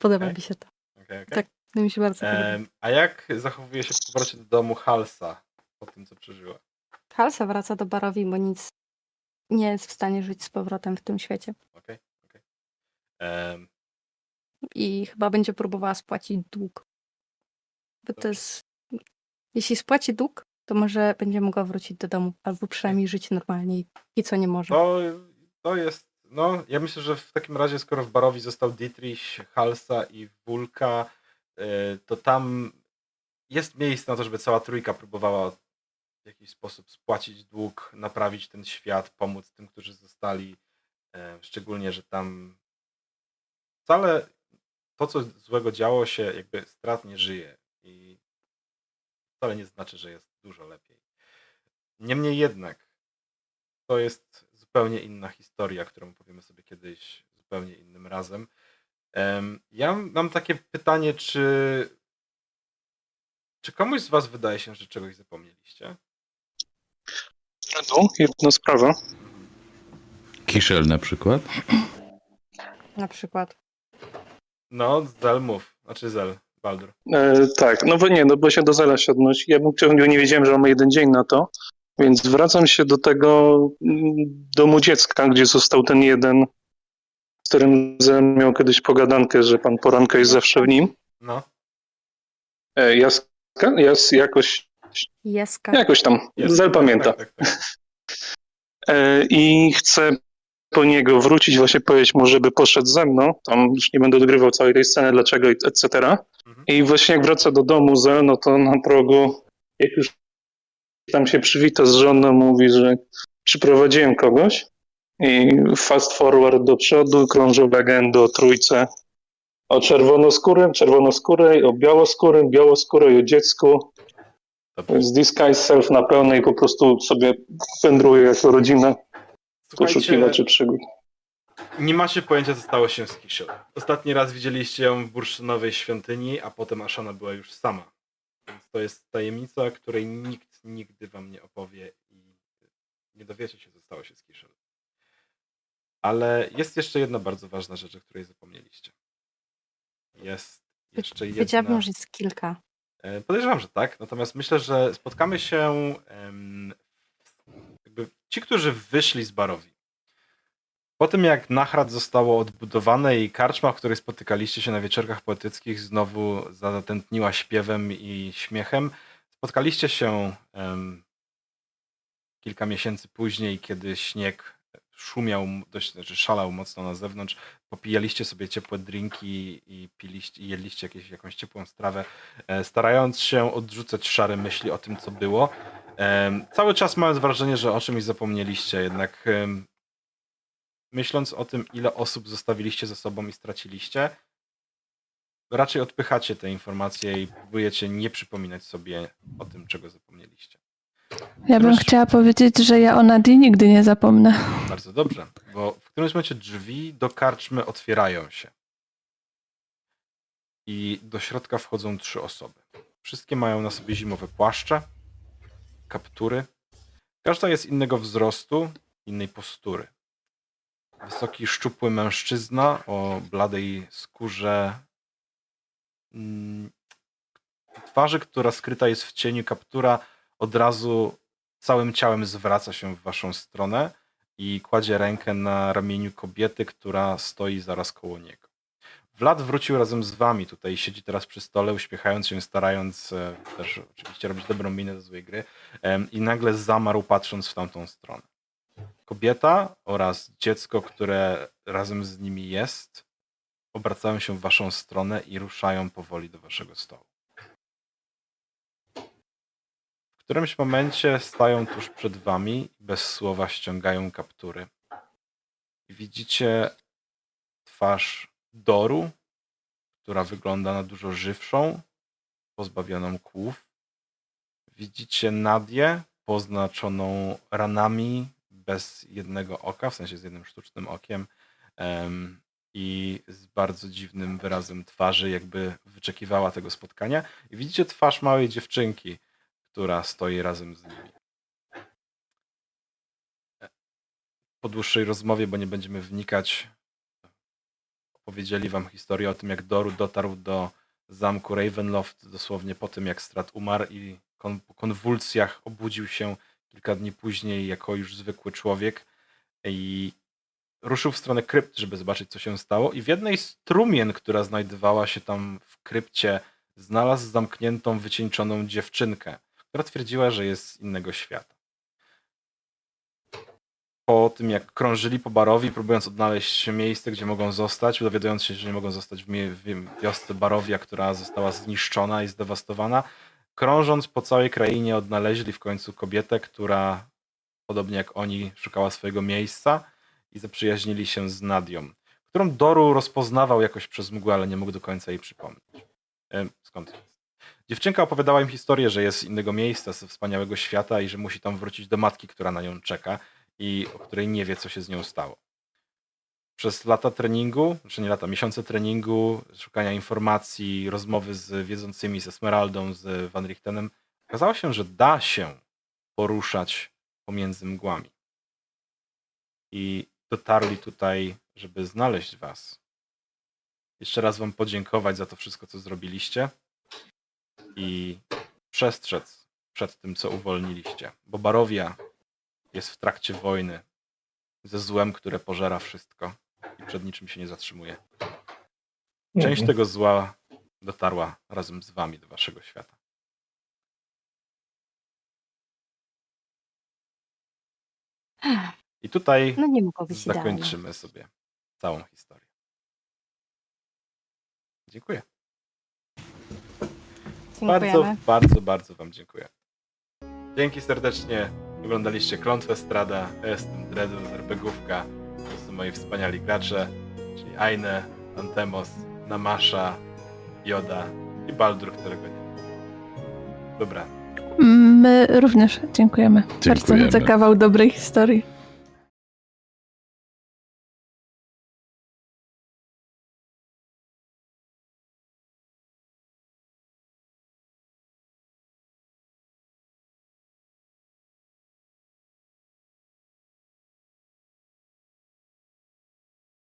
S3: Podoba
S1: Okej.
S3: mi się to.
S1: Okej, okej.
S3: Tak. No mi się bardzo podoba.
S1: A jak zachowuje się w powrocie do domu Halsa po tym, co przeżyła?
S3: Halsa wraca do Barowi, bo nic nie jest w stanie żyć z powrotem w tym świecie.
S1: Okej, okej.
S3: I chyba będzie próbowała spłacić dług. Bo to jest... Jeśli spłaci dług, to może będzie mogła wrócić do domu. Albo przynajmniej żyć normalnie i co nie może.
S1: To, to jest. No, ja myślę, że w takim razie, skoro w Barowi został Dietrich, Halsa i Wulka, y, to tam jest miejsce na to, żeby cała trójka próbowała w jakiś sposób spłacić dług, naprawić ten świat, pomóc tym, którzy zostali. E, Szczególnie, że tam wcale to, co złego działo się, jakby strat nie żyje i wcale nie znaczy, że jest dużo lepiej. Niemniej jednak, to jest zupełnie inna historia, którą powiemy sobie kiedyś zupełnie innym razem. Em, Ja mam takie pytanie, czy, czy komuś z Was wydaje się, że czegoś zapomnieliście?
S6: Redu, jedna sprawa.
S2: Kiszel na przykład.
S3: Na przykład.
S1: No, Zel mów. Znaczy Zel, Baldur.
S6: E, tak, no bo nie, no bo się do Zela się odnosi. Ja bym chciał, nie wiedziałem, że mamy jeden dzień na to, więc wracam się do tego mm, domu dziecka, gdzie został ten jeden, z którym Zel miał kiedyś pogadankę, że pan Poranka jest zawsze w nim.
S1: No,
S6: E, Jaska? Jas, jakoś,
S3: Jeska.
S6: jakoś tam. Zel pamięta.
S1: Tak, tak, tak.
S6: E, I chcę po niego wrócić, właśnie powiedzieć mu, żeby poszedł ze mną. Tam już nie będę odgrywał całej tej sceny, dlaczego, etc.
S1: Mhm.
S6: I właśnie jak wraca do domu Zel, no to na progu, jak już tam się przywita z żoną, mówi, że przyprowadziłem kogoś. I fast forward do przodu, krążą legendy o trójce. O czerwonoskórym, czerwonoskórej, o białoskórym, białoskórej, o dziecku. Z disguise self na pełnej po prostu sobie wędruje jako rodzina poszukiwaczy przygód.
S1: nie macie pojęcia, co stało się z Kiszel. Ostatni raz widzieliście ją w bursztynowej świątyni, a potem Ashana była już sama. Więc to jest tajemnica, której nikt nigdy wam nie opowie i nie dowiecie się, co stało się z Kiszel. Ale jest jeszcze jedna bardzo ważna rzecz, o której zapomnieliście. Jest jeszcze jedna...
S3: Wiedziałabym, że jest kilka.
S1: E, Podejrzewam, że tak. Natomiast myślę, że spotkamy się jakby ci, którzy wyszli z barowi. Po tym jak Nachrad zostało odbudowane i karczma, w której spotykaliście się na wieczorkach poetyckich, znowu zatętniła śpiewem i śmiechem, spotkaliście się em, kilka miesięcy później, kiedy śnieg szumiał, dość, znaczy szalał mocno na zewnątrz. Popijaliście sobie ciepłe drinki i piliście, i jedliście jakieś, jakąś ciepłą strawę, e, starając się odrzucać szare myśli o tym, co było. Cały czas mając wrażenie, że o czymś zapomnieliście, jednak myśląc o tym, ile osób zostawiliście ze sobą i straciliście, raczej odpychacie te informacje i próbujecie nie przypominać sobie o tym, czego zapomnieliście.
S4: Ja bym
S1: Proszę.
S4: chciała powiedzieć, że ja o Nadii nigdy nie zapomnę.
S1: Bardzo dobrze, bo w którymś momencie drzwi do karczmy otwierają się. I do środka wchodzą trzy osoby. Wszystkie mają na sobie zimowe płaszcze, kaptury. Każda jest innego wzrostu, innej postury. Wysoki, szczupły mężczyzna o bladej skórze, mm, twarzy, która skryta jest w cieniu kaptura, od razu całym ciałem zwraca się w waszą stronę i kładzie rękę na ramieniu kobiety, która stoi zaraz koło niego. Vlad wrócił razem z wami tutaj, siedzi teraz przy stole, uśmiechając się, starając e, też oczywiście robić dobrą minę do złej gry i nagle zamarł patrząc w tamtą stronę. Kobieta oraz dziecko, które razem z nimi jest, obracają się w waszą stronę i ruszają powoli do waszego stołu. W którymś momencie stają tuż przed wami i bez słowa ściągają kaptury. Widzicie twarz Doru, która wygląda na dużo żywszą, pozbawioną kłów. Widzicie Nadię, poznaczoną ranami, bez jednego oka, w sensie z jednym sztucznym okiem em, i z bardzo dziwnym wyrazem twarzy, jakby wyczekiwała tego spotkania. I widzicie twarz małej dziewczynki, która stoi razem z nimi. Po dłuższej rozmowie, bo nie będziemy wnikać, opowiedzieli wam historię o tym, jak Doru dotarł do zamku Ravenloft dosłownie po tym, jak Strat umarł i kon- po konwulsjach obudził się kilka dni później jako już zwykły człowiek i ruszył w stronę krypt, żeby zobaczyć, co się stało. I w jednej z trumien, która znajdowała się tam w krypcie, znalazł zamkniętą, wycieńczoną dziewczynkę, która twierdziła, że jest z innego świata. Po tym, jak krążyli po barowi, próbując odnaleźć miejsce, gdzie mogą zostać, dowiadując się, że nie mogą zostać w, wiosce Barowia, która została zniszczona i zdewastowana, krążąc po całej krainie, odnaleźli w końcu kobietę, która, podobnie jak oni, szukała swojego miejsca i zaprzyjaźnili się z Nadią, którą Doru rozpoznawał jakoś przez mgłę, ale nie mógł do końca jej przypomnieć. Skąd jest? Dziewczynka opowiadała im historię, że jest z innego miejsca, ze wspaniałego świata i że musi tam wrócić do matki, która na nią czeka i o której nie wie, co się z nią stało. Przez lata treningu, czy nie lata, miesiące treningu, szukania informacji, rozmowy z wiedzącymi, z Esmeraldą, z Van Richtenem, okazało się, że da się poruszać pomiędzy mgłami. I dotarli tutaj, żeby znaleźć was. Jeszcze raz wam podziękować za to wszystko, co zrobiliście i przestrzec przed tym, co uwolniliście. Bo Barowia jest w trakcie wojny ze złem, które pożera wszystko i przed niczym się nie zatrzymuje. Część
S5: Mhm.
S1: tego zła dotarła razem z wami do waszego świata. I tutaj
S8: No nie mogło być idealnie.
S1: zakończymy sobie całą historię. Dziękuję. Bardzo,
S3: Dziękujemy.
S1: bardzo, bardzo Wam dziękuję. Dzięki serdecznie. Oglądaliście Klątwę Strada. Ja jestem Dredu z RPGówka. To są moi wspaniali gracze, czyli Aine, Antemos, Namasza, Joda i Baldur, którego nie. Dobra.
S4: My również dziękujemy. Bardzo
S2: Dziękujemy.
S4: za kawał dobrej historii.